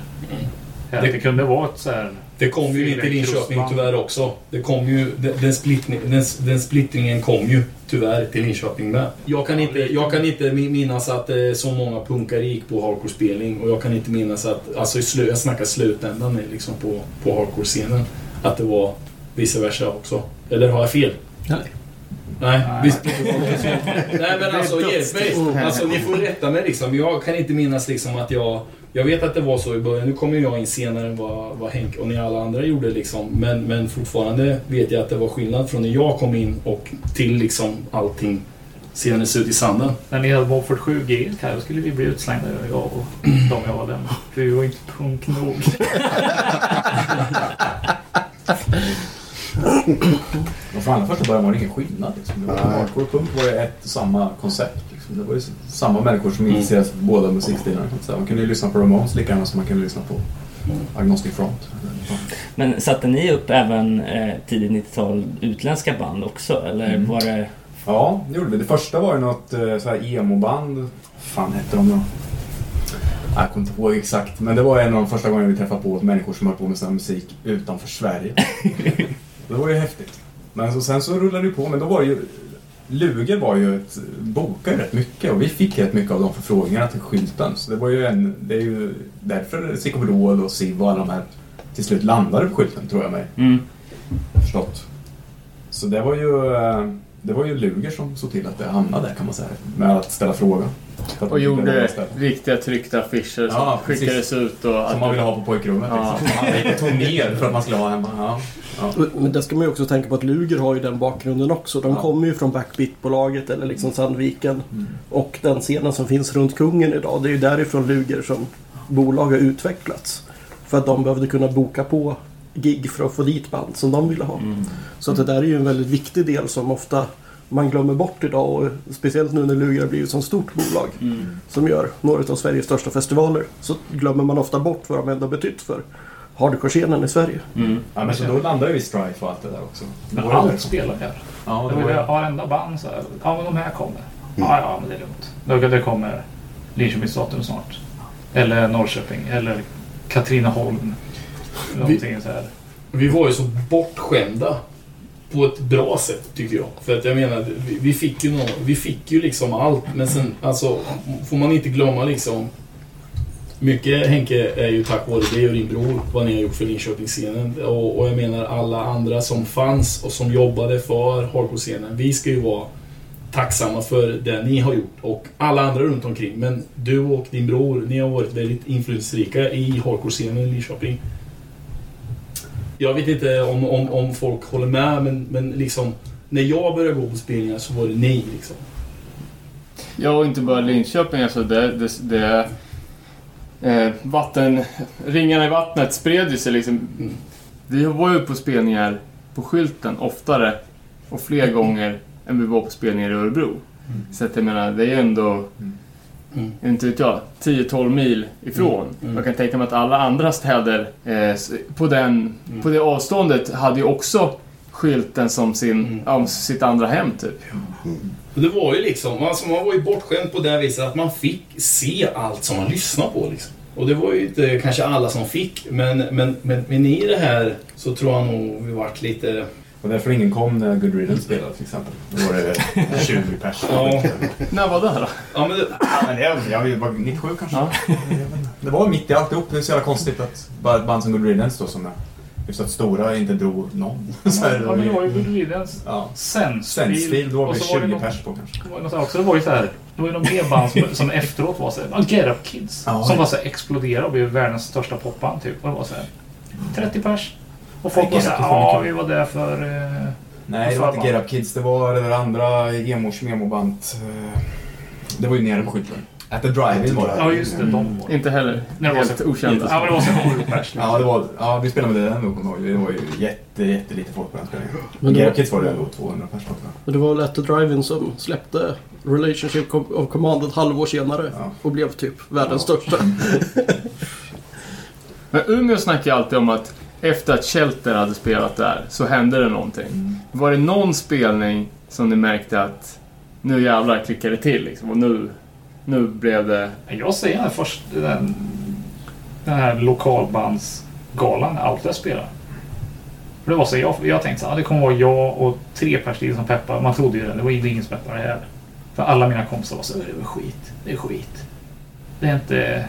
Det, det kunde vara ett så här
Det kom ju inte till Linköping tyvärr också. Det kom ju, den, den, splittning, den, den splittringen kom ju tyvärr till Linköping med. Jag kan inte, jag kan inte mi- minnas att eh, så många punkare gick på hardcore-spelning och jag kan inte minnas att, alltså i slu, jag snackar slutändan liksom på, på hardcore-scenen, att det var vice versa också. Eller har jag fel?
Nej.
Nej,
Nej.
visst. Nej men alltså hjälp mig. Alltså ni får rätta mig liksom. Jag kan inte minnas liksom att jag... Jag vet att det var så i början. Nu kommer jag in senare än vad, vad Henk och ni alla andra gjorde liksom. Men, men fortfarande vet jag att det var skillnad från när jag kom in och till liksom allting senades ut i sanden.
När ni hade Mofford 7 G här, då skulle vi bli utslängda, jag och de jag var den. För vi var inte punk nog.
Och från allra första början var det ingen skillnad. Liksom. Det var
Nej.
hardcore och punk var ju ett och samma koncept. Det var ju samma människor som intresserade sig för båda musikstilarna. Så man kunde ju lyssna på Ramones lika gärna som man kunde lyssna på Agnostic Front.
Men satte ni upp även eh, tidigt 90-tal utländska band också? Eller
Mm.
var det
Ja, det gjorde vi. Det första var ju något eh, så här emo-band. fan hette de då? Jag kommer inte ihåg exakt, men det var en av de första gångerna vi träffade på människor som höll på med sån här musik utanför Sverige. det var ju häftigt. Men så, sen så rullade det på, men då var det ju... Luger var ju ett, bokade rätt mycket och vi fick rätt mycket av de förfrågningarna till skylten. Så det var ju en, det är ju därför Psykobrod och Siv och alla de här till slut landade på skylten, tror jag mig.
Mm.
Förstått. Så det var ju, eh, det var ju Luger som såg till att det hamnade där kan man säga. Med att ställa frågan.
Och gjorde riktiga tryckta affischer som
Ja,
skickades ut. Och
Som man ville ha på pojkrummet
Ja.
liksom. Man tog ner för att man skulle ha hemma. Ja. Ja.
Men det ska man ju också tänka på att Luger har ju den bakgrunden också. De
Ja.
kommer ju från Backbeat-bolaget eller liksom Sandviken.
Mm.
Och den scenen som finns runt kungen idag, det är ju därifrån Luger som bolag har utvecklats. För att de behövde kunna boka på gig för att få dit band som de ville ha. Så att det där är ju en väldigt viktig del som ofta man glömmer bort idag. Och speciellt nu när Luger har blivit ett så stort bolag som gör några av Sveriges största festivaler. Så glömmer man ofta bort vad de ändå betytt för hardcore-scenen i Sverige.
ja, men så då landade vi i Strife och allt det där också.
Men allt spelar här.
Ja,
Det var ju varenda band så här. Ja, men de här kommer. Ja, ja, men det är lugnt. Det kommer Linköpingsdatum snart. Eller Norrköping. Eller Katrineholm. Någonting så här.
Vi var ju så bortskämda på ett bra sätt tycker jag. För att jag menar, vi, vi fick ju någon, vi fick ju liksom allt. Men sen, alltså, får man inte glömma liksom mycket Henke är ju tack vare dig och din bror vad ni har gjort för Linköpingsscenen. Och, och jag menar alla andra som fanns och som jobbade för hardcore-scenen. Vi ska ju vara tacksamma för det ni har gjort och alla andra runt omkring. Men du och din bror, ni har varit väldigt inflytelserika i hardcore-scenen i Linköping. Jag vet inte om, om, om folk håller med, men, men liksom när jag började gå på spelningar så var det ni liksom.
Ja, och inte bara Linköping. Alltså det, det, det, eh, vatten, ringarna i vattnet spred ju sig liksom. Vi var ju på spelningar på skylten oftare och fler gånger än vi var på spelningar i Örebro. Så att jag menar, det är ju ändå,
Mm.
Inte vet jag, 10-12 mil ifrån.
Mm. Mm.
Jag kan tänka mig att alla andra städer eh, på, den, på det avståndet hade ju också skylten som sin,
Mm.
ja, sitt andra hem typ.
Det var ju liksom, alltså man var ju bortskämd på det viset att man fick se allt som man lyssnade på liksom. Och det var ju inte kanske alla som fick, men, men, men, men i det här så tror jag nog vi vart lite...
Och därför ingen kom när Good Riddance spelade till exempel. Då var det 20 pers.
Ja.
När var det här då?
Ja, men det,
Ja, men det, jag var 97 kanske.
Ja.
Det var mitt i alltihop. Det är så jävla konstigt att bara ett band som Good Riddance då som är hyfsat stora inte drog någon. Så här,
Ja, men det var ju Good Riddance.
ja.
Sensfil.
Då var vi
så var det
20
något-
pers på kanske.
Det var ju något också, det var ju så här, det var ju någon mer band som, som efteråt var såhär, Get Up Kids.
Ja.
som var så här, exploderade och blev världens största popband typ. Och det var så här, 30 pers. Och folk
Nej,
var såhär, ja vi var där för... Eh,
Nej, det var inte Get Up Kids. Det var det där andra emos memoband. eh, Det var ju nere på skylten. At the Drive-In var det.
ja just det, de var
Inte heller
var
helt
så-
okända.
Ja men det var så sju pers. liksom.
Ja, det var, ja, vi spelade med det ändå, kommer jag ihåg. Det var ju jätte, jättelite folk på den spelningen. Get
var-
Up Kids var det ändå 200 pers på.
Men det var väl At the Drive-In som släppte Relationship of Command ett halvår senare.
Ja.
Och blev typ världens
Ja.
största.
Men Umeå snackar ju alltid om att efter att Shelter hade spelat där så hände det någonting.
Mm.
Var det någon spelning som ni märkte att nu jävlar klickade det till liksom, och nu, nu blev det...
Jag säger den först, den, den här lokalbandsgalan när Outlet spelar. För det var så, jag, jag tänkte så här, ah, det kommer vara jag och tre pers till som peppar. Man trodde ju det, det var ingen som peppade det här. För alla mina kompisar var så, äh, det är skit, det är skit. Det är inte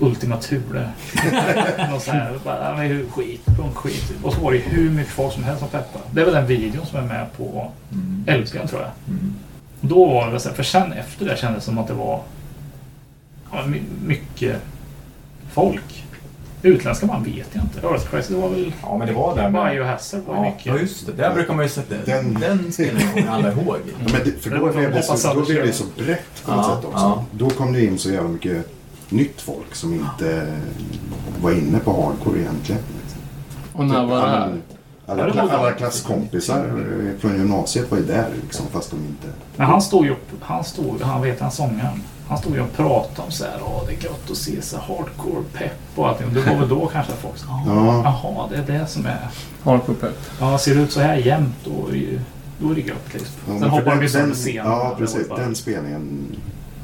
Ultima Thule. Något så här, bara, "Ja, men skit, punkskit. Och så var det ju hur mycket folk som helst som peppade. Det är väl den videon som är med på
Mm.
LPn tror jag.
Mm.
Då var det väl så här, för sen efter det kändes det som att det var ja, my- mycket folk. Utländska man vet jag inte. Earthquake, det var väl
Ja, men det var där med...
Biohazard var ju
Ja,
mycket.
ja, just det. Där brukar man ju sätta... Den,
Den-
den spelningen kommer alla ihåg.
Ja, men det, för då
var
blev det, så, då
det
blev det
kör.
så brett på något
Ja,
sätt också.
ja.
Då kom det in så jävla mycket nytt folk som inte var inne på hardcore egentligen. Liksom.
Och när var det här?
Alla, alla, alla klasskompisar från gymnasiet var ju där liksom, fast de inte...
Men han stod ju, han stod, han vet han sångaren. Han stod ju och pratade om så här, åh det är gött att se så hardcore pepp och allting. Och det var väl då kanske att folk sa,
Ja.
jaha det är det som är.
Hardcore pepp.
Ja, ser det ut så här jämt då är ju då är det gött liksom.
Ja,
Sen hoppar de ju sönder scenen.
Ja, precis.
bara-
Den spelningen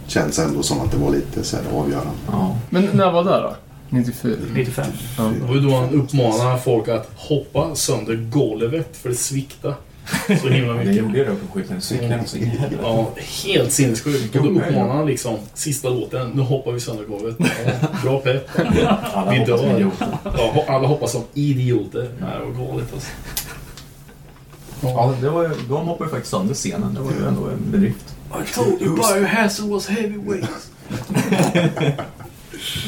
känns ändå som att det var lite så här avgörande.
Ja.
Men när var det då? 94?
95.
Det var ju då han uppmanade folk att hoppa sönder golvet för det svikta så himla
Det
mycket.
gjorde jag då på skjutningscykeln. så in.
Ja, helt sinnessjukt. Och då uppmanade han liksom sista låten, nu hoppar vi sönder golvet. Ja, bra pepp.
Alla
Vi dör. Ja, alla hoppas som idioter. Nej, det var galet alltså.
Ja, det var, de hoppade ju faktiskt sönder scenen. Det var ju ändå en bedrift.
I told you biohazard was heavyweight.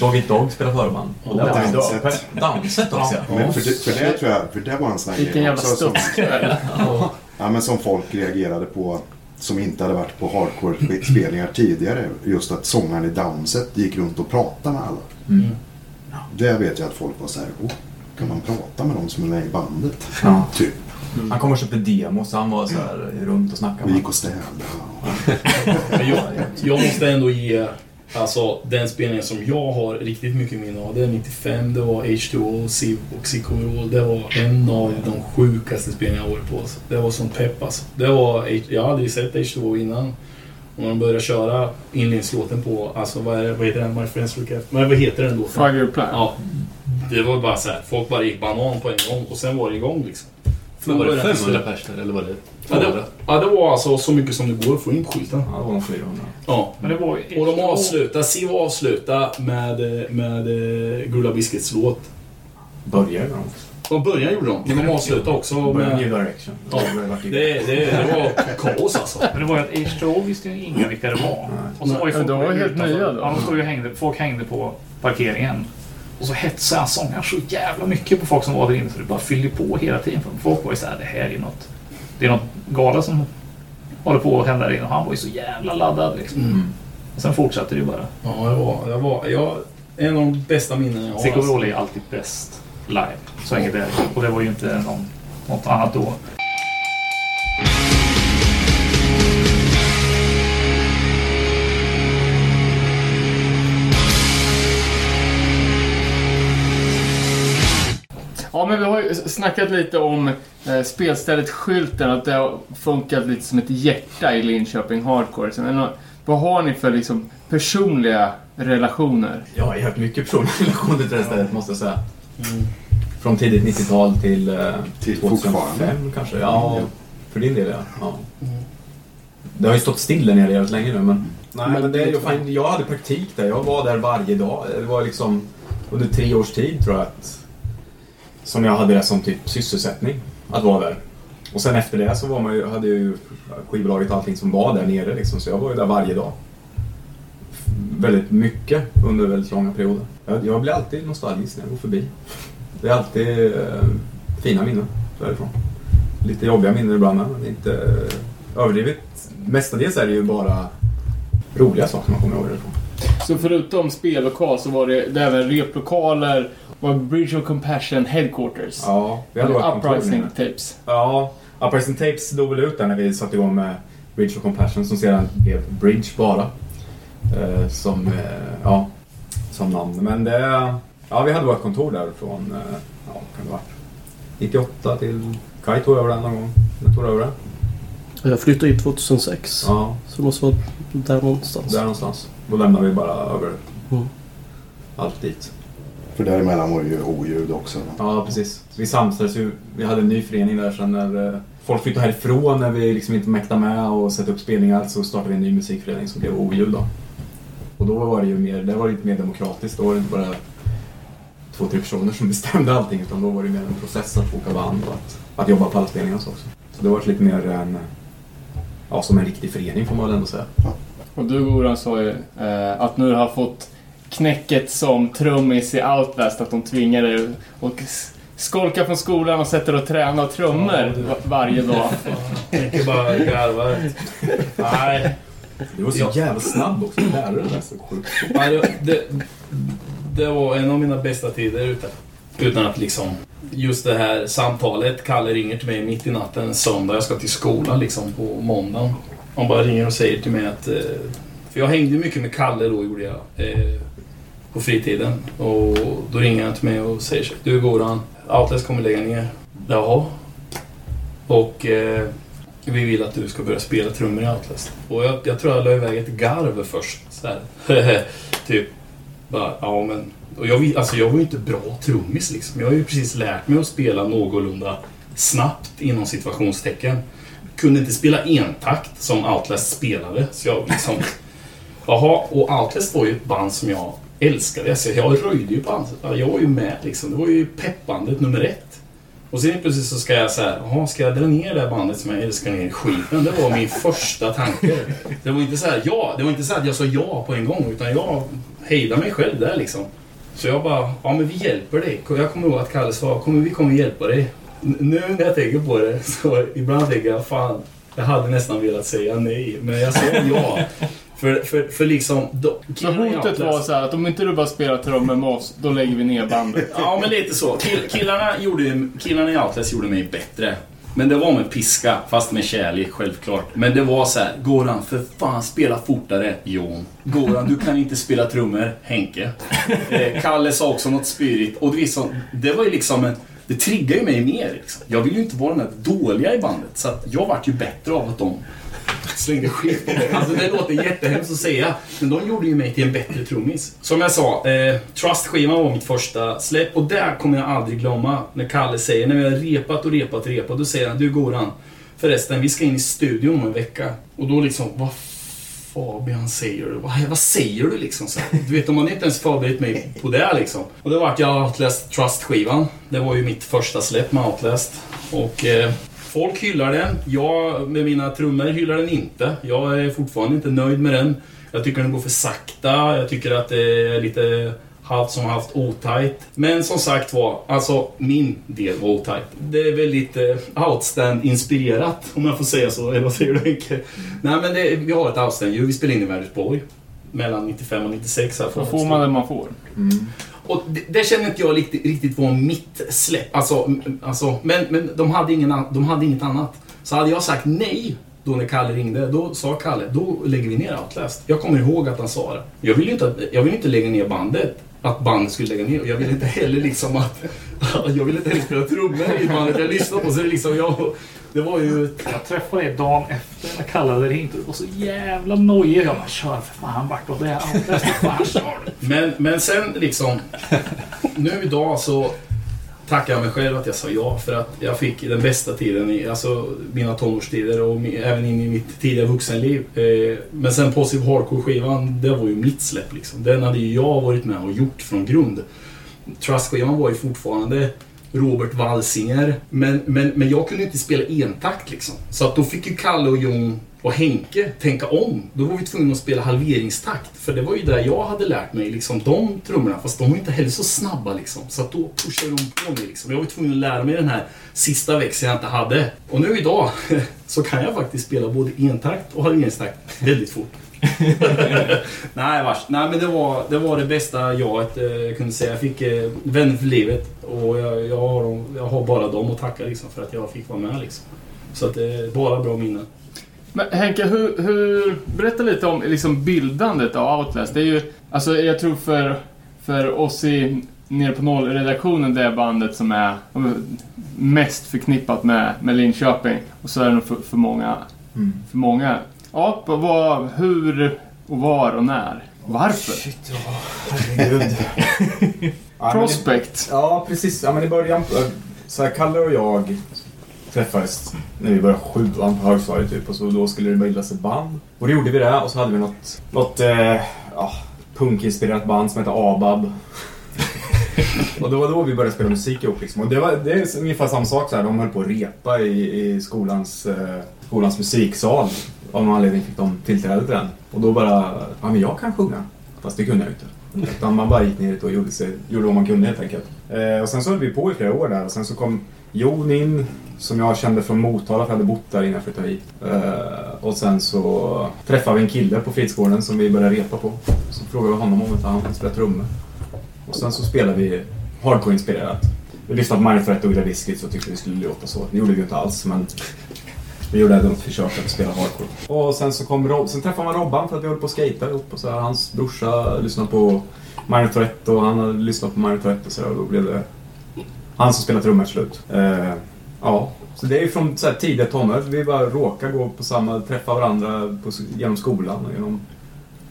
Dog Eat Dog spelade förband. Och det var
Danset.
Danset också ja.
Men för det, för det tror jag, för det var en sån här
Vilken
grej
jävla
också som, ja, men som folk reagerade på som inte hade varit på hardcore-spelningar tidigare. Just att sångaren i Downset gick runt och pratade med alla.
Mm.
Det vet jag att folk var så här, oh, kan man prata med dem som är med i bandet?
Ja.
Typ.
Han kom och köpte demo så han var så här runt och snackade med
gick och städade.
Men jag, jag måste ändå ge alltså, den spelningen som jag har riktigt mycket minne av. Det är 95, det var H2O, Civ och Psycho Det var en av de sjukaste spelningarna jag varit på. Alltså. Det var sån pepp alltså. Det var, H- jag hade ju sett H2O innan. Och när de började köra inledningslåten på, alltså vad, är det, vad heter den? My Friends Look After... Men vad heter den då?
Year plan.
Ja. Det var bara så här, folk bara gick banan på en gång och sen var det igång liksom.
Men var det
började
500 pers där eller var det
Ja
200?
det, ja, det var alltså så mycket som det går att få in på skylten.
Ja, det var nog 400.
Ja.
Men det var.
Och de avslutar, Siv avslutar med, med eh, Grulla Biscuits låt.
Började med dem.
Och början gjorde de, men de avslutar också
med. New Direction.
Ja,
Det
Det, det, var kaos alltså.
Men det var ju att H2O visste ju ingen vilka det var. Och så var ju folk
de var helt nya då.
Ja, de stod ju och hängde, folk hängde på parkeringen. Och så hetsade han sångaren så jävla mycket på folk som var där inne så det bara fyllde på hela tiden. För folk var ju såhär, det här är något... Det är något gala som håller på att hända där inne. Och han var ju så jävla laddad liksom.
Mm.
Och sen fortsatte det ju bara.
Ja, det var, det var jag, en av de bästa minnen jag har.
Sick
alltså.
Är alltid bäst live. Så enkelt är det. Och det var ju inte någon, något annat då.
Ja, men vi har ju snackat lite om eh, spelstället Skylten, att det har funkat lite som ett hjärta i Linköping Hardcore. Så, men, vad har ni för liksom, personliga relationer?
Jag har haft mycket personliga relationer till det här stället måste jag säga. Från tidigt 90-tal till, eh,
Till
2005
fortfarande.
kanske. Ja, för din del ja. ja. Det har ju stått still där nere jävligt länge nu men... Nej men det, jag, fan, jag hade praktik där. Jag var där varje dag. Det var liksom under tre års tid tror jag att... Som jag hade det som typ sysselsättning. Att vara där. Och sen efter det så var man ju, hade ju skivbolaget och allting som var där nere liksom. Så jag var ju där varje dag. Väldigt mycket under väldigt långa perioder. Jag, jag blir alltid nostalgisk när jag går förbi. Det är alltid eh, fina minnen därifrån. Lite jobbiga minnen ibland men inte eh, överdrivet. Mestadels är det ju bara roliga saker man kommer ihåg därifrån.
Så förutom spellokal så var det, det även replokaler, var Bridge of Compassion Headquarters.
Ja, vi hade varit
Uprising. Tapes.
Ja, Uprising Tapes dog väl ut där när vi satte igång med Bridge of Compassion som sedan blev Bridge bara. Eh, som, eh, ja, som namn. Men det, ja vi hade vårt kontor där från, eh, ja kan det varit? 98 till, Kaj tog över den någon gång. Den tog över det.
Jag flyttade in 2006.
Ja,
Så det måste vara där någonstans.
där någonstans. Då lämnade vi bara över
Mm.
allt dit.
För däremellan var det ju oljud också.
Ja, precis. Vi samsades ju. Vi hade en ny förening där sen när eh, folk flyttade härifrån när vi liksom inte mäktade med och sätta upp spelningar så startade vi en ny musikförening som blev Oljud då. Och då var det ju mer, det var lite mer demokratiskt. Då var det inte bara två, tre personer som bestämde allting utan då var det mer en process att boka band och att, att jobba på alla spelningar också. Så det var lite mer en, ja som en riktig förening får man väl ändå säga.
Och du Goran sa ju eh, att nu har fått knäcket som trummis i Outlast, att de tvingar dig att skolka från skolan och sätter och träna och trummor
Ja,
varje dag.
Tänker bara garva. Nej,
Du var så jävla snabb också, lärare det där så sjukt.
Nej, det, var en av mina bästa tider ute. Utan att liksom... Just det här samtalet. Kalle ringer till mig mitt i natten söndag. Jag ska till skolan liksom på måndagen. Han bara ringer och säger till mig att... eh, För jag hängde mycket med Kalle då, gjorde jag. På fritiden. Och då ringer han till mig och säger så, Du Goran, Outlast kommer lägga ner. Jaha. Och... eh, vi vill att du ska börja spela trummor i Outlast. Och jag, jag tror jag la iväg ett garv först. Så här. typ. Bara, ja men. Och jag, alltså jag var ju inte bra trummis liksom. Jag har ju precis lärt mig att spela någorlunda snabbt inom situationstecken. Kunde inte spela entakt som Outlast spelade. Så jag liksom... Jaha, och Outlast var ju ett band som jag älskade. jag. jag röjde ju på ansiktet. Jag var ju med liksom. Det var ju peppandet nummer ett. Och sen plötsligt så ska jag så här, jaha, ska jag dra ner det här bandet som jag älskar ner i skiten? Det var min första tanke. Det var inte så här, ja, det var inte så att jag sa ja på en gång, utan jag hejdade mig själv där liksom. Så jag bara, ja men vi hjälper dig. Jag kommer ihåg att Kalle sa, kommer, vi kommer hjälpa dig. Nu när jag tänker på det, så ibland tänker jag, fan, jag hade nästan velat säga nej, men jag sa ja. För, för, för liksom... Då, i
hotet var så här att om inte du bara spelar trummor med oss, då lägger vi ner bandet.
Ja, men lite så. Kill, killarna, gjorde, killarna i Outlast gjorde mig bättre. Men det var med piska, fast med kärlek självklart. Men det var så här, Goran, för fan spela fortare, Jon. Goran, du kan inte spela trummor, Henke. Eh, Kalle sa också något spirit. Och det, liksom, det var ju liksom en, det triggar ju mig mer. Liksom. Jag vill ju inte vara den där dåliga i bandet. Så jag vart ju bättre av att de slängde skit på mig. Alltså det låter jättehemskt att säga. Men de gjorde ju mig till en bättre trummis. Som jag sa, eh, Trust-skivan var mitt första släpp. Och där kommer jag aldrig glömma när Kalle säger, när vi har repat och repat och repat. Då säger han, du Goran. Förresten, vi ska in i studion om en vecka. Och då liksom, vad Fabian säger du? Vad, vad säger du liksom? Så du vet, de har inte ens förberett mig på det liksom. Och det vart jag Outlast Trust-skivan. Det var ju mitt första släpp med Outlast. Och eh, folk hyllar den. Jag med mina trummor hyllar den inte. Jag är fortfarande inte nöjd med den. Jag tycker den går för sakta. Jag tycker att det är lite halvt som haft otajt. Men som sagt var, alltså min del var otajt. Det är väldigt eh, outstand-inspirerat, om jag får säga så. Eller vad säger du Henke? Nej men det, vi har ett outstand ju. Vi spelar in i Vänersborg. Mellan 95 och 96 här.
Då får man det man får.
Och det, det känner inte jag riktigt, riktigt var mitt släpp. Alltså, alltså, men men de, hade ingen, de hade inget annat. Så hade jag sagt nej då när Kalle ringde, då sa Kalle, då lägger vi ner Outlast. Jag kommer ihåg att han sa det. Jag vill ju inte, jag vill inte lägga ner bandet. Att bandet skulle lägga ner. Och jag vill inte heller liksom att... Jag vill inte heller spela trummor i bandet jag lyssnar på. Så det, liksom, jag, det var ju...
Jag träffade dig dagen efter när Kalle hade ringt och du var så jävla nojig. Jag bara, kör för fan Bartol. Det är fan, kör.
Men, men sen liksom... Nu idag så tackar jag mig själv att jag sa ja. För att jag fick den bästa tiden i alltså, mina tonårstider och även in i mitt tidiga vuxenliv. Eh, men sen Positive Hardcore-skivan, det var ju mitt släpp liksom. Den hade ju jag varit med och gjort från grund. Trust-skivan var ju fortfarande Robert Walsinger. Men, men, men jag kunde inte spela entakt liksom. Så att då fick ju Kalle och Jon och Henke tänka om. Då var vi tvungna att spela halveringstakt. För det var ju där jag hade lärt mig liksom de trummorna. Fast de var inte heller så snabba liksom. Så att då pushade de på mig liksom. Jag var tvungen att lära mig den här sista växeln jag inte hade. Och nu idag så kan jag faktiskt spela både entakt och halveringstakt väldigt fort. Nej, vars. Nej, men det var, det var det bästa jaet eh, kunde säga. Jag fick eh, vänner för livet och jag, jag, har, dem, jag har bara dem att tacka liksom, för att jag fick vara med. Liksom. Så att det är bara bra minnen.
Men Henke, hur, hur, berätta lite om liksom bildandet av Outlast. Det är ju, alltså jag tror för, för oss i Nere på Noll-redaktionen, det bandet som är mest förknippat med, med Linköping. Och så är det nog för, för många. För många. Ja, vad, hur och var och när. Varför?
Shit, ja. Herregud. Ja, men
Prospect.
Ja, precis. Ja, men i början, så här, Kalle och jag träffades när vi började sjuan på högstadiet typ. Och så då skulle det bildas ett band. Och då gjorde vi det och så hade vi något, något eh, ja, punkinspirerat band som hette ABAB. och det var då vi började spela musik ihop liksom. Och det, var, det är ungefär samma sak så här. De höll på att repa i, i skolans, eh, skolans musiksal. Av någon anledning fick de tillträde till den. Och då bara, ja men jag kan sjunga. Fast det kunde jag ju inte. Utan man bara gick ner dit och gjorde, sig, gjorde vad man kunde helt enkelt. Eh, och sen så höll vi på i flera år där och sen så kom Jonin, som jag kände från Motala för jag hade bott där innan jag flyttade hit. Uh, och sen så träffade vi en kille på fritidsgården som vi började repa på. Så frågade vi honom om inte han kunde spela trummor. Och sen så spelade vi hardcore-inspirerat. Vi lyssnade på Minor och Ugly Biscuits och tyckte vi skulle låta så. Det gjorde vi ju inte alls men vi gjorde ändå ett försök att spela hardcore. Och sen så kom Rob, sen träffade man Robban för att vi höll på att skejta ihop och så här, hans brorsa lyssnade på Minor Threat och han hade lyssnat på Minor Threat och så där, och då blev det han som spelade trummor slut. Eh, ja, Så det är ju från så här tidiga tonår. Vi bara råkar gå på samma, träffa varandra på, genom skolan och genom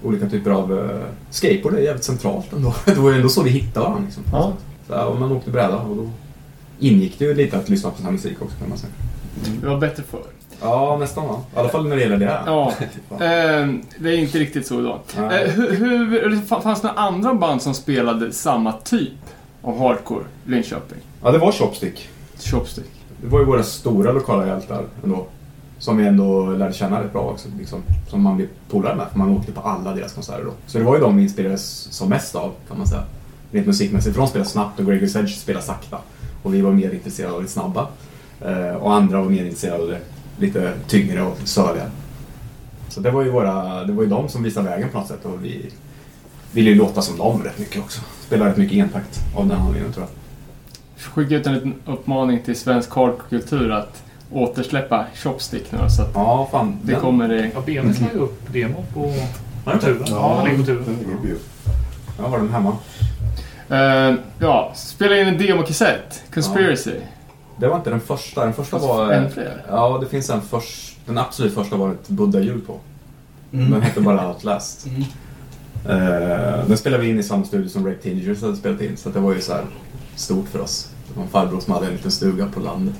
olika typer av uh, skateboard är jävligt centralt ändå. Det var ju ändå så vi hittade varandra. Liksom.
Ja.
Så, här, och man åkte bräda och då ingick det ju lite att lyssna på sån här musik också kan man säga.
Det var bättre förr.
Ja, nästan va? I alla fall när det gäller det här.
Ja. Ehm, det är inte riktigt så idag. Eh, hur, hur, fanns det några andra band som spelade samma typ av hardcore i Linköping?
Ja, det var Chopstick.
Chopstick.
Det var ju våra stora lokala hjältar ändå. Som vi ändå lärde känna rätt bra också. Liksom, som man blev polare med. För man åkte på alla deras konserter då. Så det var ju de vi inspirerades som mest av kan man säga. Rent musikmässigt. För de spelade snabbt och Gregor Sedge spelade sakta. Och vi var mer intresserade av det snabba. Eh, och andra var mer intresserade av det lite tyngre och söligare. Så det var ju våra, det var ju de som visade vägen på något sätt. Och vi ville ju låta som dem rätt mycket också. Spela rätt mycket entakt av den anledningen tror jag.
Skicka ut en liten uppmaning till svensk hardcore-kultur att återsläppa Chopstick nu så att
Ja, fan.
det
den-
kommer i...
Ja, Benet la ju upp demo på turen. Ja, den ligger på.
Jag har den hemma.
Eh, ja, spela in en demokassett. Conspiracy.
Det var inte den första. Den första var...
ännu fler.
Ja, det finns en först... Den absolut första var ett Buddha-hjul på.
Mm.
Den hette bara Outlast.
Mm.
Eh, den spelade vi in i samma studio som Rape Teenagers hade spelat in. Så att det var ju så här stort för oss. Det var en farbror som hade en liten stuga på landet.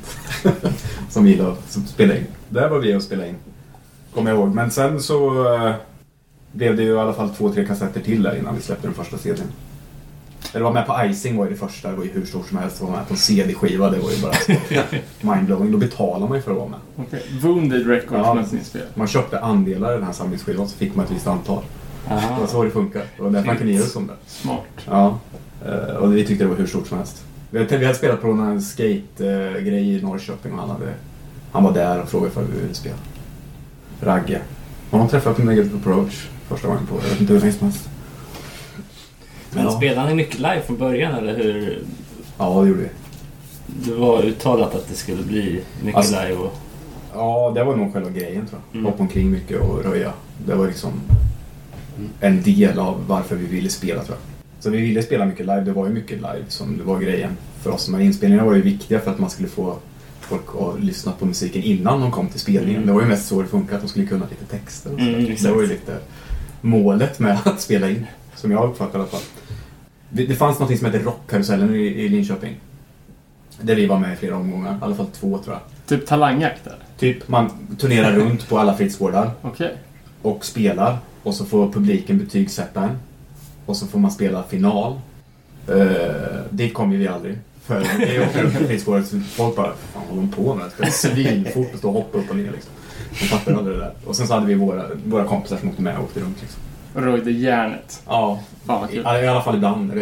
som gillade att spela in. Där var vi och spelade in. Kommer jag ihåg. Men sen så eh, blev det ju i alla fall två, tre kassetter till där innan vi släppte den första CDn. Eller var med på Icing var ju det första. Det var ju hur stort som helst. Var med på en CD-skiva. Det var ju bara mindblowing. Då betalar man ju för att vara med.
Okej. Wounded Records
Ja.
spel.
Man köpte andelar i den här samlingsskivan så fick man ett visst antal. Det var så det funkar. Det var därför man kunde ge oss om det.
Smart.
Ja. Eh, Och vi tyckte det var hur stort som helst. Vi hade, vi hade spelat på en skate-grej i Norrköping och han, hade, han var där och frågade för vi ville spela. Ragge. Honom träffade jag på Negative Approach första gången på, jag vet inte hur länge som helst.
Men
Ja.
spelade ni mycket live från början eller hur?
Ja, det gjorde vi.
Det var uttalat att det skulle bli mycket
Alltså-
live och...
Ja, det var nog själva grejen tror jag.
Mm.
Hoppa omkring mycket och röja. Det var liksom en del av varför vi ville spela tror jag. Så vi ville spela mycket live. Det var ju mycket live som det var grejen för oss. Men inspelningarna var ju viktiga för att man skulle få folk att lyssna på musiken innan de kom till spelningen. Det var ju mest så det funkade, att de skulle kunna lite texter och så.
Mm,
Det var ju lite målet med att spela in. Som jag uppfattade i alla fall. Det, fanns något som hette Rockkarusellen i, i Linköping. Där vi var med i flera omgångar. I alla fall två tror jag.
Typ talangjakt eller?
Typ man turnerar runt på alla fritidsgårdar
Okej.
och spelar och så får publiken betygsätta en. Och så får man spela final. Uh, dit kom ju vi aldrig. För det åker runt på fritidsgårdar så folk bara, fan håller de på med? Spelar svinfort och står och hoppar upp och ner liksom. De fattar aldrig det där. Och sen så hade vi våra, våra kompisar som åkte med och åkte runt liksom.
Röjde järnet.
Ja,
Fan vad
i,
kul.
i alla fall ibland.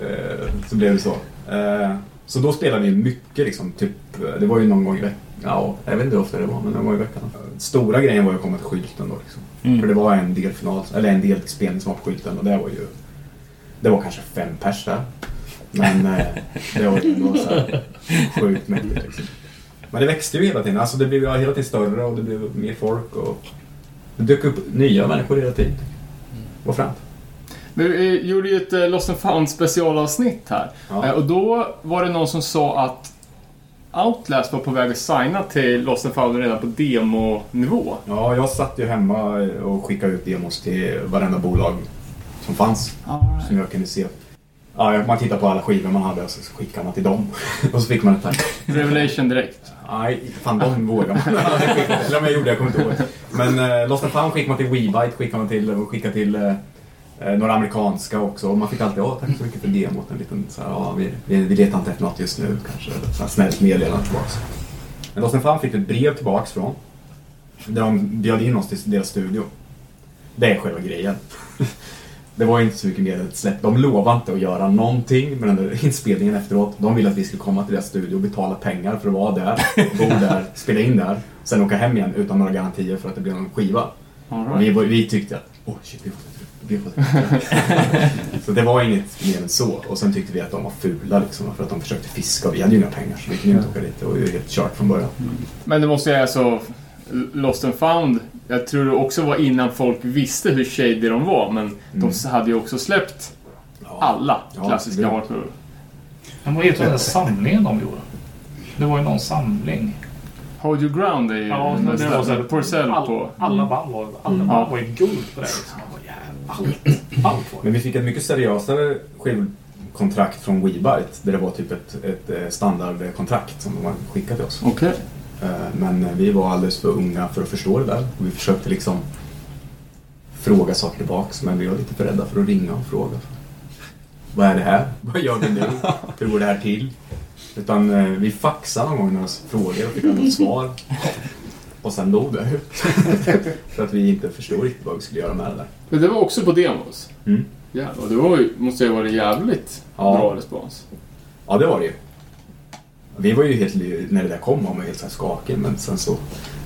Eh, så blev det så. Eh, så då spelade vi mycket liksom, typ, det var ju någon gång i veckan. Ja, jag vet inte hur ofta det var, men det var i veckan. Stora grejen var ju att komma till skylten då liksom.
Mm.
För det var en delfinal, eller en delspelning som var på skylten och det var ju, det var kanske fem pers där. Men eh, det var ju ändå så här sjukt mäktigt liksom. Men det växte ju hela tiden, alltså det blev ju hela tiden större och det blev mer folk och det dök upp nya människor hela tiden. Det var fränt.
Vi eh, gjorde ju ett eh, Lost and found specialavsnitt här.
Ja.
Eh, Och då var det någon som sa att Outlast var på väg att signa till Lost and found redan på demonivå.
Ja, jag satt ju hemma och skickade ut demos till varenda bolag som fanns. Som jag kunde se. Ja, man tittar på alla skivor man hade och så skickade man till dem. och så fick man ett tack.
Revelation direkt.
Nej, fan de vågar man. Eller om jag gjorde, jag kommer inte ihåg. Men eh, Lost and Found skickade man till Weebite, skickade man till, och skickade till eh, några amerikanska också. Och man fick alltid, åh tack så mycket för demot. En liten så här, ja, vi, vi, vi letar inte efter något just nu kanske. Så här snällt meddelande tillbaks. Men Lost Found fick ett brev tillbaks från. Där de bjöd in oss till deras studio. Det är själva grejen. Det var inte så mycket mer än ett släpp. De lovade inte att göra någonting med den där inspelningen efteråt. De ville att vi skulle komma till deras studio och betala pengar för att vara där, bo där, spela in där. Sen åka hem igen utan några garantier för att det blev någon skiva. Och vi, vi tyckte att, åh shit, vi får Så det var inget mer än så. Och sen tyckte vi att de var fula liksom, för att de försökte fiska och vi hade ju inga pengar så vi kunde ju inte åka dit. Det var ju helt kört från början.
Men det måste jag alltså... Lost and found, jag tror det också var innan folk visste hur shady de var, men
Mm.
de hade ju också släppt alla
Ja,
klassiska
det-
hardcore.
Men vad heter den där samlingen de gjorde? Det var ju någon samling.
Hold your ground är ju
Ja, det var så här,
Porcell
all,
på.
Alla band var, alla
Mm.
band
Ja.
var ju guld på det. Liksom. Allt, allt var
Men vi fick ett mycket seriösare skivkontrakt från WeBite där det var typ ett, ett eh, standardkontrakt som de hade skickat till oss.
Okej.
Eh, Men vi var alldeles för unga för att förstå det där. Och vi försökte liksom fråga saker tillbaks men vi var lite för rädda för att ringa och fråga. Vad är det här? Vad gör vi nu? Hur går det här till? Utan eh, vi faxade någon gång några frågor och fick något svar. Och sen dog det. för att vi inte förstod riktigt vad vi skulle göra med det där.
Men det var också på demos.
Mm.
Jävlar, och det var ju, måste ju ha varit jävligt
Ja.
bra respons.
Ja, det var det ju. Vi var ju helt, när det där kom var man helt så här skakig men sen så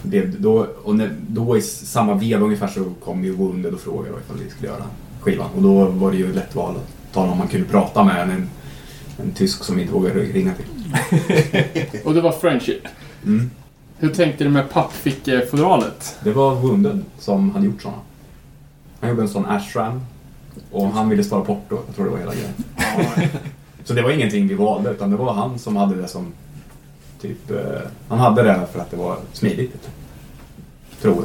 det då, och när, då i samma veva ungefär så kom ju Wounded och frågade ifall vi skulle göra skivan och då var det ju ett lätt val att tala om man kunde prata med en, en tysk som vi inte vågade ringa till.
Och det var Friendship.
Mm.
Hur tänkte du med pappfickefodralet?
Det var Wounded som hade gjort sådana. Han gjorde en sån ashram och han ville spara porto, jag tror det var hela grejen. Så det var ingenting vi valde utan det var han som hade det som typ, eh, han hade det för att det var smidigt. Tror jag.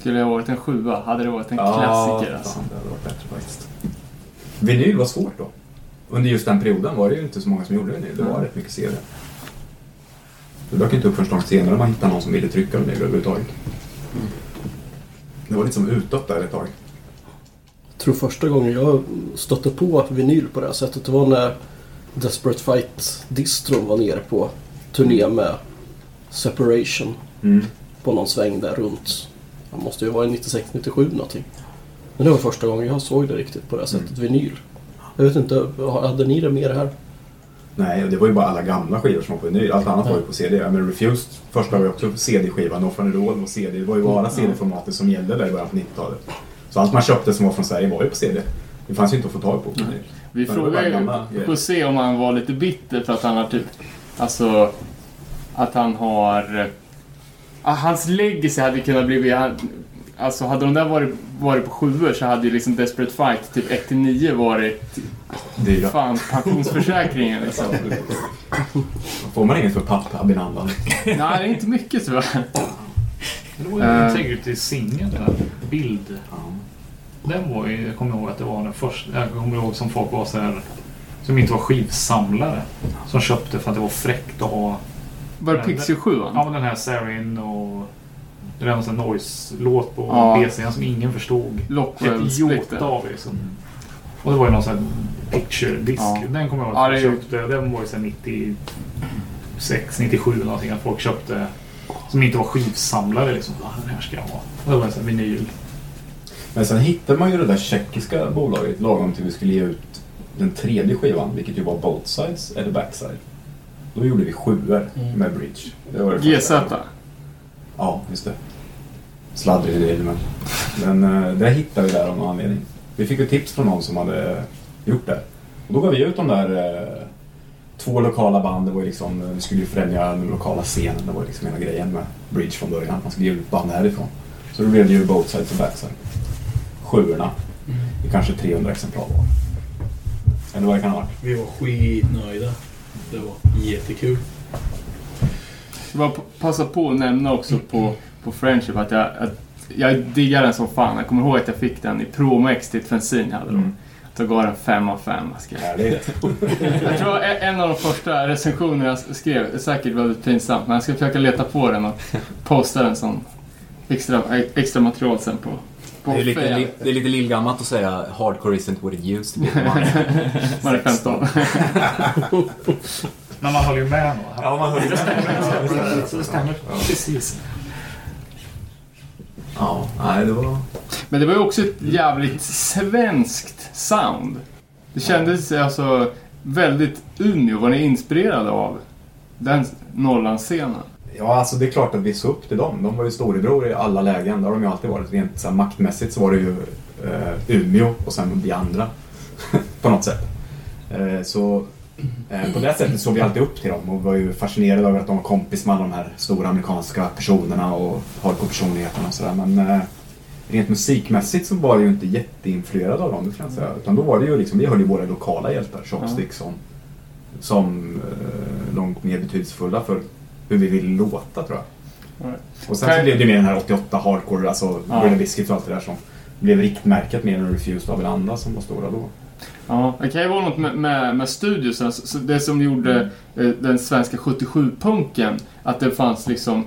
Skulle det ha varit en sjua hade det varit en
Ja,
klassiker
fan,
alltså.
det hade varit bättre faktiskt. Vinyl var svårt då. Under just den perioden var det ju inte så många som gjorde vinyl. Det var
Mm.
rätt mycket CD. Det dök inte upp förrän långt senare man hittade någon som ville trycka vinyl överhuvudtaget. Det var lite som utåt där ett tag.
Jag tror första gången jag stötte på vinyl på det här sättet det var när Desperate Fight-distron var nere på turné med Separation
Mm.
på någon sväng där runt. Det måste ju vara 96-97 någonting. Men det var första gången jag såg det riktigt på det här sättet, vinyl. Jag vet inte, hade ni det mer här?
Nej, och det var ju bara alla gamla skivor som var på vinyl. Allt annat var ju på CD. Ja, Men Refused första var ju också på CD-skiva. No Fun Roll var CD. Det var ju bara CD-formatet som gällde där i början på 90-talet. Så allt man köpte som var från Sverige var ju på CD. Det fanns ju inte att få tag på på vinyl.
Vi frågade ju. José om han var lite bitter för att han har typ... Alltså... Att han har... Hans legacy hade kunnat bli... Alltså hade de där varit, varit på sjuor så hade ju liksom Desperate Fight typ 1-9 varit
Dyra.
fan pensionsförsäkringen liksom.
Får man inget för papp-Abinandan?
Nej, det är inte mycket tyvärr.
Det var ju
Eh.
Integrity-singeln, den där bild. Den var ju, jag kommer ihåg att det var den första, jag kommer ihåg som folk var så här som inte var skivsamlare. Som köpte för att det var fräckt att ha.
Var det Pixie 7
Ja, den här Sarin och det är en sån här noise-låt på
Ja.
BC'n som ingen förstod.
Lockwell
Ett av liksom. Och det var ju någon sån här picture-disk.
Ja.
Den kommer jag ihåg att jag köpte. Den var ju sen 96, 97 någonting. Att folk köpte som inte var skivsamlare liksom. Den här ska jag ha. Och det var en sån här vinyl.
Men sen hittade man ju det där tjeckiska bolaget lagom till vi skulle ge ut den tredje skivan, vilket ju var Both Sides eller Backside. Då gjorde vi sjuor med Bridge. Det var det första.
GZ.
Ja, just det. Sladdrig idé, men... Men eh, det hittade vi där av någon anledning. Vi fick ett tips från någon som hade gjort det. Och då gav vi ut de där eh, två lokala band. Det var ju liksom, eh, vi skulle ju främja den lokala scenen. Det var ju liksom hela grejen med Bridge från början. Man skulle ge ut band härifrån. Så då blev det ju Both Sides och Backside. Sjuorna. I kanske 300 exemplar var. Eller vad det kan ha varit.
Vi var skitnöjda. Det var jättekul.
Jag bara p- passa på att nämna också på, på Friendship att jag, att jag diggar den som fan. Jag kommer ihåg att jag fick den i Promex till ett fanzine jag hade då.
Mm.
Då gav den 5 av 5. Jag skrev.
Härligt.
Jag tror en av de första recensionerna jag skrev, är säkert väldigt pinsamt, men jag ska försöka leta på den och posta den som extra, extra material sen på, på
Det är, lite, li- det är lite lillgammalt att säga hardcore isn't what it used to be.
Man är 15.
Men man håller ju med nog.
Ja, man höll
Det stämmer. Så det stämmer. Precis.
Ja, nej det var...
Men det var ju också ett jävligt svenskt sound. Det kändes alltså väldigt Umeå. Var ni inspirerade av den Norrlandsscenen?
Ja, alltså det är klart att vi såg upp till dem. De var ju storebror i alla lägen. Det har de ju alltid varit. Rent så här, maktmässigt så var det ju eh, Umeå och sen vi andra. på något sätt. Eh, så på det sättet såg vi alltid upp till dem och var ju fascinerade över att de var kompis med alla de här stora amerikanska personerna och hardcore-personligheterna och sådär. Men eh, rent musikmässigt så var det ju inte jätteinfluerad av dem, det kan jag säga. Utan då var det ju liksom, vi höll ju våra lokala hjältar, Chopstick, som, som eh, långt mer betydelsefulla för hur vi vill låta tror jag. Och sen så blev det mer den här 88 hardcore, alltså
Ja.
Biscuits och allt det där som blev riktmärket mer än Refused av andra som var stora då.
Ja, det kan ju vara något med, med, med studios, alltså, så det som gjorde eh, den svenska 77-punken, att det fanns liksom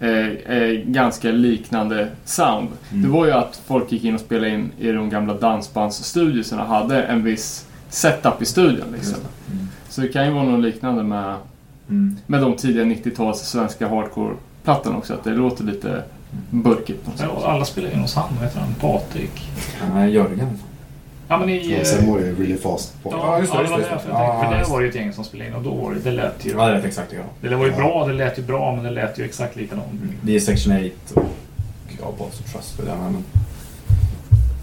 eh, eh, ganska liknande sound.
Mm.
Det var ju att folk gick in och spelade in i de gamla dansbandsstudioserna och hade en viss setup i studion. Liksom.
Mm.
Så det kan ju vara något liknande med,
Mm.
med de tidiga 90-tals svenska hardcore-plattorna också, att det låter lite burkigt. på något sätt.
Ja, alla spelar in hos han, vad heter han? Patrik.
Nej, Jörgen.
Ja, men i...
Och sen var det really fast på.
Ja,
just det,
ja, det var
det,
det.
just det.
Jag
Ja,
för där var det ju ett gäng som spelade in och då var det, det lät ju...
Ja, det vet exakt ja.
Det var ju
Ja.
bra, det lät ju bra, men det lät ju exakt likadant.
Mm. Vi är Section 8 och ja, Balls Trust för det. Men...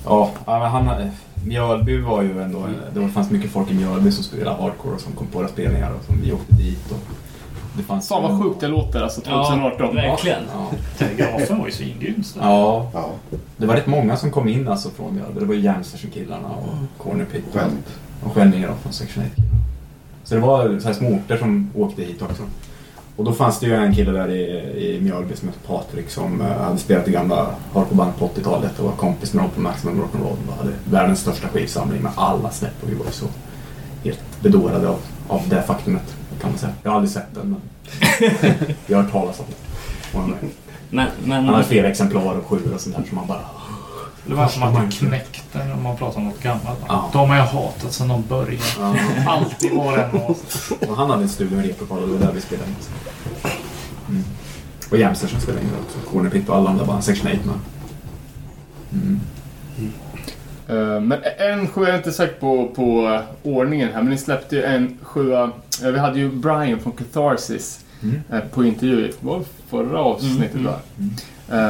Ja, ja, men han... Mjölby var ju ändå... Det var- fanns mycket folk i Mjölby som spelade hardcore och som kom på våra spelningar och som vi åkte dit. Och det fanns
Fan vad sjukt det låter alltså 2018.
verkligen.
Ja.
Telegrafen var ju svingrym.
ja,
Ja,
det var rätt många som kom in alltså från Mjölby. Det var ju Järnstation-killarna och Corner Pit.
Skämt.
Och Skänninge då från Section 8 killarna. Så det var så här små orter som åkte hit också. Och då fanns det ju en kille där i, i Mjölby som hette Patrik som eh, hade spelat i gamla hardcoreband på 80-talet och var kompis med dem på Maximum Rock'n'Roll och hade världens största skivsamling med alla släpp och vi var ju så helt bedårade av, av det faktumet kan man säga. Jag har aldrig sett den men jag har hört talas om det. Han,
Men, men,
han hade flera exemplar och sju och sånt där som man bara...
Det var som att man knäckte när man pratar om något gammalt.
Ja.
De har jag hatat sedan de började.
Ja.
Alltid var det en
Och han hade en studio med replokal och det var där vi spelade in. Mm. Och Jämstersen spelade in där också. Corner Pit och alla andra band. Section 8 med. Mm.
Eh, Men en sjua, jag är inte säker på, på ordningen här, men ni släppte ju en sjua. eh, Vi hade ju Brian från Catharsis
Mm.
eh, på intervju. Var förra avsnittet
Mm,
va?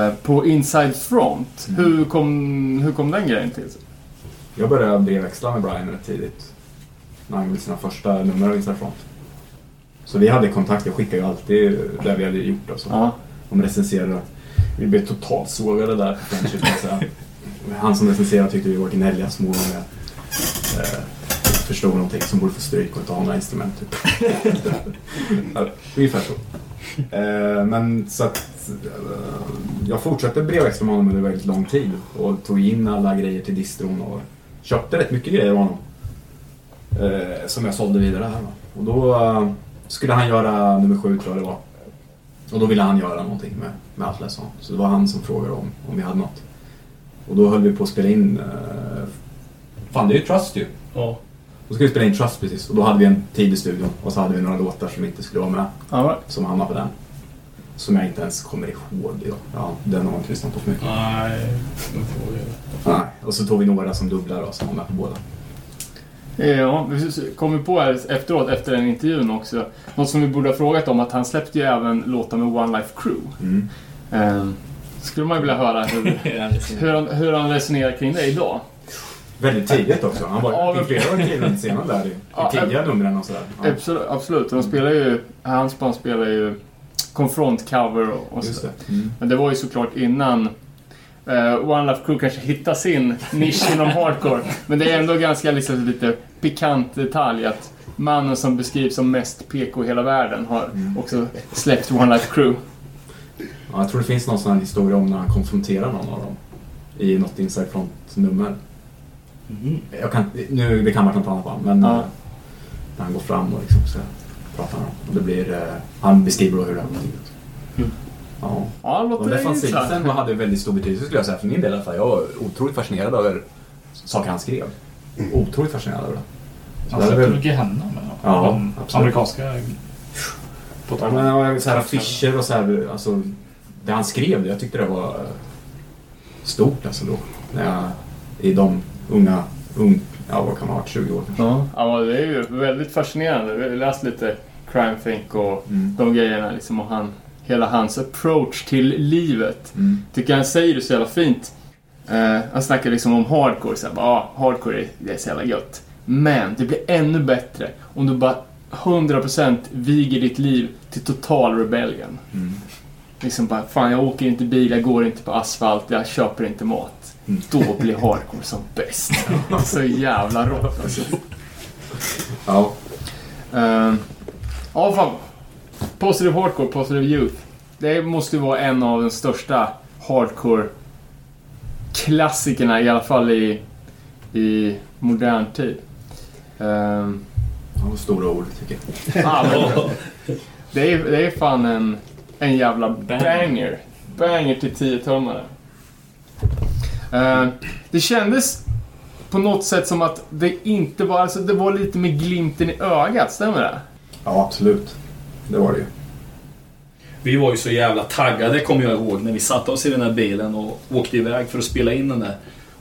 Eh, På Inside Front.
Mm.
Hur, kom, hur kom den grejen till? sig?
Jag började brevväxla med Brian rätt tidigt. När han gjorde sina första nummer av Inside Front. Så vi hade kontakt. Jag skickade ju alltid det vi hade gjort. Och så.
Ja.
De recenserade. Vi blev totalt sågade där kan jag säga. Han som recenserade tyckte vi var gnälliga små gånger. Eh, förstod någonting som borde få stryk och inte ha några instrument. Typ. ja, ungefär så. Eh, men så att eh, jag fortsatte brevväxla med honom under väldigt lång tid och tog in alla grejer till distron och köpte rätt mycket grejer av honom. Eh, som jag sålde vidare här. Och då eh, skulle han göra nummer sju tror jag det var. Och då ville han göra någonting med, med Atlas. Så det var han som frågade om, om vi hade något. Och då höll vi på att spela in... Eh, fan, det är ju Trust ju.
Ja.
Då skulle vi spela in Trust precis. Och då hade vi en tid i studion. Och så hade vi några låtar som inte skulle vara med.
Ja,
Som hamnade på den. Som jag inte ens kommer ihåg idag. Ja, den har man inte lyssnat på för mycket.
Nej, nu får vi...
Nej. Och så tog vi några som dubblar och som var med på båda.
Ja, vi kom ju på här efteråt, efter den intervjun också. Något som vi borde ha frågat om, att han släppte ju även låtar med One Life Crew.
Mm.
Eh, skulle man ju vilja höra hur, hur, han, hur han resonerar kring det idag.
Väldigt tidigt också. Han var
Ja,
flera år tidigare senare där i,
Ja,
i tidiga numren och sådär. Ja,
Absolut, absolut. De spelar ju, hans band spelar ju Confront-cover och, och
just
så.
det. Mm.
Men det var ju såklart innan eh, One Life Crew kanske hittade sin nisch inom hardcore. Men det är ändå ganska liksom, lite pikant detalj att mannen som beskrivs som mest PK i hela världen har
Mm.
också släppt One Life Crew.
Ja, jag tror det finns någon sån här historia om när han konfronterar någon av dem. I något Inside Front-nummer.
Mhm.
Jag kan, nu, det kan vara något annat band, men
Ja.
eh, när han går fram och liksom ska prata med dem. Och det blir, eh, han beskriver då hur det har gått till.
Mm.
Ja.
Ja, det låter intressant.
sen hade väldigt stor betydelse skulle jag säga för min del i alla fall. Jag var otroligt fascinerad över saker han skrev. Otroligt fascinerad över det. Så
Han släppte
väl-
mycket Henna med.
Ja,
de
absolut.
amerikanska... På
Ja, men så här affischer och så här, alltså, det han skrev, jag tyckte det var stort alltså då. Jag, I de unga, ung, ja vad kan man ha varit, 20 år kanske.
Ja, ja, det är ju väldigt fascinerande. Har läst lite Crime Think och
Mm.
de grejerna liksom och han, hela hans approach till livet.
Mm.
Tycker han säger det så jävla fint. Eh, han snackar liksom om hardcore, så här, bara, ah, hardcore är, det är så jävla gött. Men det blir ännu bättre om du bara 100% viger ditt liv till total rebellion.
Mm.
Liksom bara, fan jag åker inte bil, jag går inte på asfalt, jag köper inte mat.
Mm.
Då blir hardcore som bäst. så jävla rått alltså.
Ja.
Uh, ja, fan. Positive Hardcore, Positive Youth. Det måste ju vara en av de största hardcore-klassikerna, i alla fall i, i modern tid. Um,
Ja, stora ord tycker jag.
ah, det, är, det är fan en, en jävla banger. Banger till 10-tummare. Uh, det kändes på något sätt som att det inte var, alltså det var lite med glimten i ögat, stämmer det?
Ja, absolut. Det var det ju.
Vi var ju så jävla taggade kommer jag ihåg när vi satte oss i den här bilen och åkte iväg för att spela in den där.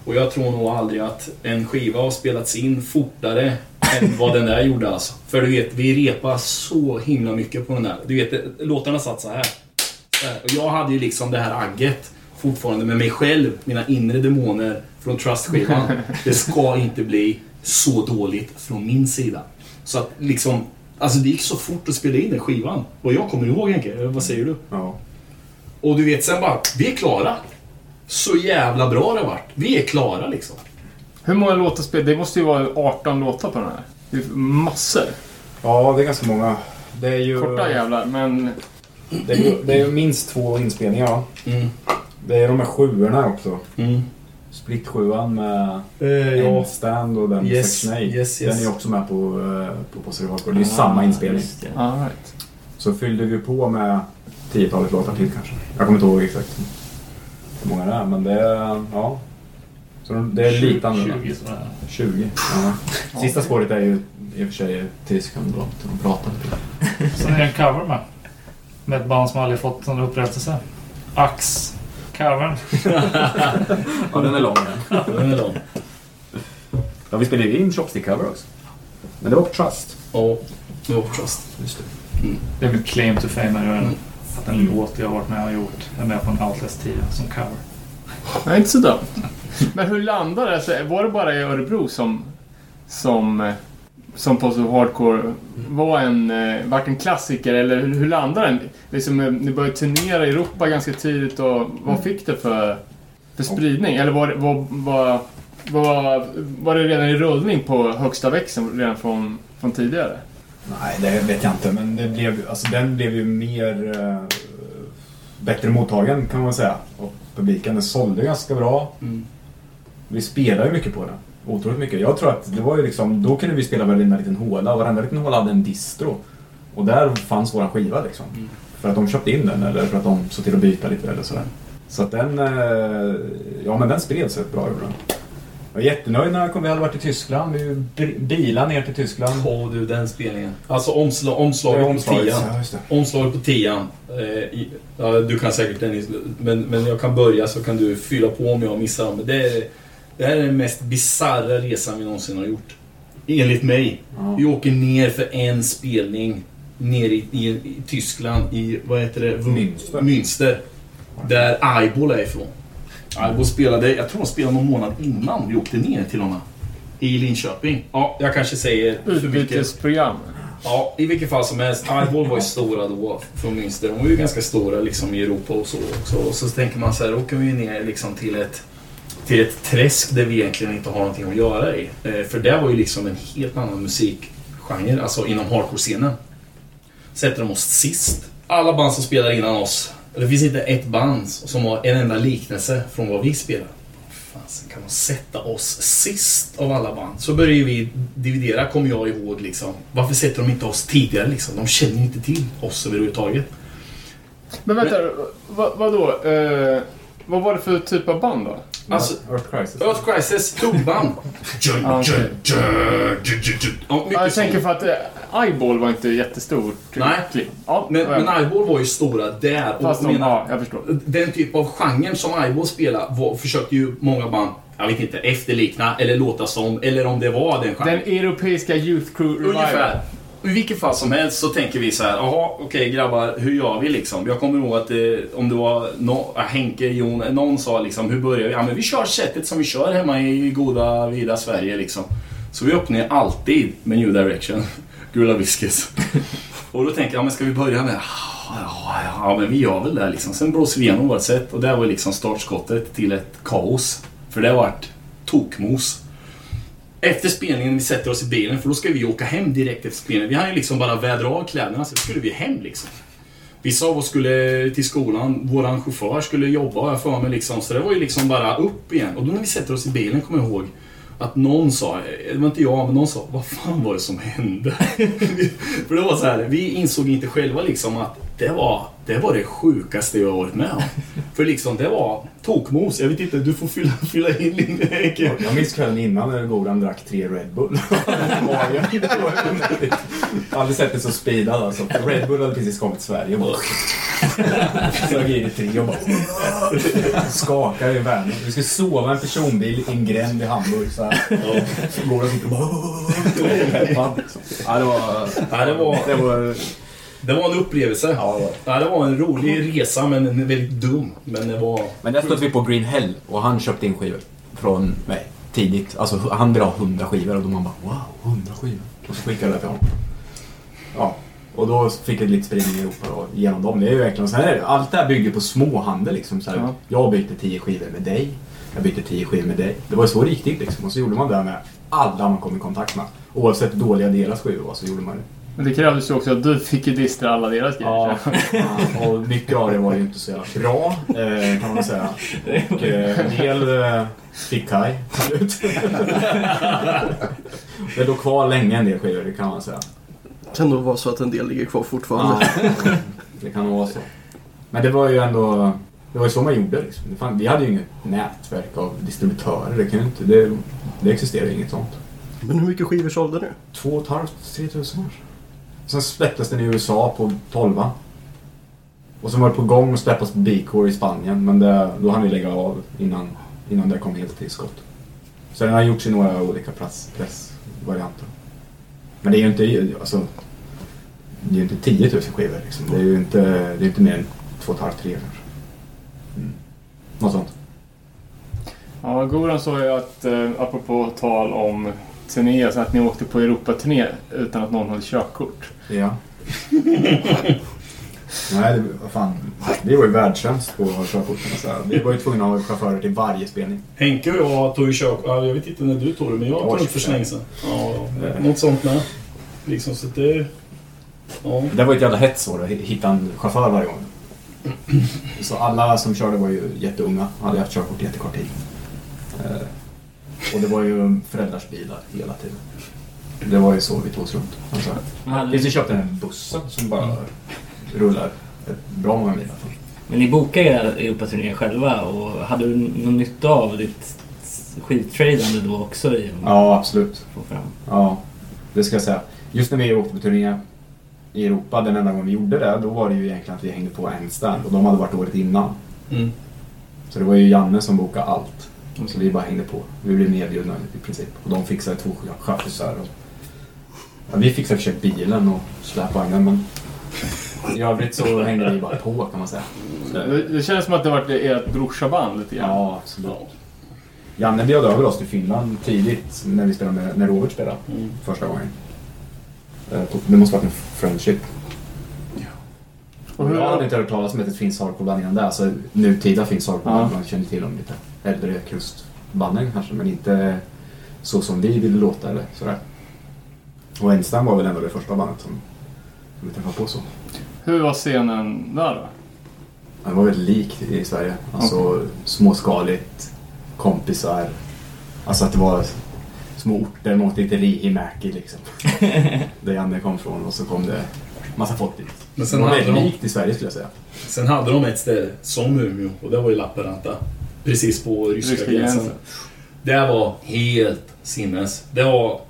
Och jag tror nog aldrig att en skiva har spelats in fortare än vad den där gjorde alltså. För du vet, vi repade så himla mycket på den där. Du vet, låtarna satt så här. Så här. Och jag hade ju liksom det här agget fortfarande med mig själv, mina inre demoner från Trust-skivan. Det ska inte bli så dåligt från min sida. Så att liksom, alltså det gick så fort att spela in den skivan. Och jag kommer ihåg Henke, eller vad säger du?
Ja.
Och du vet sen bara, vi är klara. Så jävla bra det har varit. Vi är klara liksom.
Hur många låtar spelar Det måste ju vara 18 låtar på den här. Det är massor.
Ja, det är ganska många. Det är ju...
Korta jävlar, men...
Det är ju, det är ju minst två inspelningar va?
Mm.
Det är de här sjuorna också.
Mm.
Split sjuan med
Eh,
en stand och den
Yes,
Section 8.
yes,
Den
yes.
är ju också med på, eh, på Hardcore. Det är ju samma inspelning.
All right.
Så fyllde vi på med tiotalet låtar till kanske. Jag kommer inte ihåg exakt hur många det är, men det är... Ja. Så det är lite annorlunda.
20 sådär.
20. Ja. Sista spåret är ju i och för sig Tyskland då, där de pratar.
Sen är det en cover med. Med ett band som aldrig fått någon upprättelse. Ax. Covern.
Ja, den är lång den.
Den är lång.
Ja, vi spelade ju in Chopstick Cover också. Men det var på Trust.
Ja, det var Trust.
Just det.
Det är mitt claim to fame. är en- Att en låt jag har varit med och gjort är med på en Outlast 10 som cover.
Nej, inte så dumt. Men hur landade det? sig? Var det bara i Örebro som... Som... eh, Som Positive Hardcore var en, eh, vart en klassiker? Eller hur, hur landade den? Liksom, eh, ni började turnera i Europa ganska tidigt och vad fick det för, för spridning? Eller var, var, var, var, var det redan i rullning på högsta växeln redan från, från tidigare?
Nej, det vet jag inte. Men det blev, alltså, den blev ju mer... bättre mottagen kan man säga. Och publiken den sålde ganska bra.
Mm.
Vi spelade ju mycket på den. Otroligt mycket. Jag tror att det var ju liksom... Då kunde vi spela varenda liten håla. Och varenda liten håla hade en distro. Och där fanns våran skiva liksom.
Mm.
För att de köpte in den eller för att de såg till att byta lite eller sådär. Så att den... eh, Ja men den spreds rätt bra gjorde den. Jag var jättenöjd när kom- vi hade varit i Tyskland. Vi bi- bilade ner till Tyskland.
Åh du, den spelningen. Alltså omsla, omslaget på tian.
ja.
Omslaget på tian. Eh, i, ja, du kan säkert Dennis, men, men jag kan börja så kan du fylla på om jag missar. Men det, är, det här är den mest bisarra resan vi någonsin har gjort. Enligt mig.
Ja.
Vi åker ner för en spelning. Ner i, i, i Tyskland, i vad heter det?
Münster.
Münster. Där Aibol är ifrån. Aibol spelade, jag tror de spelade någon månad innan vi åkte ner till honom. I Linköping. Ja, jag kanske säger för mycket.
Utbytesprogram.
Ja, i vilket fall som helst. Aibol var ju stora då från Münster. De var ju ganska stora liksom i Europa och så också. Och så tänker man så här, åker vi ner liksom till ett, till ett träsk där vi egentligen inte har någonting att göra i. Eh, för det var ju liksom en helt annan musikgenre, alltså inom hardcore-scenen. Sätter de oss sist. Alla band som spelar innan oss, det finns inte ett band som har en enda liknelse från vad vi spelar. Fasen kan de sätta oss sist av alla band? Så börjar ju vi dividera, kommer jag ihåg liksom. Varför sätter de inte oss tidigare liksom? De känner inte till oss överhuvudtaget.
Men vänta, vad, vadå? Eh, vad var det för typ av band då?
Alltså,
Earth Crisis.
Earth Crisis, tubband.
Ja, okej.
Ja,
jag tänker för att eh, Eyeball var inte jättestort.
Nej.
klipp. Ja,
Men,
ja.
men Eyeball var ju stora där. Och
Fast
menar,
ja, jag förstår.
den typ av genren som Eyeball spelar var, försökte ju många band, jag vet inte, efterlikna eller låta som, eller om det var den genren.
Den europeiska Youth Crew Revival.
Ungefär. I vilket fall som helst så tänker vi så här, jaha okej grabbar, hur gör vi liksom? Jag kommer ihåg att det, om det var no, Henke, Jon, någon sa liksom, hur börjar vi? Ja men vi kör sättet som vi kör hemma i goda, vida Sverige liksom. Så vi öppnar alltid med New Direction, Gula Whiskys. Och då tänker jag, men ska vi börja med, ja, ja, ja men vi gör väl det liksom. Sen blåser vi igenom vårt sätt och det var liksom startskottet till ett kaos. För det vart varit tokmos. Efter spelningen, vi sätter oss i bilen, för då ska vi åka hem direkt efter spelningen. Vi hann ju liksom bara vädra av kläderna, så skulle vi hem liksom. Vissa av oss skulle till skolan, våran chaufför skulle jobba har jag för mig liksom. Så det var ju liksom bara upp igen. Och då när vi sätter oss i bilen kommer jag ihåg att någon sa, det var inte jag, men någon sa Vad fan var det som hände? För det var så här, vi insåg inte själva liksom att det var det, var det sjukaste jag varit med om. För liksom det var tokmos. Jag vet inte, du får fylla, fylla in din Henke.
Jag minns kvällen innan när Goran drack tre Red Bull. Jag har aldrig sett det så speedad alltså. Red Bull hade precis kommit till Sverige Sög i det tre och bara... Skakar i världen. Vi skulle sova i en personbil i en gränd i Hamburg så här. Så Goran sitter och bara... Ja, det var...
Ja, det var...
Det var...
Det var en upplevelse.
Ja,
Ja, det var en rolig resa, men en väldigt dum. Men det var...
Men där stötte vi på Green Hell och han köpte in skivor från mig tidigt. Alltså han ville ha 100 skivor och då man bara wow, 100 skivor.
Och så skickade jag det till honom. Ja. Och då fick jag lite spridning i Europa då, genom dem. Det är ju verkligen så här, allt det här bygger på småhandel liksom. Så
Ja.
Jag bytte 10 skivor med dig. Jag bytte 10 skivor med dig. Det var ju så riktigt liksom. Och så gjorde man det med alla man kom i kontakt med. Oavsett hur dåliga deras skivor var så gjorde man det.
Men det krävdes ju också att du fick ju distra alla deras grejer.
Ja, och mycket av det var ju inte så jävla bra, eh, kan man säga. Och eh, en del eh, fick Kaj till slut. Det låg kvar länge en del skivor, det kan man säga.
Kan nog vara så att en del ligger kvar fortfarande.
Ja, det kan nog vara så. Men det var ju ändå... Det var ju så man gjorde liksom. Det fan, vi hade ju inget nätverk av distributörer. Det, kan inte, det, det existerar ju inget sånt.
Men hur mycket skivor sålde ni?
Två och ett halvt, tre tusen kanske. Sen släpptes den i USA på 12 Och sen var det på gång att släppas på B-core i Spanien. Men det, då hann vi lägga av innan, innan det kom helt till skott. Så den har gjorts i några olika press- pressvarianter. Men det är ju inte, alltså, det är ju inte 10 000 skivor liksom. Det är ju inte, det är inte mer än två och ett halvt, tre kanske. Mm. Något sånt.
Ja, Goran sa ju att, eh, apropå tal om turné, så att ni åkte på Europaturné utan att någon hade körkort.
Ja. Nej, det, vad fan. Vi var ju världstjänst på att ha körkort kan man säga. Vi var ju tvungna att ha chaufförer till varje spelning.
Henke och jag tog ju körkort. Ja, jag vet inte när du tog det, men jag tog det för så länge sedan. Ja, något sånt med. Liksom, så det... Ja.
Det var ett jävla hets att hitta en chaufför varje gång. Så alla som körde var ju jätteunga, hade haft körkort jättekort tid. Eh, Och det var ju föräldrars bilar hela tiden. Det var ju så vi tog oss runt. Alltså, tills vi köpte den bussen som bara rullar ett bra många mil. i alla fall.
Men ni bokade era Europaturné själva och hade du någon nytta av ditt skittradande då också i
Ja, absolut.
få fram?
Ja, det ska jag säga. Just när vi åkte på turné i Europa, den enda gången vi gjorde det, då var det ju egentligen att vi hängde på en stand och de hade varit året innan.
Mm.
Så det var ju Janne som bokade allt. Så vi bara hängde på. Vi blev medbjudna i princip. Och de fixade två. Och... Ja, vi fixade i bilen och släpvagnen men i övrigt så hängde vi bara på kan man säga.
Det, det känns som att det varit ert brorsaband lite grann.
Ja, absolut. Janne bjöd över oss till Finland tidigt när vi spelade med, när Robert spelade
Mm.
första gången. Eh, Det måste varit en friendship.
Och
Och
hur-
jag hade inte hört talas om ett finns hardcore-band innan det. Alltså nutida finns hardcore-band.
Ja.
Man känner till dem lite. Äldre kustbanden kanske, men inte så som vi ville låta eller sådär. Och Enstam var väl ändå det första bandet som, som vi träffade på så.
Hur var scenen där då?
Den var väldigt lik i Sverige. Alltså småskaligt, kompisar. Alltså att det var små orter, man åkte till Riihimäki liksom. där Janne kom från och så kom det massa folk dit.
Men sen
det var väldigt
de-
likt i Sverige skulle jag säga.
Sen hade de ett ställe som Umeå och det var i Lappeenranta. Precis på ryska,
Ryska
gränsen.
gränsen.
Det var helt sinnes. Det var...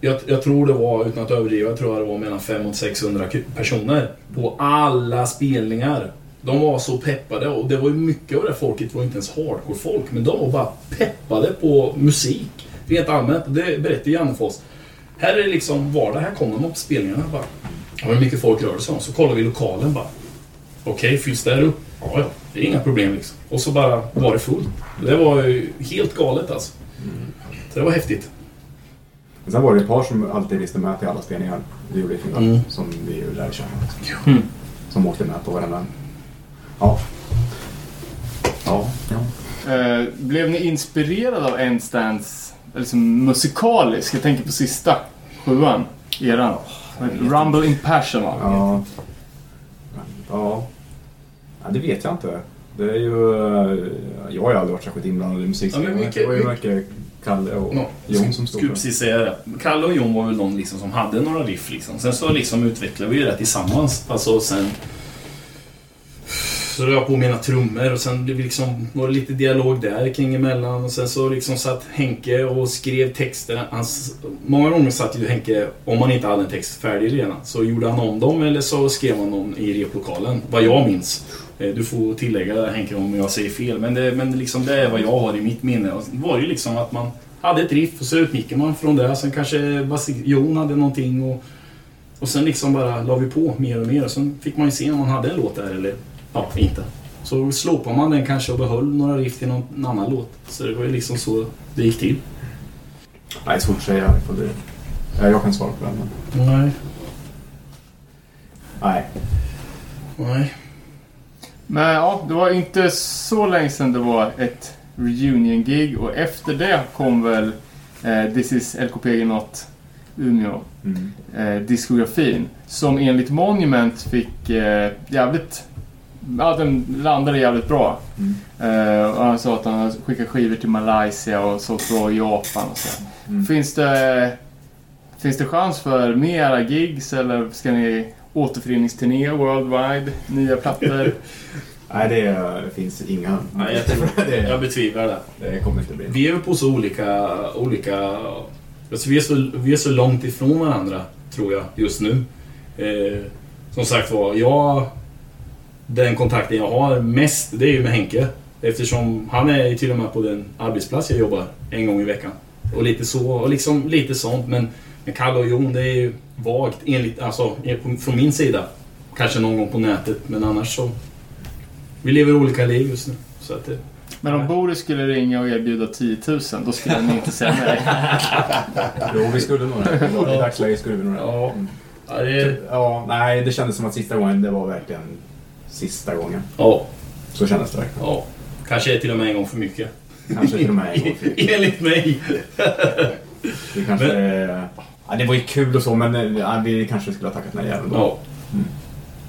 Jag, jag tror det var, utan att överdriva, jag tror det var mellan 500 och 600 ku- personer. På alla spelningar. De var så peppade och det var ju mycket av det folket var inte ens hardcore-folk. Men de var bara peppade på musik. Rent allmänt. Det berättade Janne för oss. Här är det liksom vardag. Här kommer man på spelningarna bara. Ja, hur mycket folk rör det sig om? Så kollar vi lokalen bara. Okej, fylls det här upp? Ja, ja. Det är inga problem liksom. Och så bara var det fullt. Det var ju helt galet alltså. Så det var häftigt.
Men sen var det ett par som alltid visste med till alla spelningar vi gjorde i Finland.
Mm.
Som vi ju lärde känna.
Mm.
Som åkte med på varenda. Ja. Ja. ja.
Eh, blev ni inspirerade av Endstands liksom, musikalisk? Jag tänker på sista sjuan, eran. Rumble in Passion va?
ja. Ja. ja, det vet jag inte. Det är ju... Jag har ju aldrig varit särskilt inblandad i
Ja,
musikskrivande.
men vilka-
det var ju mycket Kalle och
Ja,
Jon som stod
Skulle precis säga det. Kalle och Jon var väl de liksom som hade några riff liksom. Sen så liksom utvecklade vi det tillsammans. Alltså sen... Så jag på mina trummor och sen liksom, var det lite dialog där kring emellan. Och sen så liksom satt Henke och skrev texter. Han, s- många gånger satt ju Henke, om man inte hade en text färdig redan, så gjorde han om dem eller så skrev han dem i replokalen. Vad jag minns. Eh, Du får tillägga Henke om jag säger fel. Men det, men liksom det är vad jag har i mitt minne. Och det var ju liksom att man hade ett riff och så utgick man från det. Sen kanske Jon hade någonting och, och sen liksom bara la vi på mer och mer. Och sen fick man ju se om man hade en låt där eller ja, inte. Så slopade man den kanske och behöll några riff till någon annan låt. Så det var ju liksom så det gick till.
Nej, svårt att säga. Ja, jag kan svara på den, men...
Nej.
Nej.
Nej. Men ja, det var inte så länge sedan det var ett reunion-gig och efter det kom väl eh, This is LKPG Not Umeå
Mm.
eh, diskografin som enligt Monument fick eh, jävligt Ja, den landade jävligt bra.
Mm.
Eh, och han sa att han skickat skivor till Malaysia och sålt bra i Japan och så.
Mm.
Finns det Finns det chans för mera gigs eller ska ni återföreningsturné worldwide? Nya plattor?
Nej, det, det finns inga...
Nej, jag, tror,
det,
jag betvivlar det.
det kommer inte bli.
Vi är väl på så olika... olika alltså vi, är så, vi är så långt ifrån varandra, tror jag, just nu. Eh, som sagt var, jag... Den kontakten jag har mest, det är ju med Henke. Eftersom han är till och med på den arbetsplats jag jobbar en gång i veckan. Och lite så, och liksom lite sånt. Men, men Kalle och Jon, det är ju vagt enligt, alltså från min sida. Kanske någon gång på nätet, men annars så... Vi lever olika liv just nu. Så att det,
Men om Boris skulle ringa och erbjuda 10 000 då skulle ni inte säga nej.
Jo, vi skulle nog det. I dagsläget skulle vi nog det.
Ja. Ja, det är,
Ja, nej, det kändes som att sista gången, det var verkligen sista gången.
ja,
Så kändes det verkligen.
ja. Kanske till och med en gång för mycket.
Kanske till och med en gång till.
Enligt mig.
Det kanske... Ja, det var ju kul och så, men eh, ja, vi kanske skulle ha tackat nej även då.
Ja.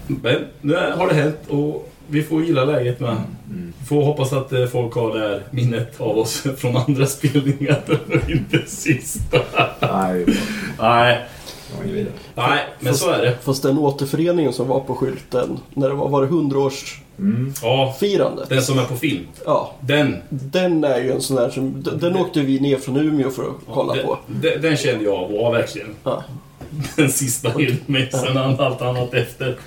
Men nu har det hänt och vi får gilla läget med.
Mm.
Vi får hoppas att eh, folk har det här minnet av oss från andra spelningar och inte sista.
Nej,
Nej, nej, men så är det.
Fast den återföreningen som var på skylten, när det var, var det 100-årsfirandet?
Mm.
Ja, den som är på film.
Ja,
Den,
den är ju en sån där som... Den, den åkte vi ner från Umeå för att kolla
den,
på.
den, den kände jag var verkligen
Ja.
den sista med sen allt annat efter.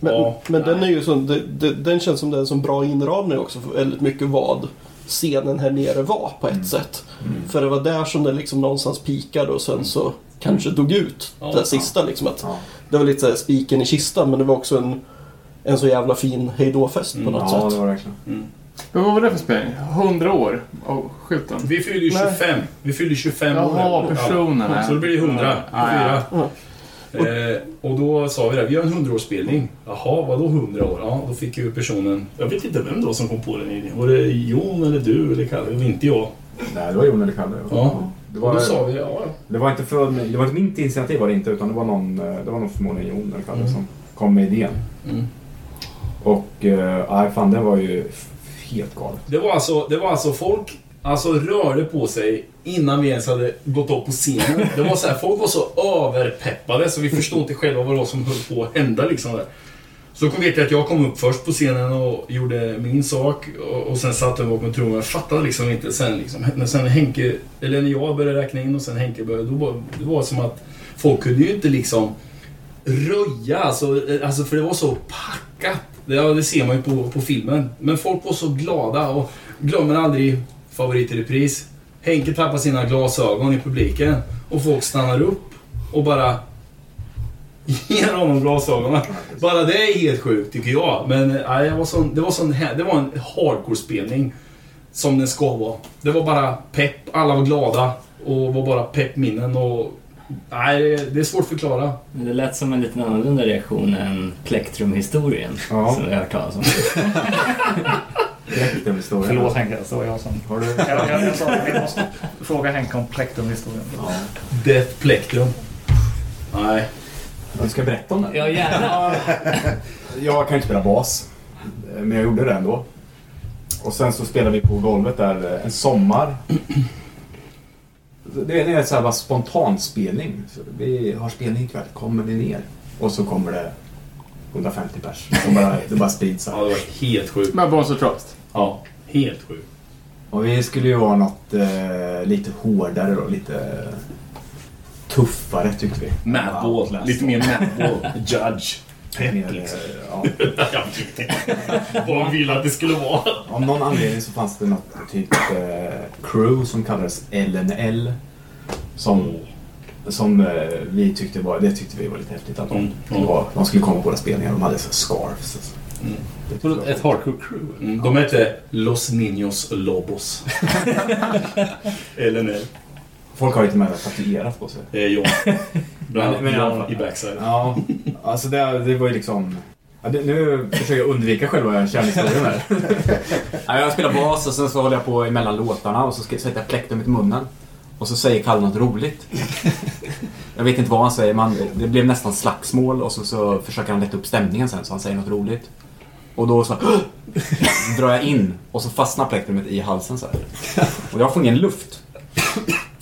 Men,
Ja,
men den är ju sån, det, den känns som den som bra inramning också för väldigt mycket vad scenen här nere var på ett sätt. För det var där som den liksom någonstans pikade och sen så kanske dog ut.
Ja,
det
ja.
sista liksom. Att
Ja.
Det var lite spiken i kistan men det var också en, en så jävla fin hejdåfest på
Mm.
något
Ja, det
sätt.
var det verkligen.
Men vad var det för spelning? 100 år av skylten?
Vi fyllde ju
Nej.
25. Vi fyllde 25 år.
Jaha, personerna.
Ja, så det blir det 100.
Ja, ja.
Fyra. Eh, och då sa vi det, vi har en 100-årsspelning. Jaha, vadå 100 år? Ja, då fick ju personen... Jag vet inte vem då som kom på den idén. Var det Jon eller du eller Kalle? Det var inte jag.
Nej, det var Jon eller Kalle.
Ja.
Det
Och
var,
då sa vi, ja, ja.
det var inte för, det var inte mitt initiativ var det inte, utan det var någon, eh, det var någon förmodligen Jon eller Kalle
Mm.
som kom med idén.
Mm.
Och, eh, nej fan den var ju helt galet.
Det var alltså, det var alltså folk alltså, rörde på sig innan vi ens hade gått upp på scenen. Det var så här, folk var så överpeppade så vi förstod inte själva vad det var som höll på att hända. Liksom där. Så kom vet jag att jag kom upp först på scenen och gjorde min sak och, och sen satt jag bakom trumman. Jag fattade liksom inte sen liksom. När sen Henke, eller när jag började räkna in och sen Henke började, då var det var som att folk kunde ju inte liksom röja, alltså, eh, alltså för det var så packat. Det, ja, det ser man ju på, på filmen. Men folk var så glada och glömmer aldrig favorit i repris. Henke tappar sina glasögon i publiken och folk stannar upp och bara ger honom glasögonen. Bara det är helt sjukt tycker jag. Men nej, jag var sån, det, var sån, det var en hardcore-spelning. Som den ska vara. Det var bara pepp, alla var glada och var bara peppminnen och... Nej, det- det är svårt att förklara.
Men det lät som en lite annorlunda reaktion än Plektrum-historien
Ja.
som vi har hört talas om.
Direkt den historien.
Förlåt Henke, det var jag som...
Har du?
Jag, jag, jag sa att vi måste fråga Henke om Plektrum-historien.
Ja.
Death Plektrum. Nej.
Du ska berätta om den?
Ja, gärna.
jag kan ju inte spela bas. Men jag gjorde det ändå. Och sen så spelade vi på golvet där eh, en sommar. Det är är så här bara spontanspelning. Så vi har spelning ikväll, kommer ni ner? Och så kommer det 150 pers. Och bara, det bara sprids.
Ja, det var helt sjukt.
Med Bonzo Trust.
Ja, helt sjukt.
Och vi skulle ju vara något eh, lite hårdare och lite tuffare tyckte vi.
Madball. Lite mer madball. Judge.
Mer, eh, ja.
Jag vet inte vad de ville att det skulle vara.
Av någon anledning så fanns det något typ eh, crew som kallades LNL. Som, som eh, vi tyckte var, det tyckte vi var lite häftigt. Att de,
Mm,
de, var, de skulle komma på våra spelningar. De hade så scarfs. Alltså.
Mm.
Ett hardcore crew.
Mm, de hette Los Niños Lobos. Eller nej.
Folk har ju till och med tatuerat på sig.
Det är John. Bland
Men- men i
backside.
Ja, alltså det, det var ju liksom... Ja, det, nu försöker jag undvika själva kärnhistorien här.
Ja, jag spelar bas och sen så håller jag på emellan låtarna och så ska- sätter jag plektrummet i munnen. Och så säger Kalle något roligt. Jag vet inte vad han säger, men det blev nästan slagsmål och så, så försöker han lätta upp stämningen sen så han säger något roligt. Och då så drar jag in och så fastnar plektrumet i halsen så här. Och jag får ingen luft.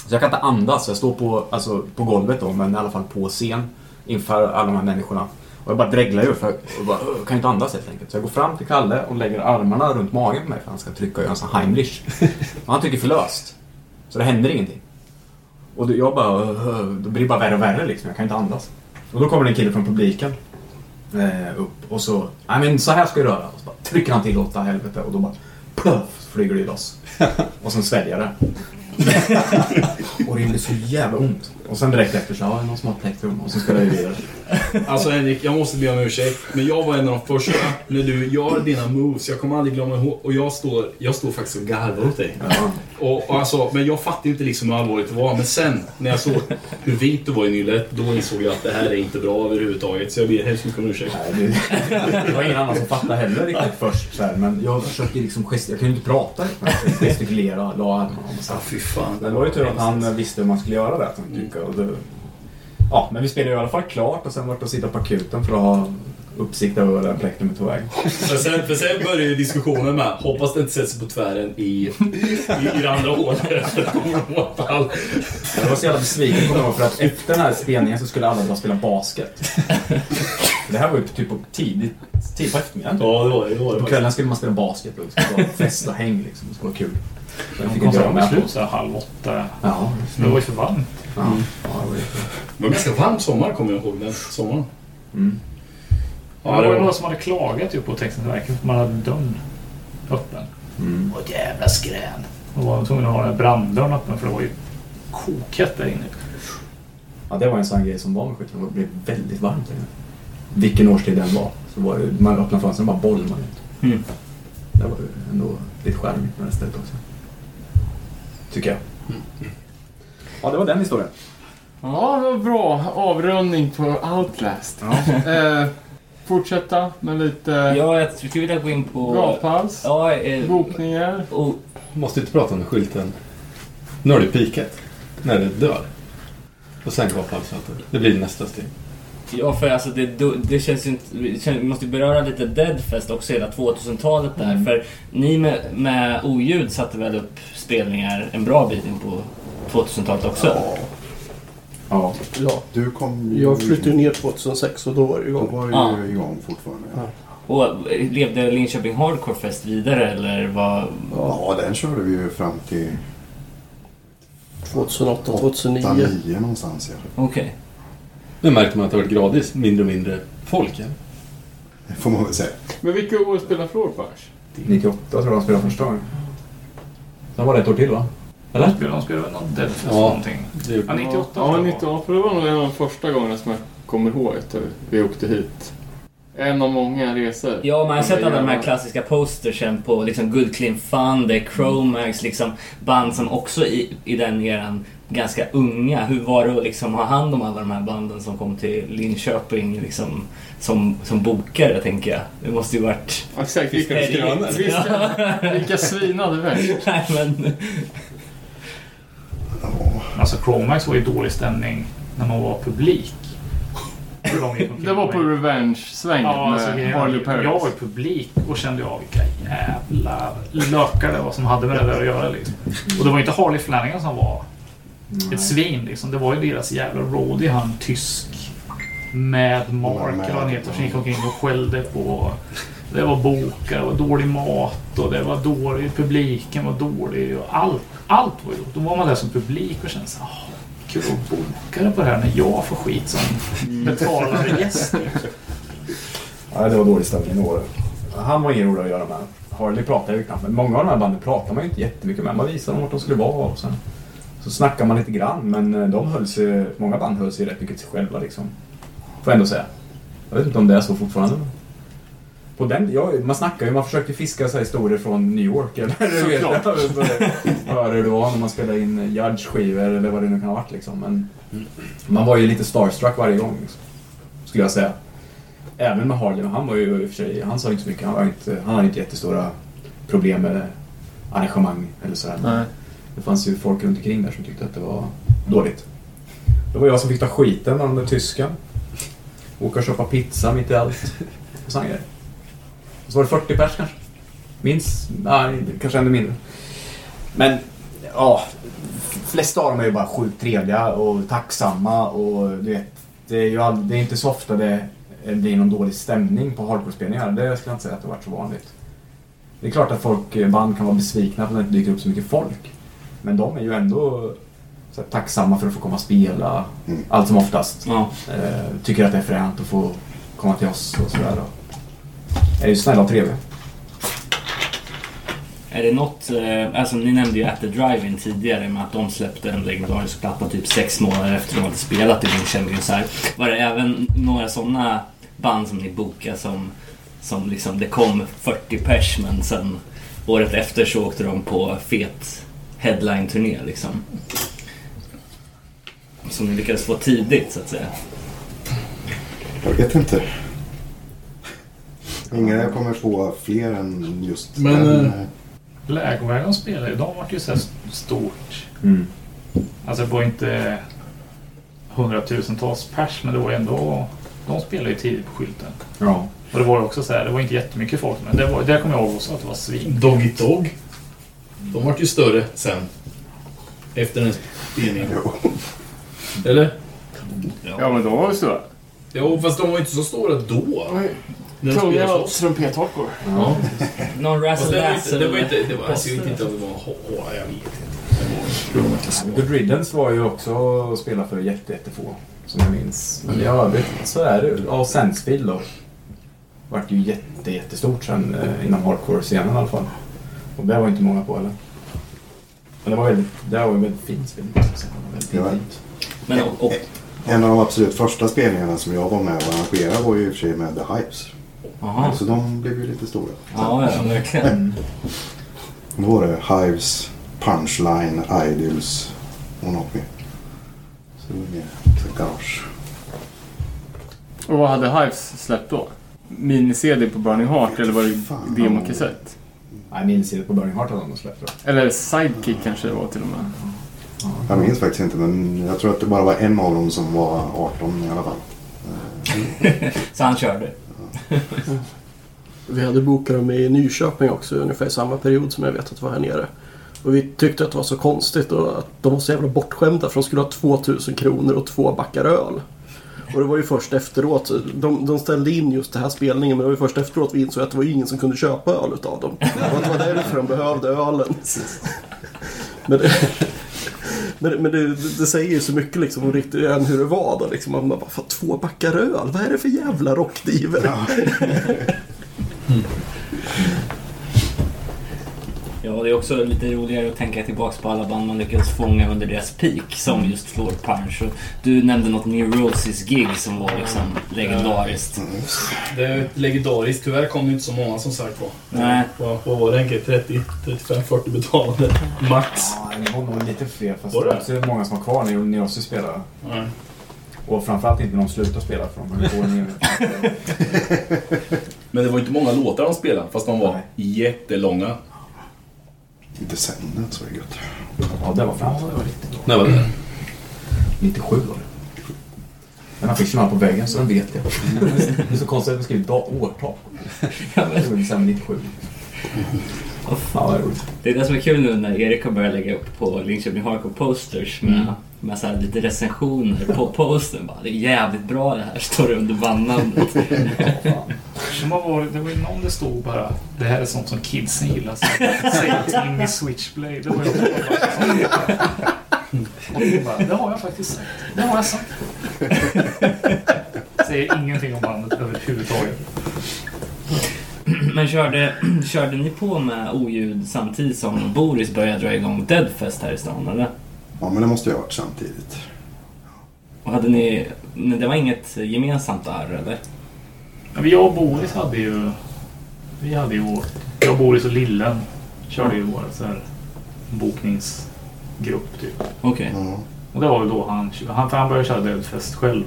Så jag kan inte andas. Jag står på, alltså, på golvet då, men i alla fall på scen inför alla de här människorna. Och jag bara dreglar ju för jag bara, "Åh, kan inte andas helt enkelt. Så jag går fram till Kalle och lägger armarna runt magen på mig för han ska trycka och göra en sån Heimlich. Och han trycker för löst. Så det händer ingenting. Och jag bara, då blir det bara värre och värre liksom. Jag kan inte andas. Och då kommer det en kille från publiken eh, upp och så, nej men så här ska du röra. Och så bara trycker han till åt helvete och då bara, puff, flyger det loss. Och sen sväljer det och det gjorde så jävla ont. Och sen direkt efter så, ja, någon som har plektrum och så ska det vidare.
Alltså Henrik, jag måste be om ursäkt. Men jag var en av de första när du gör dina moves. Jag kommer aldrig glömma ihåg. Och jag står, jag står faktiskt och garvar åt dig.
Ja.
Och, och alltså, men jag fattade ju inte liksom hur allvarligt det var. Men sen när jag såg hur vit du var i nyllet, då insåg jag att det här är inte bra överhuvudtaget. Så jag ber hemskt mycket om ursäkt.
Nej, det, det var ingen annan som fattade heller riktigt först. Så här, men jag försökte liksom gest- jag kunde inte prata. gestikulera, la armarna.
Ja, fy fan.
Men det var ju tur att han visste hur man skulle göra det. han tyckte, och det ja, men vi spelade i alla fall klart och sen var det att sitta på akuten för att ha uppsikt över var plektrumet tog vägen.
För sen, för sen började ju diskussionen med hoppas det inte sätter sig på tvären i, i, i det andra hålet.
Jag var så jävla besviken kommer för att efter den här spelningen så skulle alla och spela basket. Det här var ju typ på tidigt, tidigt på eftermiddagen.
Ja, det var det. var det.
På kvällen skulle man spela basket och det skulle vara fest och häng liksom. Det skulle vara kul. Men
De
inte
kom
vara
fram
med
i
på.
slut så här halv åtta.
Ja,
Det var ju för varmt.
ja, ja, det var.
Det var ganska varm sommar kommer jag ihåg. Den sommaren.
Mm.
Ja, det var ju några som hade klagat ju på Textilverket för man hade dörren öppen.
Mm.
Och jävla skrän. Och var tvungen att ha den branddörren öppen för det var ju kokhett där inne.
Ja, det var en sån grej som var med skiten. Det blev väldigt varmt där inne. Vilken årstid den var. Så var det, man öppnade fönstren och bara bolmade ut.
Mm.
Det var ju ändå lite charmigt med det stället också. Tycker jag. Ja, det var den historien.
Ja, det var bra avrundning på Outlast. Eh, fortsätta med lite
Ja, jag skulle vilja gå in på...
gapals,
Ja, eh,
bokningar.
och,
Måste inte prata om skylten. Nu har det pikat. När det dör. Och sen gaphalshalter. Det blir nästa steg.
Ja, för alltså det, det känns ju inte... Vi måste beröra lite Deadfest också, hela 2000-talet där. För ni med, med oljud satte väl upp spelningar en bra bit in på 2000-talet också?
Ja.
Ja,
Du kom ju...
jag flyttade ju ner 2006 och då var det
Då
igång.
var det
Ja.
ju igång fortfarande. Ja.
Och eh, levde Linköping Hardcore Fest vidare eller vad?
ja, den körde vi ju fram till
2008, 2009.
2009 någonstans. Ja.
Okej.
Nu märker man att det varit gradvis mindre och mindre folk. Ja.
Det får man väl säga.
Men vilka år spelar Floorpars?
98 tror jag de spelade första gången. Sen var det ett år till va?
De spelade, de spelade väl någon Deadfest
Ja.
någonting.
Det
Ja, 98
Ja,
tror jag
98. För det var nog en av de första gångerna som jag kommer ihåg att vi åkte hit. En av många resor.
Ja, man har sett alla de här klassiska postersen på liksom Good Clean Fun, det är Chromax, liksom band som också i, i den eran ganska unga. Hur var det att liksom ha hand om alla de här banden som kom till Linköping liksom, som, som bokare, tänker jag? Det måste ju varit...
Exakt, vilka,
Hysteriet.
vilka, vilka svinade värst?
Nej, men...
Alltså Chromax var ju dålig stämning när man var publik. gick
Det var på Revenge-svängen
Ja, alltså,
med
jag,
Harley
jag
Paris.
var i publik och kände av vilka jävla lökar det var som hade med det där att göra. Liksom. Och det var inte Harley Flanagan som var ett svin. Liksom. Det var ju deras jävla roadie, han tysk. Mad Mark, eller vad han heter, som gick omkring och skällde på... Det var bokar, det var dålig mat och det var dålig... Publiken var dålig och allt, allt var ju Då var man där som publik och kände så här, "Ah, kul att boka det på det här när jag får skit som betalande gäst.
Ja, det var dålig stämning i år. Han var ingen rolig att göra med. Harley pratade ju knappt med. Många av de här banden pratade man ju inte jättemycket med. Man visade dem vart de skulle vara och sen så snackade man lite grann. Men eh, de höll sig, många band höll sig rätt mycket till sig själva liksom. Får jag ändå säga. Jag vet inte om det är så fortfarande. På den, ja, man snackar ju, man försökte fiska så här historier från New York eller du vet, höra hur det var när man spelade in Judge-skivor eller vad det nu kan ha varit liksom. Men man var ju lite starstruck varje gång. Liksom, skulle jag säga. Även med Harley, han var ju i och för sig, han sa inte så mycket, han, var inte, han hade inte jättestora problem med arrangemang eller sådär.
Nej.
Det fanns ju folk runt omkring där som tyckte att det var dåligt. Det var jag som fick ta skiten av den där tysken. Åka och köpa pizza mitt i allt. Och såna grejer. Och så var det 40 pers kanske. Minst, nej, kanske ännu mindre. Men, ja. Flesta av dem är ju bara sjukt trevliga och tacksamma och du vet. Det är ju all, det är inte så ofta det blir någon dålig stämning på hardcore-spelningar. Det skulle jag inte säga att det har varit så vanligt. Det är klart att folk, eh, band kan vara besvikna för att det inte dyker upp så mycket folk. Men de är ju ändå så här, tacksamma för att få komma och spela.
Mm.
Allt som oftast.
Ja.
Eh, tycker att det är fränt att få komma till oss och sådär. Är ju snälla och trevliga.
Är det något, eh, alltså ni nämnde ju At the Drive-In tidigare med att de släppte en legendarisk platta typ sex månader efter de hade spelat i din kändisar. Var det även några sådana band som ni bokade som, som liksom det kom 40 pers men sen året efter så åkte de på fet headline-turné liksom? Som ni lyckades få tidigt så att säga.
Jag vet inte. Ingen jag kommer få fler än just
Men,
den.
eh,
Lägervägen spelar ju, de vart ju så här stort.
Mm.
Alltså det var inte hundratusentals pers, men det var ändå... De spelade ju tidigt på skylten.
Ja.
Och det var också så här, det var inte jättemycket folk, men det, var, det kommer jag ihåg också att det var svin.
Dog It Dog. De vart ju större sen. Efter den spelningen. Eller?
Ja, men de var ju stora.
Jo, fast de var ju inte så stora då. När de spelade
Tunga trumpet-hardcore.
Ja.
Någon
Fast det var
razzle
inte... Det var inte... Det var, alltså, jag vet inte om det var... Åh, jag vet inte.
Good Riddance var ju också att spela för jätte, jättefå. Som jag minns. Men i övrigt så är det Ja, Sensefield då. Vart ju jätte, jättestort sen eh, inom hardcore-scenen i alla fall. Och det var inte många på heller. Men det var väldigt, det var ju väldigt fin spelning. Väldigt
Ja.
fint.
Men och, och,
En av de absolut första spelningarna som jag var med och arrangerade var ju i och för sig med The Hypes.
aha.
Så de blev ju lite stora.
Ja, ja, verkligen.
Då var det Hives, Punchline, Idols och något mer. Så det var mer garage.
Och vad hade Hives släppt då? Mini-CD på Burning Heart eller var det demokassett?
Nej, minns inte på Burning Heart hade de släppt det.
Eller Sidekick kanske det var till och med.
Jag minns faktiskt inte men jag tror att det bara var en av dem som var 18 i alla fall.
Så han körde.
Vi hade bokat dem i Nyköping också ungefär i samma period som jag vet att det var här nere. Och vi tyckte att det var så konstigt och att de var så jävla bortskämda för de skulle ha 2000 kronor och två backar öl. Och det var ju först efteråt, de, de ställde in just den här spelningen men det var ju först efteråt vi insåg att det var ju ingen som kunde köpa öl utav dem. Det var därför de behövde ölen. Men det, men, det- men det, det säger ju så mycket liksom om riktigt än hur det var då. Liksom. Man bara, fan två backar öl, vad är det för jävla rockdiver?
Ja, det är också lite roligare att tänka tillbaka på alla band man lyckades fånga under deras peak, som just Floor Punch. Och du nämnde något Neurosis-gig som var liksom legendariskt.
Det är legendariskt. Tyvärr kom det inte så många som sagt var.
Nej.
Vad, vad var det Henke? 30, 35, 40 betalade. Max.
Ja, det var nog lite fler. Fast
Var
det
det?
är också många som var kvar när ni också spelade.
Nej.
Och framförallt inte när de slutade spela för de på ner.
Men det var inte många låtar de spelade, fast de var
Nej.
jättelånga.
Descendants var det gött.
Ja, det var fram. Det var riktigt bra.
När var det?
97 var det. Den affischen har på väggen så den vet jag. Det är så konstigt att skrivit da- årtal. Det var december 97. Ja, vad roligt.
Det är det som är kul nu när Erik har börjat lägga upp på Linköping Hardcore Posters med,
Mm.
Med så lite recensioner på posten. Bara, det är jävligt bra det här, står det under bandnamnet.
Men vad var det? Var ju någon det stod bara Det här är sånt som kidsen gillar. Säg till i Switchblade. Det var också bara jag bara, det har jag faktiskt sagt. Det har jag sagt. Säger ingenting om bandet överhuvudtaget.
Men körde, körde ni på med oljud samtidigt som Boris började dra igång Deadfest här i stan eller?
Ja, men det måste ju ha varit samtidigt.
Och hade ni, det var inget gemensamt där eller?
Ja, vi- jag och Boris hade ju... Vi hade ju vår... Jag, Boris och Lillen körde ju vår så här, bokningsgrupp typ.
Okej.
Ja.
Och det var väl då han... Han, för han började köra Deadfest själv.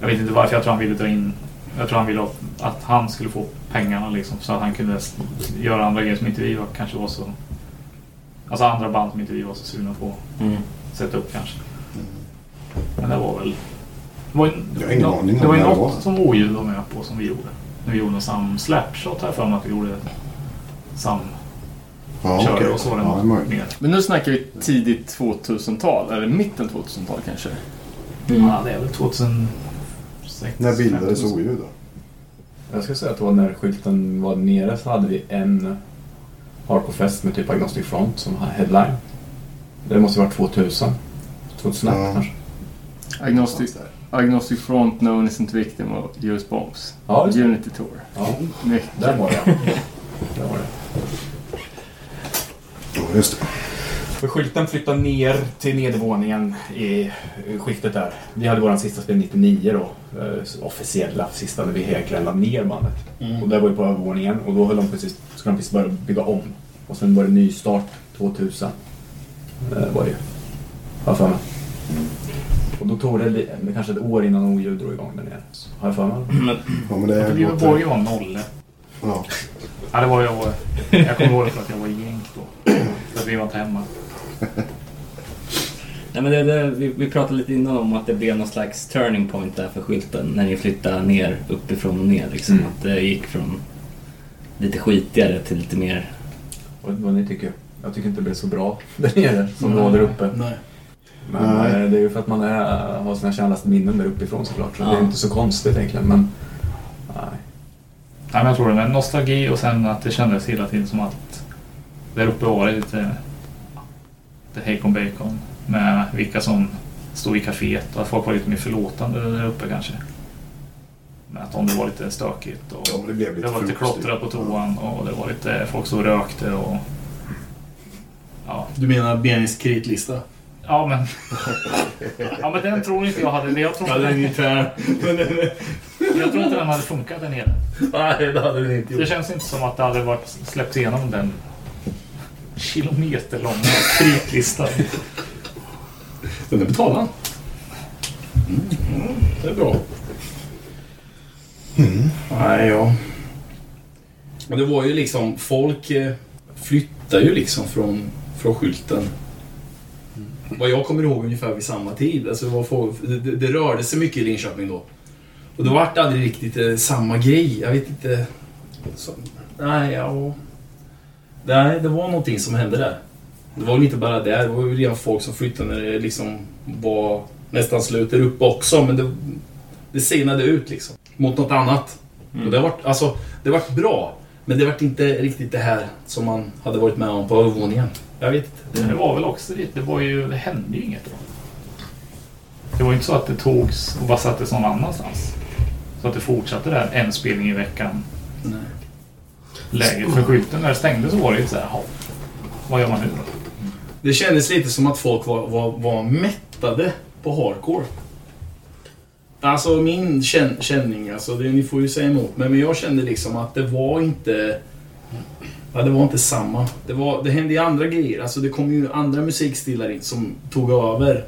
Jag vet inte varför. Jag tror han ville dra in... Jag tror han ville att, att han skulle få pengarna liksom. Så att han kunde göra andra grejer som inte vi var, kanske var så... Alltså andra band som inte vi var så sugna på
Mm.
sätta upp kanske. Men det var väl... Det var, ju-
Jag har ingen
nå-
aning om
det var ju något
var.
som Oljud var med på som vi gjorde. När vi gjorde en sam slapshot här för mig att vi gjorde sam
Ja,
körde
okej.
och så var det
Ja,
mer.
Men nu snackar vi tidigt 2000-tal, eller mitten 2000-tal kanske.
Ja, det är väl 2006.
När bildades
2000.
OU då?
Jag skulle säga att det var när skylten var nere så hade vi en Hardcore-fest med typ Agnostic Front som hade headline. Det måste ju varit 2000. 2001
Ja.
kanske.
Agnostic, Agnostic Front, No Innocent Victim och US Bombs.
Ja.
Unity Tour.
Ja,
Mycket.
där var det. Där var det.
Ja, just det.
För skylten flyttade ner till nedervåningen i skiftet där. Vi hade våran sista spel 99 då. eh, Officiella sista när vi helt la ner bandet. Och det var ju på övervåningen och då höll de precis, skulle de precis börja bygga om. Och sen var det nystart 2000. Det var det ju. Har för mig. Och då tog det kanske ett år innan oljud drog igång där nere. Har jag för mig.
Men,
Ja, men det
var ju var nolle.
Ja.
Ja, det var jag. Jag kommer ihåg det för att jag var i gäng då. För att vi var inte hemma.
nej, men det, det, vi, vi pratade lite innan om att det blev någon slags turning point där för skylten när ni flyttade ner uppifrån och ner. Liksom.
Mm.
Att det gick från lite skitigare till lite mer...
Jag vet inte vad ni tycker. Jag tycker inte det blev så bra där nere som det var där uppe.
Nej.
Men
Nej.
eh, det är ju för att man är, har sina kändaste minnen där uppifrån såklart. Så
Ja.
det är inte så konstigt egentligen. Men nej.
Nej, men jag tror det var nostalgi och sen att det kändes hela tiden som att där uppe var det lite, hejkon bacon med vilka som stod i kaféet och att folk var lite mer förlåtande där uppe kanske. Men att om det var lite stökigt och
Ja, det blev lite
det var lite klottrat på toan och det var lite folk som rökte och ja,
Du menar Benis kritlista?
ja men ja men den tror inte jag hade, jag tror
Ja, den intern.
Jag tror inte den hade funkat där nere.
Nej, det hade den inte
Det
gjort.
känns inte som att det hade varit släppt igenom den kilometerlånga kritlistan.
Den är betalad. Mm. Det är bra. Nej, ja. Men det var ju liksom, folk eh, flyttar ju liksom från, från skylten. Vad jag kommer ihåg ungefär vid samma tid. Alltså det, var folk, det, det, det rörde sig mycket i Linköping då. Och det vart aldrig riktigt eh, samma grej. Jag vet inte. Så, nej, ja. Nej, det var någonting som hände där. Det var väl inte bara där. Det var ju redan folk som flyttade när det liksom var nästan slut där uppe också. Men det, det senade ut liksom. Mot något annat. Och det vart, alltså, det vart bra. Men det vart inte riktigt det här som man hade varit med om på övervåningen. Jag vet inte.
Det var väl också det. Det var ju, det hände ju inget då. Det var ju inte så att det togs och bara sattes någon annanstans. Så att det fortsatte där en spelning i veckan.
Nej.
Läget för skylten när det stängde så var det ju så här, "Jaha, vad gör man nu då?
Det kändes lite som att folk var, var, var mättade på hardcore. Alltså min känn, känning, alltså det, ni får ju säga emot mig, men jag kände liksom att det var inte... Ja, det var inte samma. Det, var, det hände ju andra grejer. Alltså det kom ju andra musikstilar in som tog över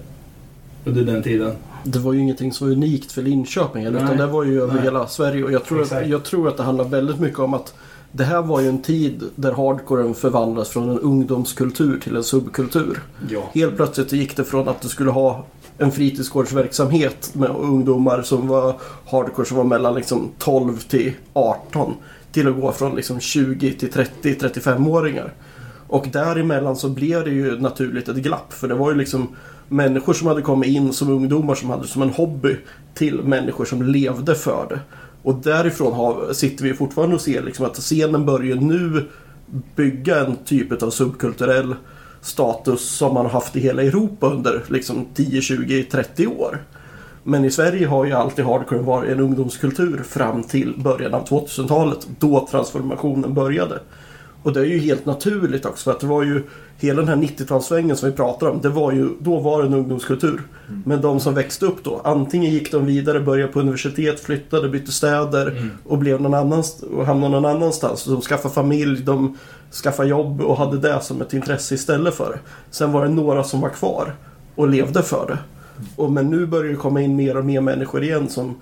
under den tiden.
Det var ju ingenting som var unikt för Linköping. Eller, utan
Nej.
det var ju över
Nej.
hela Sverige. Och jag tror, att, jag tror att det handlar väldigt mycket om att det här var ju en tid där hardcoren förvandlades från en ungdomskultur till en subkultur.
Ja.
Helt plötsligt gick det från att du skulle ha en fritidsgårdsverksamhet med ungdomar som var hardcore som var mellan liksom 12 till 18 till att gå från liksom 20 till 30, 35-åringar. Och däremellan så blev det ju naturligt ett glapp för det var ju liksom människor som hade kommit in som ungdomar som hade som en hobby till människor som levde för det. Och därifrån har, sitter vi fortfarande och ser liksom att scenen börjar nu bygga en typ av subkulturell status som man har haft i hela Europa under liksom 10, 20, 30 år. Men i Sverige har ju alltid hardcore varit en ungdomskultur fram till början av 2000-talet då transformationen började. Och det är ju helt naturligt också för att det var ju hela den här 90-talssvängen som vi pratar om. Det var ju, då var det en ungdomskultur. Men de som växte upp då, antingen gick de vidare, började på universitet, flyttade, bytte städer och blev någon annanst- och hamnade någon annanstans. De skaffade familj, de skaffade jobb och hade det som ett intresse istället för det. Sen var det några som var kvar och levde för det. Och, men nu börjar det komma in mer och mer människor igen som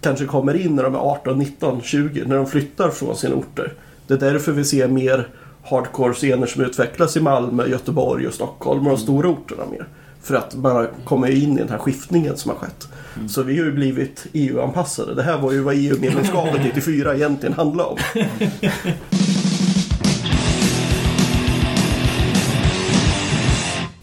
kanske kommer in när de är 18, 19, 20, när de flyttar från sina orter. Det är därför vi ser mer hardcore-scener som utvecklas i Malmö, Göteborg och Stockholm och de stora orterna mer. För att bara komma in i den här skiftningen som har skett. Så vi har ju blivit EU-anpassade. Det här var ju vad EU-medlemskapet 94 egentligen handlade om.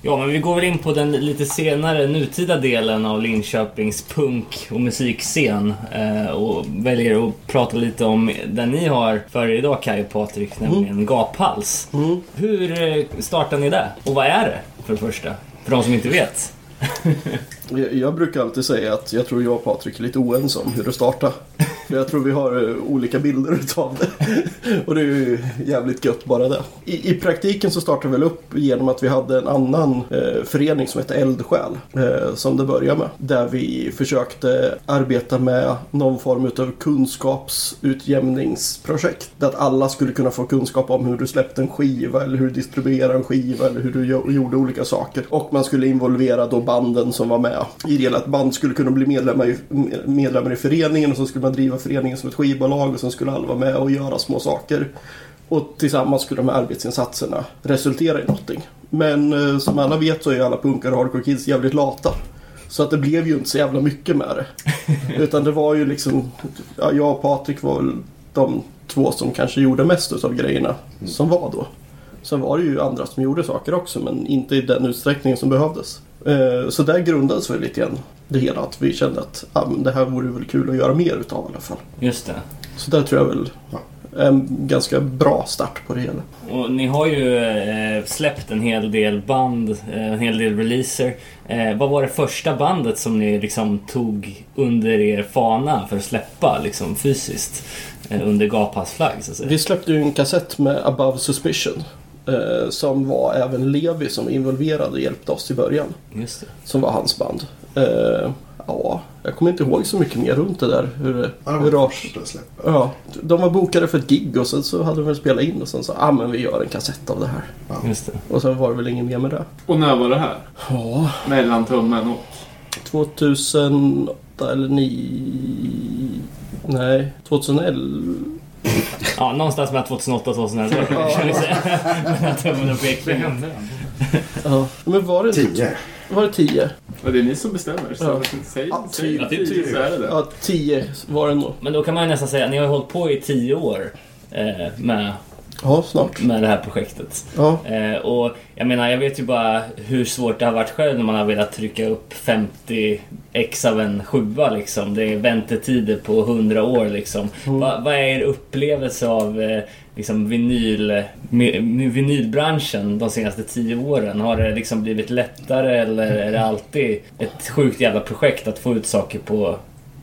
Ja, men vi går väl in på den lite senare nutida delen av Linköpings punk och musikscen eh, och väljer att prata lite om den ni har för idag Kaj och Patrik, nämligen Gaphals. Hur eh, startar ni det? Och vad är det för det första? För de som inte vet.
Jag, jag brukar alltid säga att jag tror jag och Patrik är lite oense om hur det startar. För jag tror vi har eh, olika bilder utav det. Och det är ju jävligt gött bara det. I, i praktiken så startade vi väl upp genom att vi hade en annan eh, förening som hette Eldsjäl. Eh, som det började med. Där vi försökte arbeta med någon form utav kunskapsutjämningsprojekt. Där att alla skulle kunna få kunskap om hur du släppte en skiva eller hur du distribuerade en skiva eller hur du gjo- gjorde olika saker. Och man skulle involvera då banden som var med i det. Att band skulle kunna bli medlemmar i, medlemmar i föreningen och så skulle man driva föreningen som ett skivbolag och sen skulle alla vara med och göra små saker. Och tillsammans skulle de här arbetsinsatserna resultera i någonting. Men eh, som alla vet så är alla punkare och hardcore kids jävligt lata. Så att det blev ju inte så jävla mycket med det. Utan det var ju liksom, ja, jag och Patrik var väl de två som kanske gjorde mest av grejerna som var då. Sen var det ju andra som gjorde saker också men inte i den utsträckningen som behövdes. Eh, Så där grundades väl lite grann det hela. Att vi kände att ja, men det här vore väl kul att göra mer utav i alla fall.
Just det.
Så där tror jag väl en ganska bra start på det hela.
Och ni har ju eh, släppt en hel del band, eh, en hel del releaser. Eh, vad var det första bandet som ni liksom tog under er fana för att släppa liksom fysiskt? Eh, under Gaphals flagg så att säga.
Vi släppte ju en kassett med Above Suspicion. Eh, som var även Levi som var involverad och hjälpte oss i början.
Just det.
Som var hans band. Eh, ja, jag kommer inte ihåg så mycket mer runt det där. Hur,
Ja,
hur
släppet.
Ja, de var bokade för ett gig och sen så hade de väl spelat in och sen så ah, men vi gör en kassett av det här.
Just det.
Och sen var det väl inget mer med det.
Och när var det här?
Ja,
Mellan tummen och...
2008 eller 9... Nej, 2011.
Ja, någonstans mellan 2008 och 2011 kan vi säga. Mellan tummen och pekfingret.
Ja, men var det
Tio.
Var det 10?
Ja, det är ni som bestämmer. Så
Ja.
säg,
Ja,
säg,
tio.
Ja, det är
tio så är det det.
Ja, 10 var det nog.
Men då kan man ju nästan säga att ni har hållit på i tio år eh, med,
Ja, snart.
med det här projektet.
Ja,
Eh, och jag menar, jag vet ju bara hur svårt det har varit själv när man har velat trycka upp 50 ex av en sjua liksom. Det är väntetider på 100 år liksom. Va, vad är er upplevelse av eh, liksom vinyl, vinylbranschen de senaste 10 åren? Har det liksom blivit lättare eller är det alltid ett sjukt jävla projekt att få ut saker på,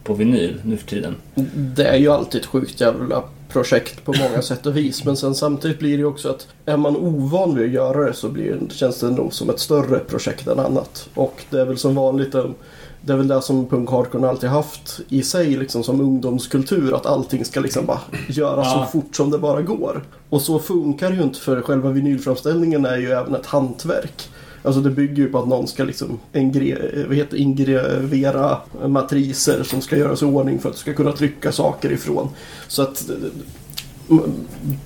på vinyl nu för tiden?
det är ju alltid ett sjukt jävla projekt på många sätt och vis. Men sen samtidigt blir det ju också att är man ovan vid att göra det så blir, känns det nog som ett större projekt än annat. Och det är väl som vanligt en, det är väl det som punk hardcore alltid haft i sig liksom som ungdomskultur. Att allting ska liksom bara göras
Ja.
så fort som det bara går. Och så funkar det ju inte för själva vinylframställningen är ju även ett hantverk. Alltså det bygger ju på att någon ska liksom ingre, vad heter, ingravera matriser som ska göras i ordning för att du ska kunna trycka saker ifrån. Så att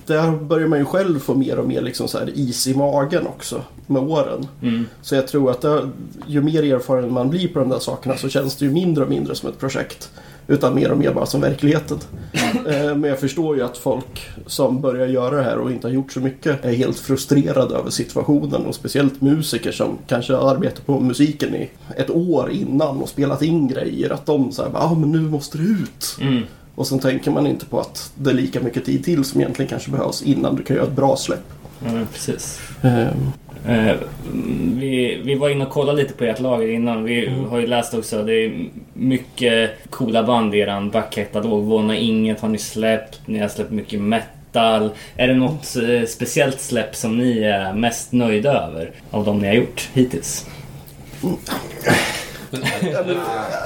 där börjar man ju själv få mer och mer liksom så här is i magen också med åren.
Mm.
Så jag tror att det, ju mer erfaren man blir på de där sakerna så känns det ju mindre och mindre som ett projekt. Utan mer och mer bara som verkligheten. Eh, Men jag förstår ju att folk som börjar göra det här och inte har gjort så mycket är helt frustrerade över situationen. Och speciellt musiker som kanske har arbetat på musiken i ett år innan och spelat in grejer. Att de säger ah, men nu måste det ut.
Mm.
Och sen tänker man inte på att det är lika mycket tid till som egentligen kanske behövs innan du kan göra ett bra släpp.
Ja, precis.
Ehm,
Eh, vi, vi var inne och kollade lite på ert lager innan. Vi har ju läst också, det är mycket coola band i eran backkatalog. Våna Inget har ni släppt, ni har släppt mycket metal. Är det något eh, speciellt släpp som ni är mest nöjda över av de ni har gjort hittills?
Ja, men,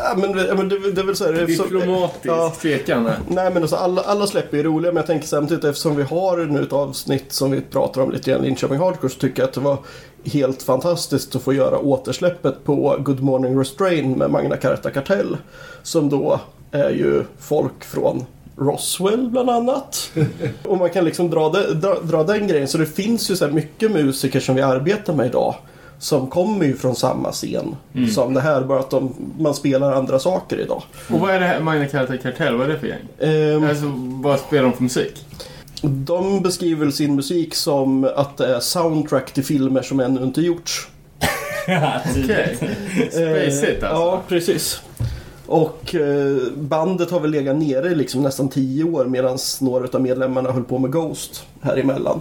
ja, men, ja, men det, det är väl så här, eftersom-
Diplomatisk
Ja.
tvekan.
Nej men alltså alla, alla släpp är roliga men jag tänker samtidigt eftersom vi har nu ett avsnitt som vi pratar om lite grann Linköping Hardcore så tycker jag att det var helt fantastiskt att få göra återsläppet på Good Morning Restrain med Magna Carta Kartell. Som då är ju folk från Roswell bland annat. Och man kan liksom dra, det, dra, dra den grejen. Så det finns ju så här mycket musiker som vi arbetar med idag. Som kommer ju från samma scen som det här. Bara att de, man spelar andra saker idag.
Och vad är det här Magna Carta Kartell? Vad är det för gäng?
Ehm,
Alltså, vad spelar de för musik?
De beskriver sin musik som att det är soundtrack till filmer som ännu inte gjorts.
Okej. Spacigt alltså.
Ja, precis. Och eh, bandet har väl legat nere liksom nästan tio år medan några av medlemmarna höll på med Ghost här emellan.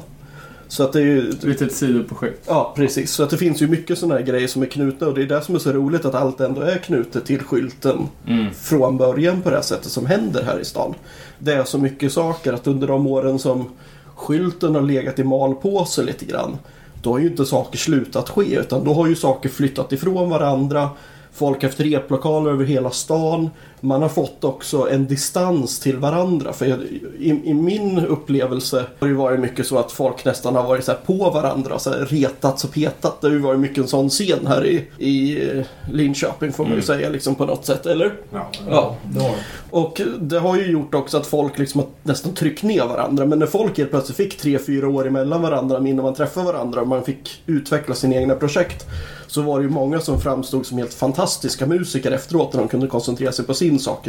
Så att det är ju...
Litet sidoprojekt.
Ja, precis. Så att det finns ju mycket sådana här grejer som är knutna och det är det som är så roligt att allt ändå är knutet till skylten
Mm.
från början på det här sättet som händer här i stan. Det är så mycket saker att under de åren som skylten har legat i malpåse lite grann då har ju inte saker slutat ske utan då har ju saker flyttat ifrån varandra. Folk har haft replokaler över hela stan. Man har fått också en distans till varandra. För jag, i, i min upplevelse har det ju varit mycket så att folk nästan har varit så på varandra. Så här retats och petat. Det har ju varit mycket en sån scen här i, i eh, Linköping får man ju säga liksom på något sätt. Eller?
Ja.
Ja.
Det.
Och det har ju gjort också att folk liksom har nästan tryckt ner varandra. Men när folk helt plötsligt fick tre, fyra år emellan varandra innan man träffade varandra och man fick utveckla sina egna projekt. Så var det ju många som framstod som helt fantastiska musiker efteråt när de kunde koncentrera sig på sin sak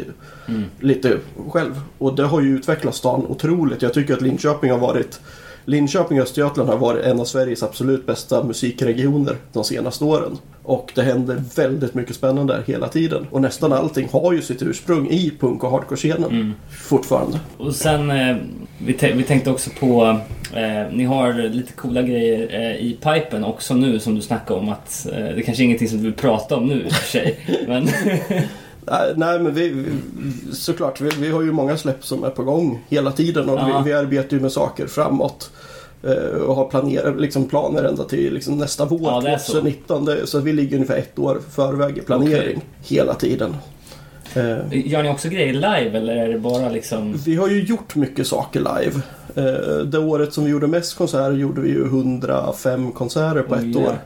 lite själv. Och det har ju utvecklat stan otroligt. Jag tycker att Linköping har varit Linköping och Östergötland har varit en av Sveriges absolut bästa musikregioner de senaste åren. Och det händer väldigt mycket spännande där hela tiden. Och nästan allting har ju sitt ursprung i punk och hardcore-scenen fortfarande.
Och sen, eh, vi, vi tänkte också på, eh, ni har lite coola grejer eh, i pipen också nu som du snackade om att eh, det kanske är ingenting som du vill prata om nu i och för sig. Men
Nej, nej men vi, vi, såklart, vi, vi har ju många släpp som är på gång hela tiden och
Ja.
vi, vi arbetar ju med saker framåt. eh, Och har planer, liksom planer ända till liksom nästa vår,
Ja, det är så.
2019. Det, så vi ligger ungefär ett år förväg i planering hela tiden. Eh,
gör ni också grejer live eller är det bara liksom...
Vi har ju gjort mycket saker live. Eh, Det året som vi gjorde mest konserter gjorde vi ju 105 konserter på ett
Oj,
år.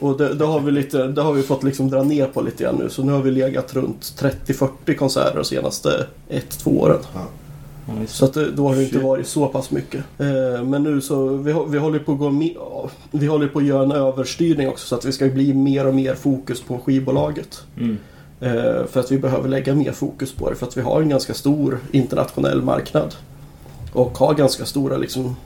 Och det, det, har vi lite, det har vi fått liksom dra ner på lite grann nu. Så nu har vi legat runt 30-40 konserter de senaste 1-2 åren.
Ja.
Så att det, då har det inte varit så pass mycket. Eh, men nu så, vi, vi håller på att gå me- ja, Vi håller på att göra en överstyrning också så att vi ska bli mer och mer fokus på skivbolaget.
Mm.
Eh, för att vi behöver lägga mer fokus på det för att vi har en ganska stor internationell marknad. Och har ganska stora liksom,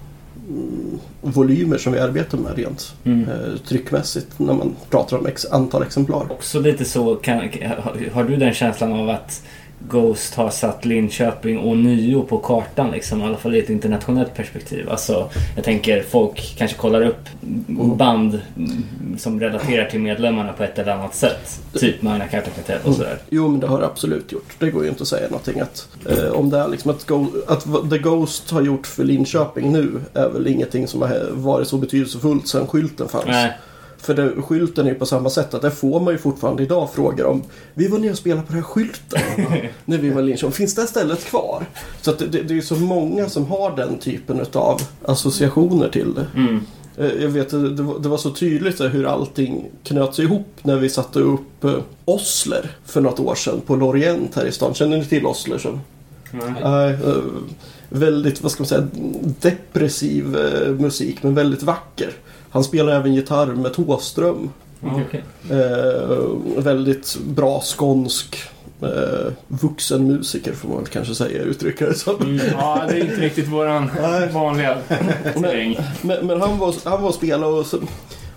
volymer som vi arbetar med rent
Mm.
eh, tryckmässigt när man pratar om ex- antal exemplar.
Också lite så, kan, har- har du den känslan av att Ghost har satt Linköping och nio på kartan liksom, i alla fall i ett internationellt perspektiv. Alltså, jag tänker folk kanske kollar upp band som relaterar till medlemmarna på ett eller annat sätt. Typ Magna Carta Kartell och sådär.
Jo, men det har det absolut gjort. Det går ju inte att säga någonting att eh, om det är liksom att, Go- att The Ghost har gjort för Linköping nu är väl ingenting som har varit så betydelsefullt sedan skylten fanns.
Nej.
För det, skylten är ju på samma sätt att där får man ju fortfarande idag frågor om Vi var nere och spelade på den här skylten när vi var i Linköping. Finns det här stället kvar? Så det, det, är ju så många som har den typen av associationer till det.
Mm.
Eh, Jag vet, det, det var- det var så tydligt hur allting knöt sig ihop när vi satte upp eh, Osler för något år sedan på Lorient här i stan. Känner ni till Osler? Som? Nej, eh, väldigt, vad ska man säga, depressiv eh, musik men väldigt vacker. Han spelar även gitarr med Thåström.
Okej.
Eh, väldigt bra skånsk eh, vuxenmusiker får man väl kanske säga, uttrycka det som.
Mm, ja, det är inte riktigt våran vanliga terräng.
Men, men han, var, han var och spelade och, så,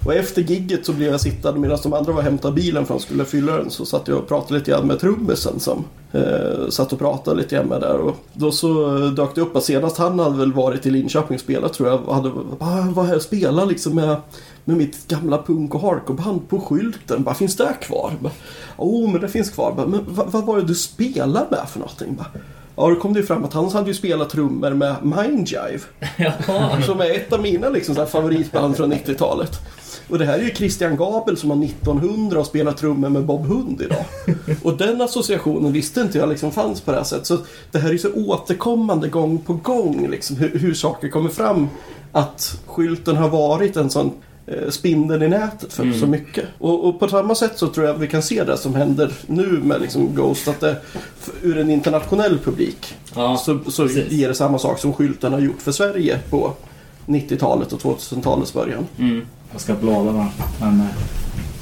och efter gigget så blev jag sittande medan de andra var och hämtade bilen för att de skulle fylla den. Så satt jag och pratade lite grann med trummisen som eh, satt och pratade lite grann med där. Och då så dök det upp att senast han hade väl varit i Linköping och spelat tror jag. Hade, bara, var här och spelade liksom med, med mitt gamla punk och hardcoreband på skylten. Bara, finns det kvar? Bara, oh, men det finns kvar. Bara, men vad, vad var det du spelade med för någonting? Bara, Ja, då kom det ju fram att han hade ju spelat trummor med Mindjive. Som är ett av mina liksom, favoritband från 90-talet. Och det här är ju Christian Gabel som har 1900 och spelar trummor med Bob Hund idag. Och den associationen visste inte jag liksom fanns på det här sättet. Så det här är ju så återkommande gång på gång liksom, hur, hur saker kommer fram. Att skylten har varit en sån eh, spindeln i nätet för så mycket. Och, och på samma sätt så tror jag vi kan se det som händer nu med liksom Ghost. Att det ur en internationell publik
Ja,
så, så ger det samma sak som skylten har gjort för Sverige på 90-talet och 2000-talets början.
Mm.
Jag ska blada va. Men eh,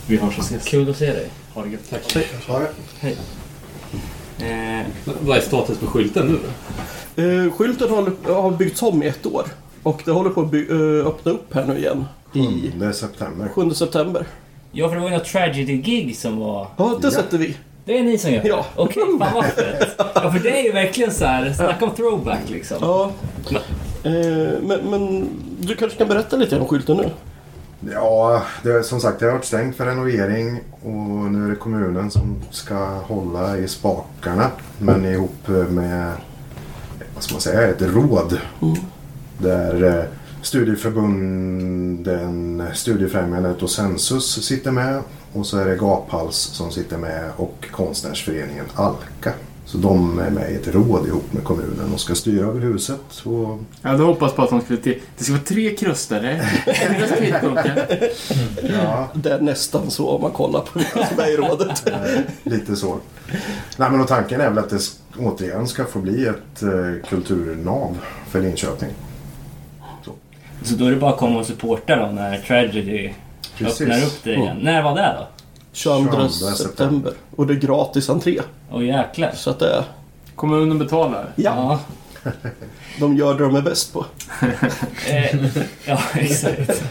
vi hörs och ses.
Kul att se dig.
Ha det gött.
Tack.
Ha det.
Eh,
Vad är status på skylten nu då?
Eh, skylten har byggts om i ett år. Och det håller på att by, eh, öppna upp här nu igen. I
7 september.
7 september.
ja, för det var ju något tragedy-gig som var...
Ja, det
Ja.
sätter vi.
Det är ni som gör det?
Ja.
Okej, fan vad fett. Ja, för det är ju verkligen så här, snacka om throwback liksom.
Ja. Eh, men, men du kanske kan berätta lite om skylten nu?
Ja, det, är- som sagt det har varit stängt för renovering och nu är det kommunen som ska hålla i spakarna. Men ihop med, vad ska man säga, ett råd. Där eh, studieförbunden Studiefrämjandet och Sensus sitter med. Och så är det Gaphals som sitter med och konstnärsföreningen Alka. Så de är med i ett råd ihop med kommunen och ska styra över huset. Och
Jag hade hoppats på att de skulle till... Det ska vara tre krustare,
ja,
Det är nästan så om man kollar på vilka som är i rådet.
Lite så. Nej, men och tanken är väl att det återigen ska få bli ett eh, kulturnav för Linköping.
Så då är det bara att komma och supporta då när Tragedy
Precis.
öppnar upp det igen. När var det då?
22
22
september. Och det är gratis entré.
Åh jäklar.
Så att det är...
Kommunen betalar.
Ja,
Ja.
de gör det de är bäst på.
Eh, ja, exakt.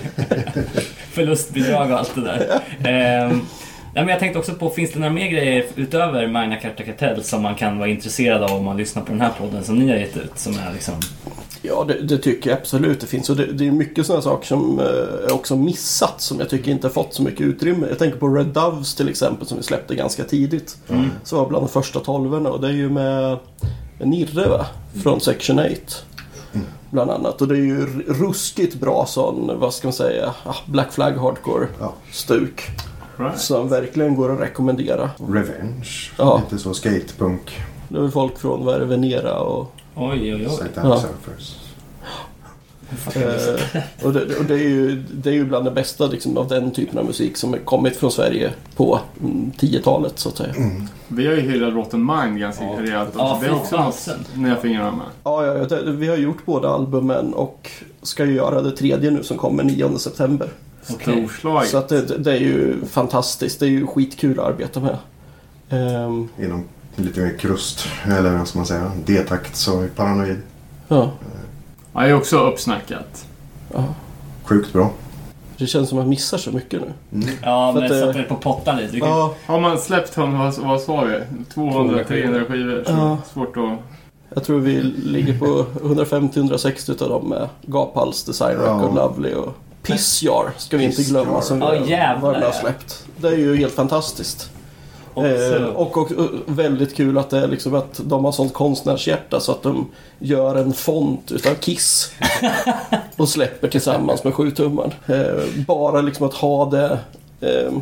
Förlustbidrag och allt det där. Eh, nej, men jag tänkte också på, finns det några mer grejer utöver Magna Carta Kartell som man kan vara intresserad av om man lyssnar på den här podden som ni har gett ut? Som är liksom...
Ja, det, det tycker jag absolut det finns. Och det, det är mycket sådana saker som eh, jag också missat som jag tycker inte fått så mycket utrymme. Jag tänker på Red Doves till exempel som vi släppte ganska tidigt. Som var bland de första tolvorna och det är ju med Nirre va? Från Section 8. Bland annat. Och det är ju ruskigt bra sån, vad ska man säga, ah, Black Flag Hardcore
Ja.
Right.
Som verkligen går att rekommendera.
Revenge.
Ja.
Lite så skatepunk.
Det är folk från vad är det, Venera och
Oj, oj, oj.
Satanic
Ja.
Surfers.
Eh, och det, och det, är ju, det är ju bland det bästa liksom, av den typen av musik som har kommit från Sverige på mm, 10-talet så att säga.
Vi har ju hyllat Rotten Mind ganska
Ja.
rejält.
Ja,
det är också något har fingrarna med.
Ja, ja, ja det, vi har gjort båda albumen och ska ju göra det tredje nu som kommer 9 september.
Okej.
Storslaget.
Så att det, det- det är ju fantastiskt. Det är ju skitkul att arbeta med. Ehm,
Inom lite mer krust. Eller vad ska man säga? D-takt. Så paranoid.
ja,
Ja, det är också uppsnackat.
ja.
Sjukt bra.
Det känns som att man missar så mycket nu.
Ja,
För
men
att, eh,
satte det på pottan lite. Kan-
Ja,
Har man släppt honom, vad, vad sa vi? 200-300 skivor?
Ja.
Svårt att...
jag tror vi ligger på 150-160 utav dem med Gaphals, Design
Ja.
Record, Lovely och Pissjar ska vi inte glömma som vi
jävlar,
har släppt. Det är ju helt fantastiskt. Eh, och, och, och väldigt kul att det är liksom att de har sånt konstnärshjärta så att de gör en font utav Kiss. och släpper tillsammans med sju tumman. Eh, bara liksom att ha det eh,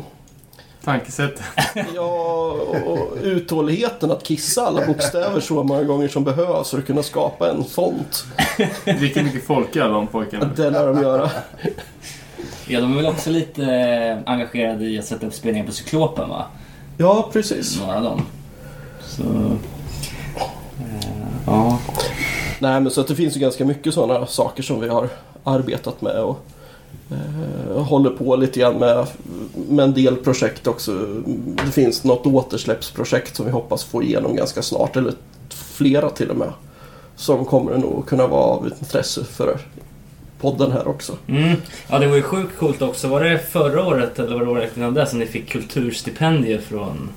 Tankesätt.
Ja, och uthålligheten att kissa alla bokstäver så många gånger som behövs för att kunna skapa en font.
Dricker mycket folköl de pojkarna.
Det lär de göra.
Ja, de är väl också lite eh, engagerade i att sätta upp spelningar på Cyklopen va?
Ja, precis.
Några av dem. Så... Eh, ja.
Nej men så att det finns ju ganska mycket sådana saker som vi har arbetat med och eh, håller på lite grann med, med en del projekt också. Det finns något återsläppsprojekt som vi hoppas få igenom ganska snart eller flera till och med. Som kommer nog kunna vara av intresse för podden här också.
Mm. Ja, det var ju sjukt coolt också. Var det förra året eller var det året innan det som ni fick kulturstipendier från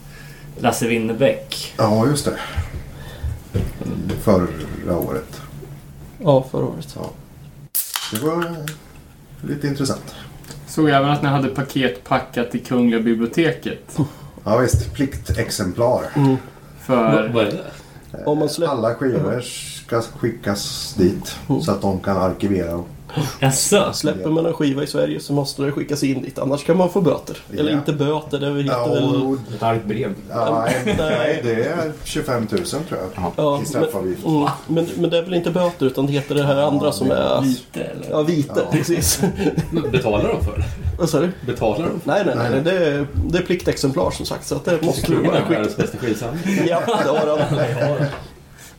Lasse Winnerbäck?
Ja, just det. Förra året.
Ja, förra året.
Ja. Det var lite intressant.
Såg även att ni hade paket packat till Kungliga biblioteket.
Ja visst, pliktexemplar.
Mm.
För...
Vad är det?
Om man släpper...
Alla skivor ska skickas dit så att de kan arkivera dem.
Jaså?
Släpper man en skiva i Sverige så måste det skickas in dit. Annars kan man få böter. Eller
Ja.
inte böter, det heter
Ja,
väl...
Ett argt brev.
ja, nej, nej, det är 25 000 tror jag.
Ja,
I straffavgift.
men, mm, men, men det är väl inte böter utan det heter det här andra som är...
Vite eller?
Ja, vite.
Ja.
Precis.
Men Betalar de för det?
Vad sa du?
Betalar de?
Nej, nej, nej.
Nej,
Det, är, det är pliktexemplar som sagt. Så att det måste
Kronan är världens bästa skivsamling.
Ja, det har han.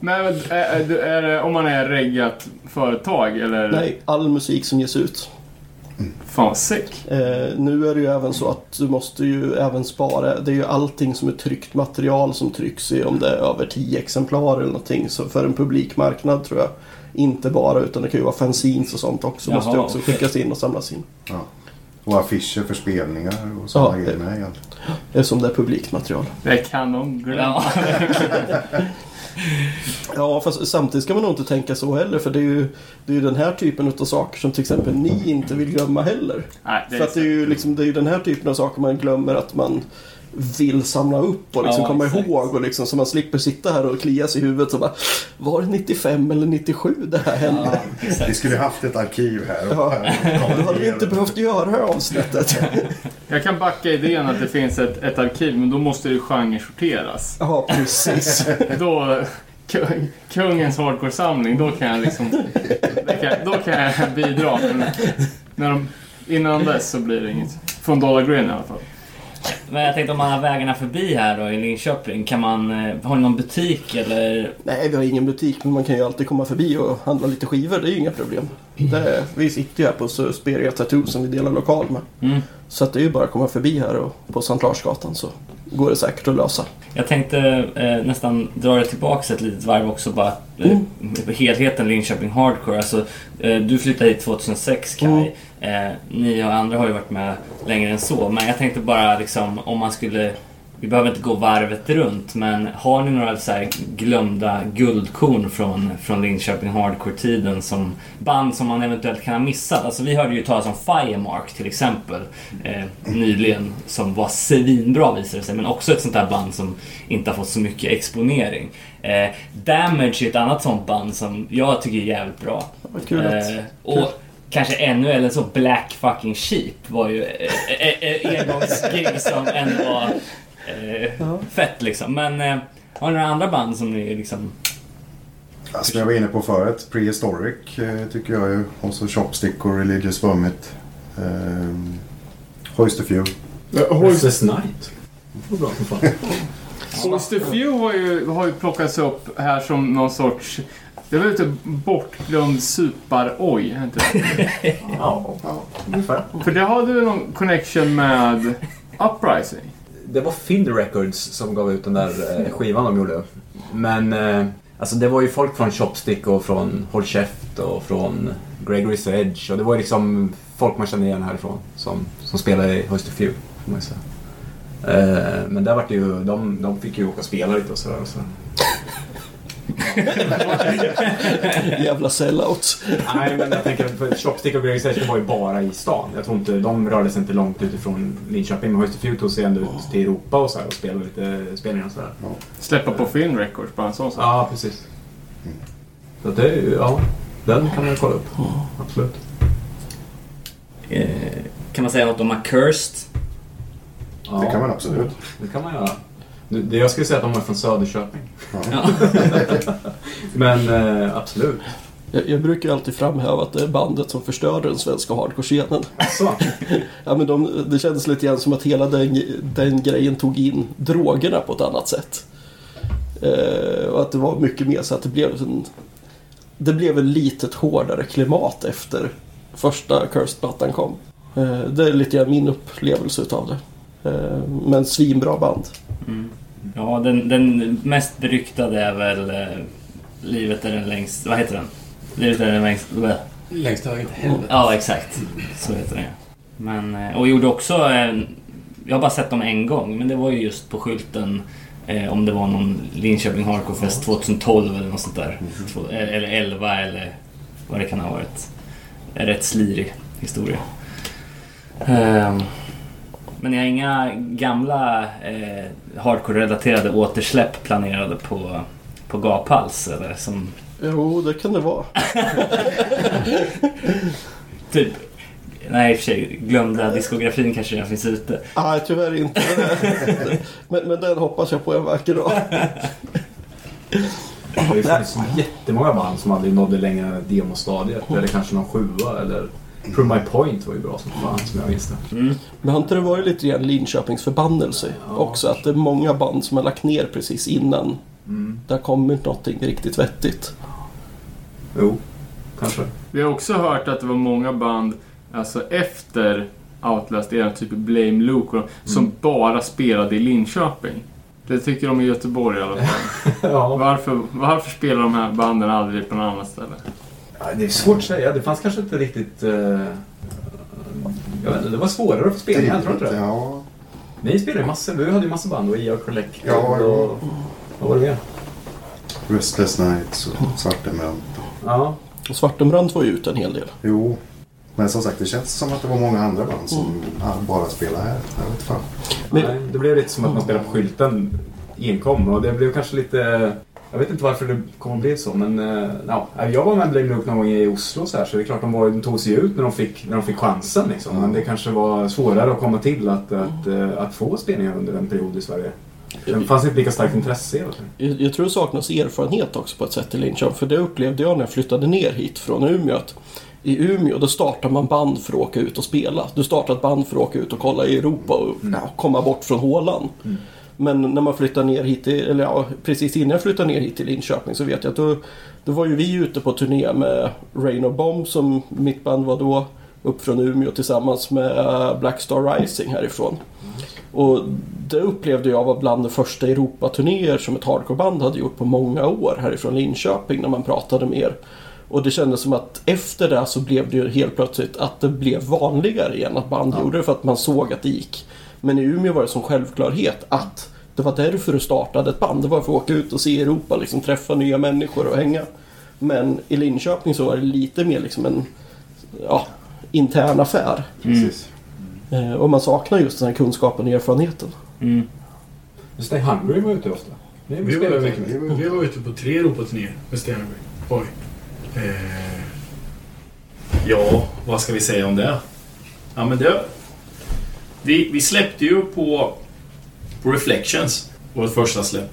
Men är, är, är det om man är reggat företag eller?
Nej, all musik som ges ut.
Fan vad sick.
Eh, nu är det ju även så att du måste ju även spara. Det är ju allting som är tryckt material som trycks i om det är över 10 exemplar eller någonting. Så för en publikmarknad tror jag. Inte bara utan det kan ju vara fanzines och sånt också.
Jaha,
måste ju också
okej.
skickas in och samlas in.
Och affischer för spelningar och sådana
Ja,
grejer med egentligen.
Eftersom det är publikmaterial.
Det kan de glömma.
Ja.
Fast samtidigt ska man nog inte tänka så heller. För det är ju, det är ju den här typen av saker som till exempel ni inte vill glömma heller.
Nej,
För att det är ju liksom, det är den här typen av saker man glömmer att man vill samla upp och liksom
Ja,
komma
exakt.
ihåg och liksom så man slipper sitta här och klia sig i huvudet och bara Var det 95 eller 97 det här hände?
Vi skulle haft ett arkiv här.
Ja. Då hade vi inte behövt göra det här avsnittet.
Jag kan backa idén att det finns ett, ett arkiv, men då måste det ju genresorteras.
Ja, precis.
Då... ku- Kungens hardcore-samling, då kan jag liksom... Kan, då kan jag bidra. Men när de, innan dess så blir det inget. Från Dollar Green i alla fall.
Men jag tänkte om man har vägarna förbi här då i Linköping. Kan man, eh, har ni någon butik eller?
Nej, vi har ingen butik men man kan ju alltid komma förbi och handla lite skivor. Det är ju inga problem. Det vi sitter ju här på Susperia Tattoo som vi delar lokal med.
Mm.
Så att det är ju bara att komma förbi här och på Sankt Larsgatan så går det säkert att lösa.
Jag tänkte eh, nästan dra det tillbaka ett litet varv också bara. Eh, Helheten Linköping Hardcore. Alltså, eh, du flyttade hit 2006 Kai. Eh, ni och andra har ju varit med längre än så. Men jag tänkte bara liksom om man skulle vi behöver inte gå varvet runt, men har ni några så glömda guldkorn från, från Linköping Hardcore-tiden som band som man eventuellt kan ha missat? Alltså vi hörde ju talas om Firemark till exempel eh, nyligen som var svinbra visade sig, men också ett sånt där band som inte har fått så mycket exponering. Eh, Damage är ett annat sånt band som jag tycker är jävligt bra.
Kul att...
Eh, och kanske ännu eller så Black fucking Sheep var ju eh, eh, eh, engångsgig som ändå var eh, fett liksom. Men eh, har ni några andra band som ni liksom...
Ja, Som jag var inne på förut, Prehistoric eh, tycker jag ju. Och så Chopstick och Religious Vomit. Um, Hoist a Few.
Restless Night. Det var bra som fan.
Mr. Few har ju, har ju plockats upp här som någon sorts... Det var lite bortglömd super-oj, är inte det?
Ja, ungefär.
För det hade du någon connection med Uprising.
Det var Find Records som gav ut den där eh, skivan de gjorde. Men eh, alltså det var ju folk från Chopstick och från Håll Käft och från Gregory's Edge. Och det var ju liksom folk man kände igen härifrån som, som spelade i Hoist a Few. Får man ju säga. Eh, men där var det ju, de, de fick ju åka och spela lite och sådär. och Så.
Jävla sellouts.
Nej, men jag tänker för Chopstick och Gregory's Edge var ju bara i stan. Jag tror inte, de rörde sig inte långt utifrån Linköping. Men Hoist tog sig ändå ut till Europa och så här och spelade lite spelningar och sådär.
Släppa på Film Records, bara en sån sak.
Ja, precis. Så det är ju, ja, den kan man kolla upp. Absolut.
Eh, kan man säga något om Accursed?
Ja,
Det kan man absolut.
Det kan man göra. Det- Jag skulle säga att de är från Söderköping.
Ja.
Men eh, absolut.
Jag, jag brukar ju alltid framhäva att det är bandet som förstörde den svenska hardcore-scenen.
Så.
Ja, men de, det kändes lite grann som att hela den, den grejen tog in drogerna på ett annat sätt. Eh, och att det var mycket mer så att det blev en... det blev ett litet hårdare klimat efter första Cursed-plattan kom. Eh, det är lite grann min upplevelse utav det. Eh, men svinbra band.
Mm. Ja, den, den mest beryktade är väl eh, Livet är den längst... Vad heter den? Livet är den längst... bleh.
Längst vägen till helvete.
Ja, exakt. Så heter den ja. Men, eh, och gjorde också... eh, Jag har bara sett dem en gång, men det var ju just på skylten eh, om det var någon Linköping Hardcore Fest 2012 eller något sånt där. Två, eh, eller 11 eller vad det kan ha varit. En rätt slirig historia. Ehm, men jag har inga gamla eh, hardcore-relaterade återsläpp planerade på, på Gaphals eller som
Jo, det kan det vara.
typ Nej, i och för sig. Glömda diskografin kanske redan finns ute.
Nej, tyvärr inte. men, men den hoppas jag på en vacker dag.
Det funnits jättemånga band som aldrig nådde längre än demostadiet. Eller kanske någon sjua eller... Prove My Point var ju bra som fan som jag minns det.
Mm.
Men har inte det varit lite grann Linköpings förbannelse också? Att det är många band som har lagt ner precis innan
Mm.
det har kommit någonting riktigt vettigt.
Jo, kanske.
Vi har också hört att det var många band, alltså efter Outlast, era typ Blame Luke, som bara spelade i Linköping. Det tycker de i Göteborg i alla fall.
Ja.
Varför, varför spelar de här banden aldrig på något annat ställe?
Ja, Det är svårt att säga. Det fanns kanske inte riktigt... eh, jag vet inte, det var svårare att få spela. Jag tror inte det.
Ja,
Ni spelade ju massor. Vi hade ju massor band. Och IA Collect.
Ja,
och... Vad var det mer?
Restless Nights och Svartemönt.
Ja.
Och Svartenbrandt var ju ute en hel del.
Jo, men som sagt det känns som att det var många andra band som ja, bara spelade här. Jag vet fan.
Men-
Nej, det blev lite som att man spelade på skylten enkom. Och det blev kanske lite... Jag vet inte varför det kommer att bli så, men eh, ja, jag var med Blame Luke någon gång i Oslo så, här, så det är klart de, var, de tog sig ut när de fick, när de fick chansen. Liksom. Men det kanske var svårare att komma till att, att, eh, att få spelningar under en period i Sverige. Det fanns inte lika starkt intresse. egentligen.
Jag, jag tror det saknas erfarenhet också på ett sätt i Linköping. För det upplevde jag när jag flyttade ner hit från Umeå. Att I Umeå då startar man band för att åka ut och spela. Du startar ett band för att åka ut och kolla i Europa och ja, komma bort från hålan. Men när man flyttar ner hit, till, eller ja, precis innan jag flyttade ner hit till Linköping så vet jag att då, då var ju vi ute på turné med Rain of Bomb som mitt band var då. Upp från Umeå tillsammans med Black Star Rising härifrån. Och det upplevde jag var bland de första Europaturnéer som ett hardcoreband hade gjort på många år härifrån Linköping när man pratade med er. Och det kändes som att efter det så blev det ju helt plötsligt att det blev vanligare igen att band gjorde det för att man såg att det gick. Men i Umeå var det som självklarhet att det var därför du startade ett band. Det var för att åka ut och se Europa, liksom träffa nya människor och hänga. Men i Linköping så var det lite mer liksom en ja, intern affär.
Precis.
Eh, Och man saknar just den här kunskapen och erfarenheten.
Mm.
Stay Hungry var ute ofta.
Vi var,
mycket med.
vi var ute på tre Europaturnéer med Stenberg. Oj. Eh, ja, vad ska vi säga om det? Ja, men det... Vi, vi släppte ju på Reflections, vårt första släpp.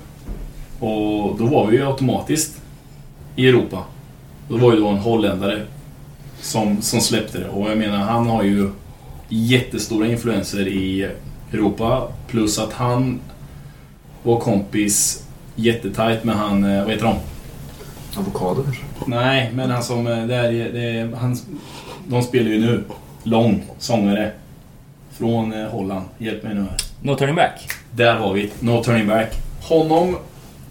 Och då var vi ju automatiskt i Europa. Då var ju då en holländare som, som släppte det. Och jag menar, han har ju jättestora influenser i Europa. Plus att han var kompis jättetajt med han, eh, vad heter de?
Avokado kanske?
Nej, men han som, eh, det är, det är, han, de spelar ju nu. Lång sångare. Från eh, Holland. Hjälp mig nu här.
No turning back.
Där har vi. No turning back. Honom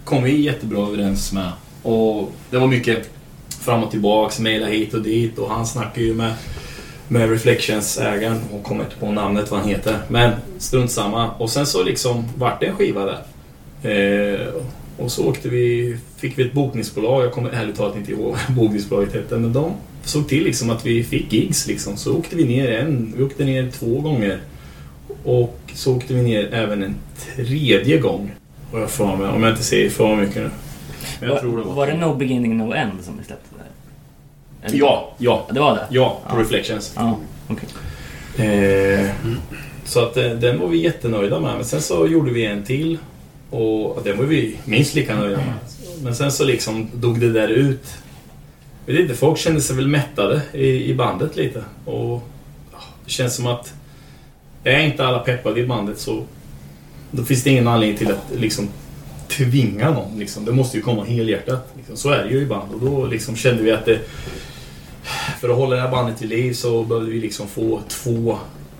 kom vi jättebra överens med. Och det var mycket fram och tillbaks, mejla hit och dit och han snackade ju med, med Reflections-ägaren och kommer inte på namnet vad han heter. Men strunt samma. Och sen så liksom vart det en skiva där. Eh, och så åkte vi, fick vi ett bokningsbolag, jag kommer ärligt talat inte ihåg vad bokningsbolaget hette, men de såg till liksom att vi fick gigs liksom. Så åkte vi ner en, vi åkte ner två gånger. Och så åkte vi ner även en tredje gång. Och jag får mig, om jag inte säger för mycket nu. Men jag
var,
tror det var.
var det No Beginning No End som vi släppte där?
Ja, ja,
Det var det?
ja, på
Ja.
Reflections.
Ja, okej.
Eh, så att eh, den var vi jättenöjda med. Men sen så gjorde vi en till. Och den var vi minst lika nöjda med. Men sen så liksom dog det där ut. Jag vet inte, folk kände sig väl mättade i, i bandet lite. Och det känns som att är inte alla peppade i bandet så då finns det ingen anledning till att liksom tvinga någon. Liksom. Det måste ju komma helhjärtat. Liksom. Så är det ju i band. Och då liksom kände vi att det... För att hålla det här bandet vid liv så behövde vi liksom få två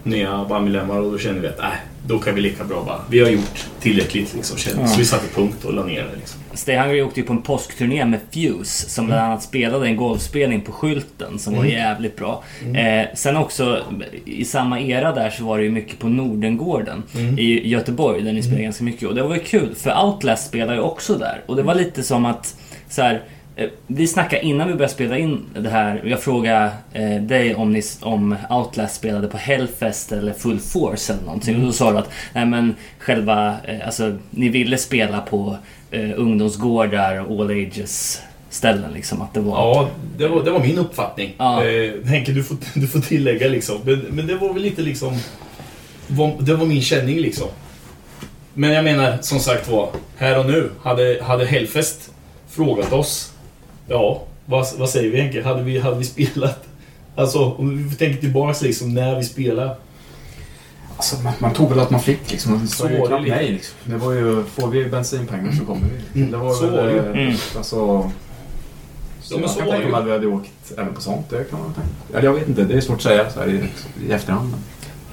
nya bandmedlemmar och då kände vi att nej, då kan vi lika bra bara... Vi har gjort tillräckligt liksom.
Ja.
Så vi satte punkt och la ner det liksom.
Stay Hungry åkte ju på en påskturné med Fuse som bland annat spelade en golfspelning på Skylten som var
Mm.
jävligt bra.
Mm.
Eh, sen också i samma era där så var det ju mycket på Nordengården
Mm.
i Göteborg där ni spelade ganska mycket och det var ju kul för Outlast spelade ju också där och det var lite som att så här, vi snackade innan vi började spela in det här. Jag frågade eh, dig om, ni, om Outlast spelade på Hellfest eller Full Force eller någonting.
Mm.
Och då sa du att nej, men själva, eh, alltså, ni ville spela på eh, ungdomsgårdar och all ages ställen. Liksom, att det var...
Ja, det var, det var min uppfattning.
Ja.
Eh, Henke, du får, du får tillägga liksom. Men, men det var väl lite liksom... var- Det var min känning liksom. Men jag menar, som sagt var, här och nu. Hade, hade Hellfest frågat oss. Ja, vad, vad säger vi Henke? Hade vi, hade vi spelat? Alltså, om vi tänker tillbaks liksom, när vi spelade.
Alltså, man, man tog väl att man fick liksom. Man
Så
sa ju
var det
nej liksom. Det var ju, får vi bensinpengar så kommer vi.
Mm,
Det var
så
väl,
var det ju.
eh,
Mm.
alltså... Så
Ja, men
jag
så
kan
var
tänka mig att vi hade åkt även på sånt. Det kan man tänka. Eller jag vet inte, det är svårt att säga så här i, i efterhand.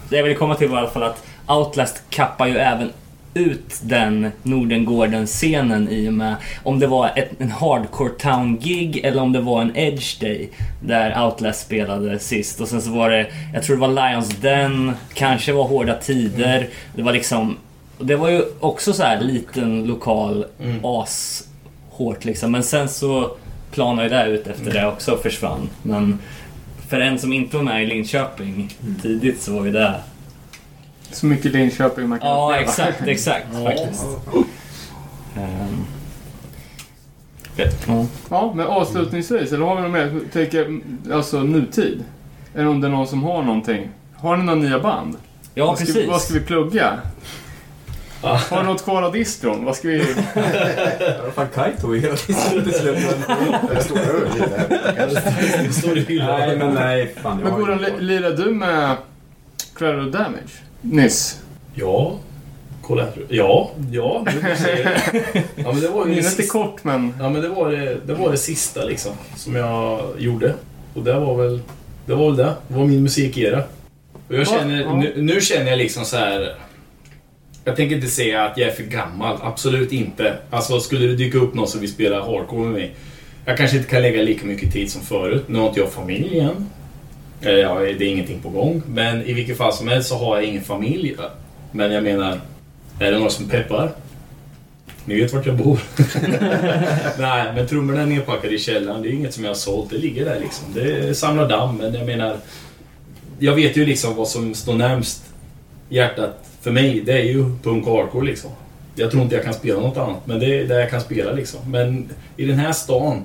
Det jag vill komma till var i alla fall att Outlast kappar ju även ut den Nordengården-scenen i och med om det var ett, en Hardcore Town-gig eller om det var en Edge Day där Outlast spelade sist. Och sen så var det, jag tror det var Lions Den, kanske var Hårda Tider. Det var liksom, det var ju också så här liten lokal
Mm.
as hårt liksom. Men sen så planade ju det ut efter det också försvann. Men för en som inte var med i Linköping tidigt så var ju det...
Så mycket Linköping man kan
Ja,
uppleva.
exakt, exakt
Ja.
faktiskt. Ehm.
Ja, men avslutningsvis, eller har vi något mer? Tänker, alltså nutid. Är det om det är någon som har någonting? Har ni några nya band?
Ja,
vad ska,
precis.
Vad ska vi plugga? Har ni något kvar av distron? Vad ska vi...
Fan, Kaj tog ju hela tiden till slut. Det står i
hyllan.
Nej, men nej. Fan, jag
Men Goran,
inget kvar.
li- lirade du med Collateral Damage? Nyss?
Ja. Kolla. Ja, ja. nu när du säger det. Ja, men det var ju det
Minnet är
sista,
kort men...
ja, men det var det, det var det sista liksom. Som jag gjorde. Och det var väl det. Var väl det. det var min musikera. Och jag
Ja,
känner,
ja.
nu, nu känner jag liksom så här. Jag tänker inte säga att jag är för gammal. Absolut inte. Alltså skulle det dyka upp någon som vill spela hardcore med mig. Jag kanske inte kan lägga lika mycket tid som förut. Nu har inte jag familj igen. Eh, ja, det är ingenting på gång. Men i vilket fall som helst så har jag ingen familj. Men jag menar, är det några som peppar? Ni vet vart jag bor. Nej, men trummorna är nedpackade i källaren. Det är inget som jag har sålt. Det ligger där liksom. Det samlar damm, men jag menar... Jag vet ju liksom vad som står närmst hjärtat för mig. Det är ju punk och hardcore liksom. Jag tror inte jag kan spela något annat, men det är där jag kan spela liksom. Men i den här stan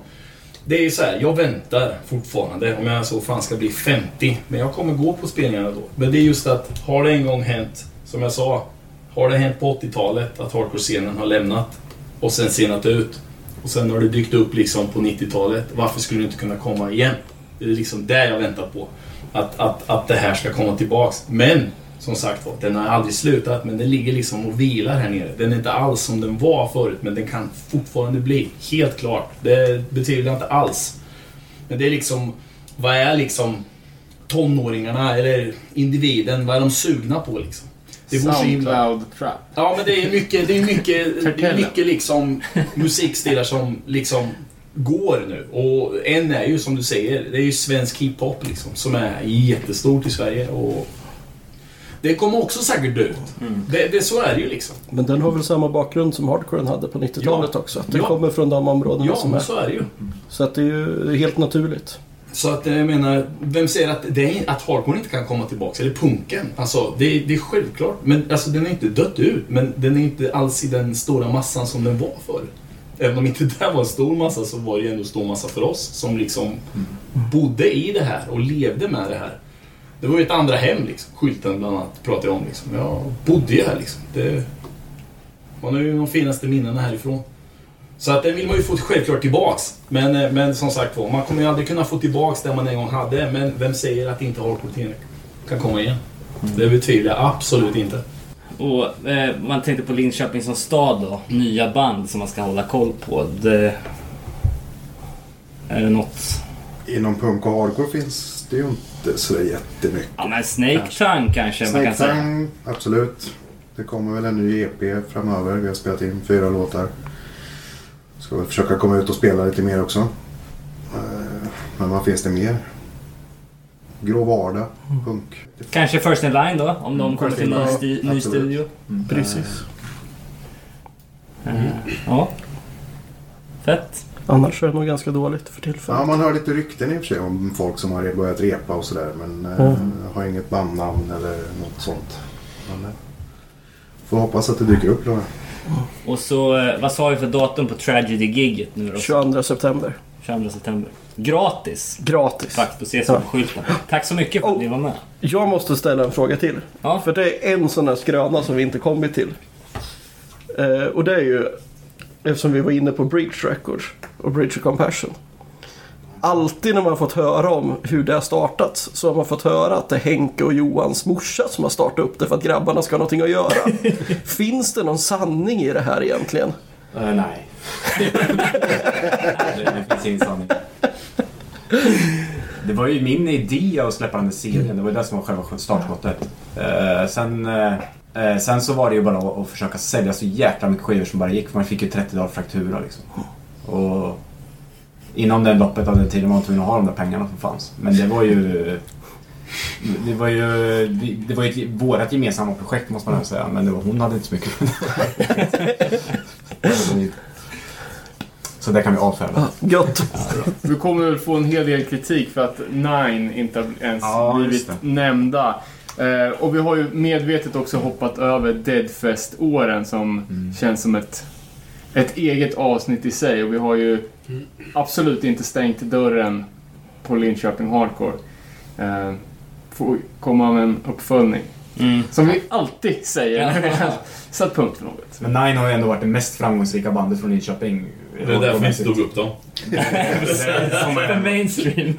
det är ju så här, jag väntar fortfarande om jag så fan ska bli 50. Men jag kommer gå på spelningarna då. Men det är just att, har det en gång hänt, som jag sa, har det hänt på 80-talet att hardcore-scenen har lämnat och sen senat ut och sen har det dykt upp liksom på 90-talet. Varför skulle det inte kunna komma igen? Det är liksom det jag väntar på. Att, att, att det här ska komma tillbaks. Men som sagt var, den har aldrig slutat men den ligger liksom och vilar här nere. Den är inte alls som den var förut men den kan fortfarande bli. Helt klart. Det betyder jag inte alls. Men det är liksom, vad är liksom tonåringarna eller individen, vad är de sugna på liksom? Det.
Soundcloud Trap.
Ja men det är mycket, det är mycket, det är
Kartellen.
mycket liksom musikstilar som liksom går nu. Och en är ju som du säger, det är ju svensk hiphop liksom som är jättestort i Sverige. Och det kommer också säkert dö ut. Det, det, så är det ju liksom.
Men den har väl samma bakgrund som hardcoren hade på 90-talet
Ja.
också. Att den
Ja.
kommer från de områdena
Ja,
som är.
men så är det ju.
Så att det är ju det helt naturligt.
Så att jag menar, vem säger att, det är, att hardcore inte kan komma tillbaka? Eller punken? Alltså, det, är- det är självklart. Men alltså, den är inte dött ut. Men den är inte alls i den stora massan som den var förut. Även om inte det var en stor massa så var det ju ändå en stor massa för oss som liksom bodde i det här och levde med det här. Det var ju ett andra hem liksom. Skylten bland annat pratade jag om liksom. Jag bodde ju här liksom. Det, man har ju de finaste minnena härifrån. Så att den vill man ju få självklart tillbaks. Men, eh, men som sagt var, man kommer ju aldrig kunna få tillbaks det man en gång hade. Men vem säger att inte hardcore kan komma igen? Det betvivlar jag absolut inte.
Och eh, man tänkte på Linköping som stad då. Nya band som man ska hålla koll på. Det, är det något?
Inom punk och hardcore finns det ju inte så jättemycket.
Ja men Snake Tongue kanske man kan
Snake
säga.
Tongue, absolut. Det kommer väl en ny EP framöver. Vi har spelat in fyra låtar. Ska väl försöka komma ut och spela lite mer också. Eh, Men vad finns det mer? Grå vardag, punk.
Kanske First in Line då, om de kommer till
in
ny, sti- ny studio.
Precis.
Eh, ja. Fett.
Annars är det nog ganska dåligt för
Ja,
tillfället.
man hör lite rykten i och för sig om folk som har börjat repa och sådär. Men eh,
Mm.
har inget bandnamn eller något sånt. Men, eh, får hoppas att det dyker upp då.
Och så, eh, vad sa vi för datum på Tragedy-giget nu då?
22 september.
22 september. Gratis!
Gratis.
Tack, då ses vi
Ja.
på skylten. Tack så mycket för att ni var med.
Jag måste ställa en fråga till.
Ja.
För det är en sån här skröna som vi inte kommit till. Eh, och det är ju eftersom vi var inne på Bridge Records och Bridge of Compassion. Alltid när man fått höra om hur det har startats så har man fått höra att det är Henke och Johans morsa som har startat upp det för att grabbarna ska ha någonting att göra. Finns det någon sanning i det här egentligen?
Eh, nej. det, finns ingen sanning. Det var ju min idé att släppa den där serien. Det var ju det som var själva startskottet. Eh, sen, eh, eh, sen så var det ju bara att, att försöka sälja så jäkla mycket skivor som bara gick. För man fick ju 30 dagar faktura liksom. Och inom den loppet av den tiden var man tvungen att ha de där pengarna som fanns. Men det var ju... Det var ju, det var ju ett, vårat gemensamma projekt måste man säga. Men det var, hon hade inte så mycket. så det kan vi avfärda.
Gött!
Vi kommer väl få en hel del kritik för att Nine inte ens
Ja,
blivit nämnda. Eh, och vi har ju medvetet också hoppat över Deadfest-åren som
Mm.
känns som ett, ett eget avsnitt i sig. Och vi har ju absolut inte stängt dörren på Linköping Hardcore. Eh, får komma med en uppföljning.
Mm.
Som vi alltid säger när vi har satt punkt för något.
Men Nine har ju ändå varit det mest framgångsrika bandet från Linköping.
Det är därför vi inte tog upp dem.
För mainstream.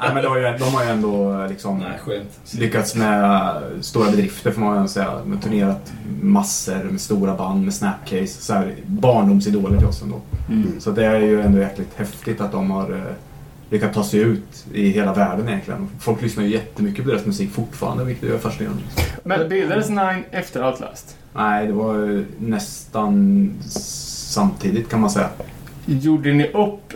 Nej, men det har ju, de har ju ändå liksom
Nej, skönt.
lyckats med stora bedrifter får man säga. De har turnerat massor med stora band med Snapcase. Så här, barndomsidoler till oss ändå.
Mm.
Så det är ju ändå jäkligt häftigt att de har eh, lyckats ta sig ut i hela världen egentligen. Folk lyssnar ju jättemycket på deras musik fortfarande, vilket är fascinerande.
Men bildades Nine efter Outlast?
Nej, det var ju nästan samtidigt kan man säga.
Gjorde ni upp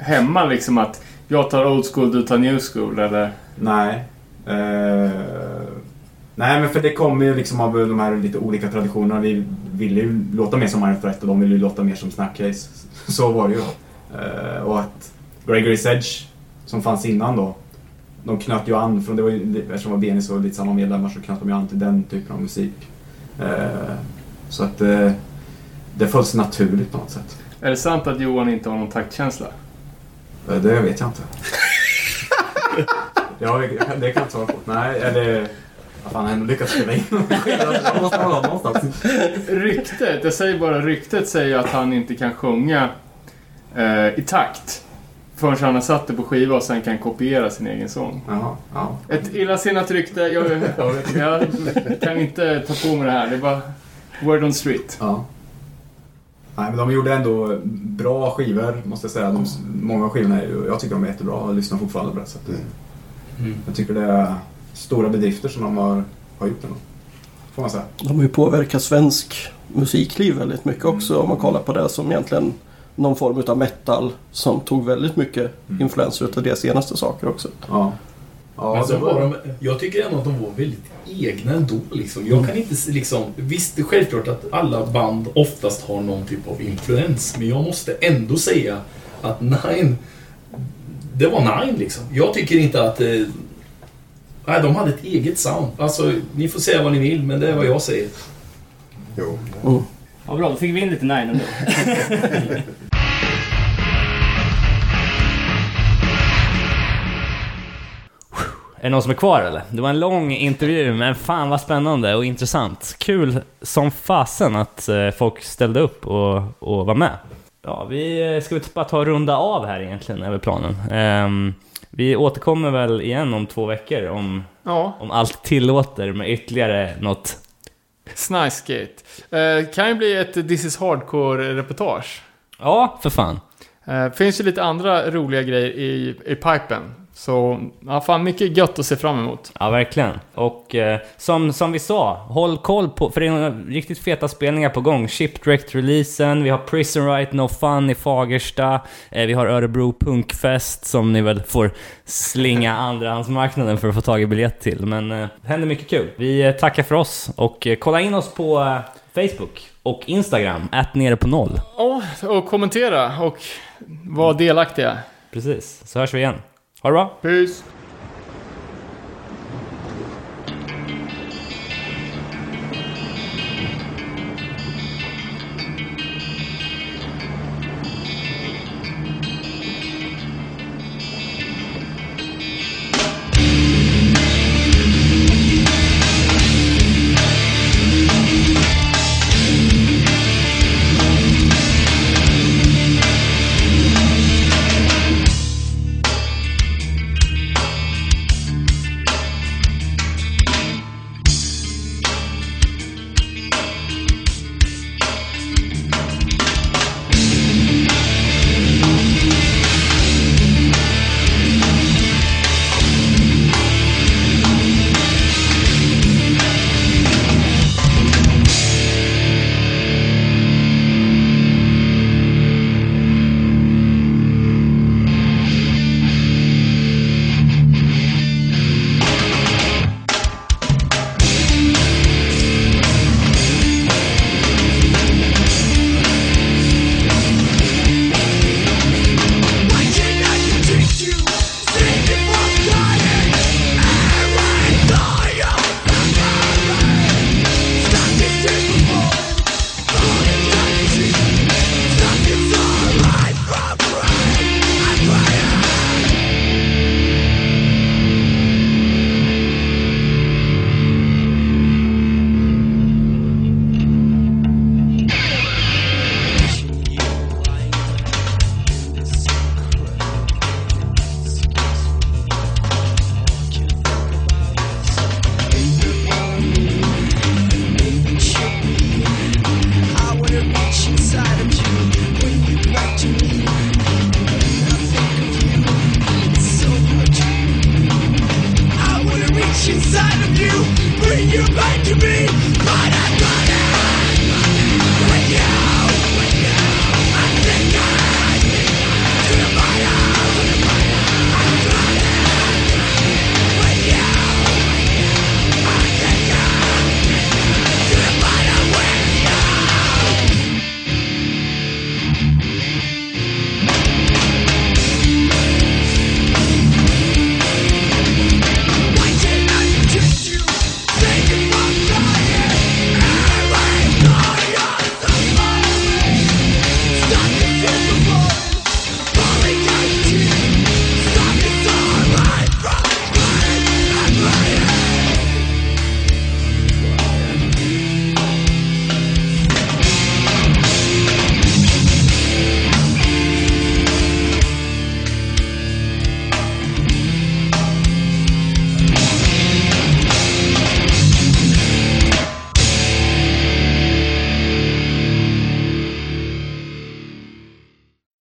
hemma liksom att jag tar old school, du tar new school eller?
Nej. Eh, nej, men för det kommer ju liksom av de här lite olika traditionerna. Vi ville ju låta mer som Iron Threat och de ville ju låta mer som Snapcase. Så var det ju. Eh, och att Gregory's Edge, som fanns innan då, de knöt ju an, från det var ju, eftersom det var Benis och lite samma medlemmar så knöt de ju an till den typen av musik. Eh, så att eh, det föll sig naturligt på något sätt.
Är det sant att Johan inte har någon taktkänsla?
Eh, Det vet jag inte. ja, det, kan jag inte svara på. Nej, eller... Vad fan, han lyckats spela in. Det måste ha någonstans.
Ryktet, jag säger bara ryktet säger att han inte kan sjunga eh, i takt. Förrän han har satt det på skiva och sen kan kopiera sin egen sång.
Jaha, ja.
Ett illasinnat rykte. Jag, jag kan inte ta på mig det här. Det är bara word on street.
ja. Nej, men de gjorde ändå bra skivor, måste jag säga. De, många av skivorna är jag tycker de är jättebra och lyssnar fortfarande på det. Så att, det-
Mm.
Jag tycker det är stora bedrifter som de har, har gjort ändå. Får man säga.
De har ju påverkat svensk musikliv väldigt mycket också om man kollar på det som egentligen någon form av metal som tog väldigt mycket
Mm.
influenser utav det senaste saker också.
Ja. Ja,
Men så
det
var de, jag tycker ändå att de var väldigt egna ändå. Liksom. Jag kan inte liksom... Visst, det är självklart att alla band oftast har någon typ av influens. Men jag måste ändå säga att Nine... Det var Nine liksom. Jag tycker inte att... Eh, nej, de hade ett eget sound. Alltså, ni får säga vad ni vill, men det är vad jag säger.
Jo.
Ja, bra, då fick vi in lite Nine ändå. Är det någon som är kvar eller? Det var en lång intervju, men fan vad spännande och intressant. Kul som fasen att eh, folk ställde upp och, och var med. Ja, vi eh, ska vi bara ta och runda av här egentligen, över planen. Ehm, vi återkommer väl igen om två veckor om,
Ja,
om allt tillåter med ytterligare något
Snicegate. Eh, kan ju bli ett This is Hardcore-reportage.
Ja, för fan.
Eh, finns ju lite andra roliga grejer i, i pipen. Så, ja fan mycket gött att se fram emot.
Ja, verkligen. Och eh, som, som vi sa, håll koll på, för det är riktigt feta spelningar på gång. Shipwrecked-releasen, vi har Prison Right No Fun i Fagersta, eh, vi har Örebro Punkfest som ni väl får slinga andrahandsmarknaden för att få tag i biljett till. Men eh, det händer mycket kul. Vi eh, tackar för oss och eh, kolla in oss på eh, Facebook och Instagram, att nere på noll.
Ja, och kommentera och vara delaktiga.
Precis, så hörs vi igen. Ha det bra!
Peace!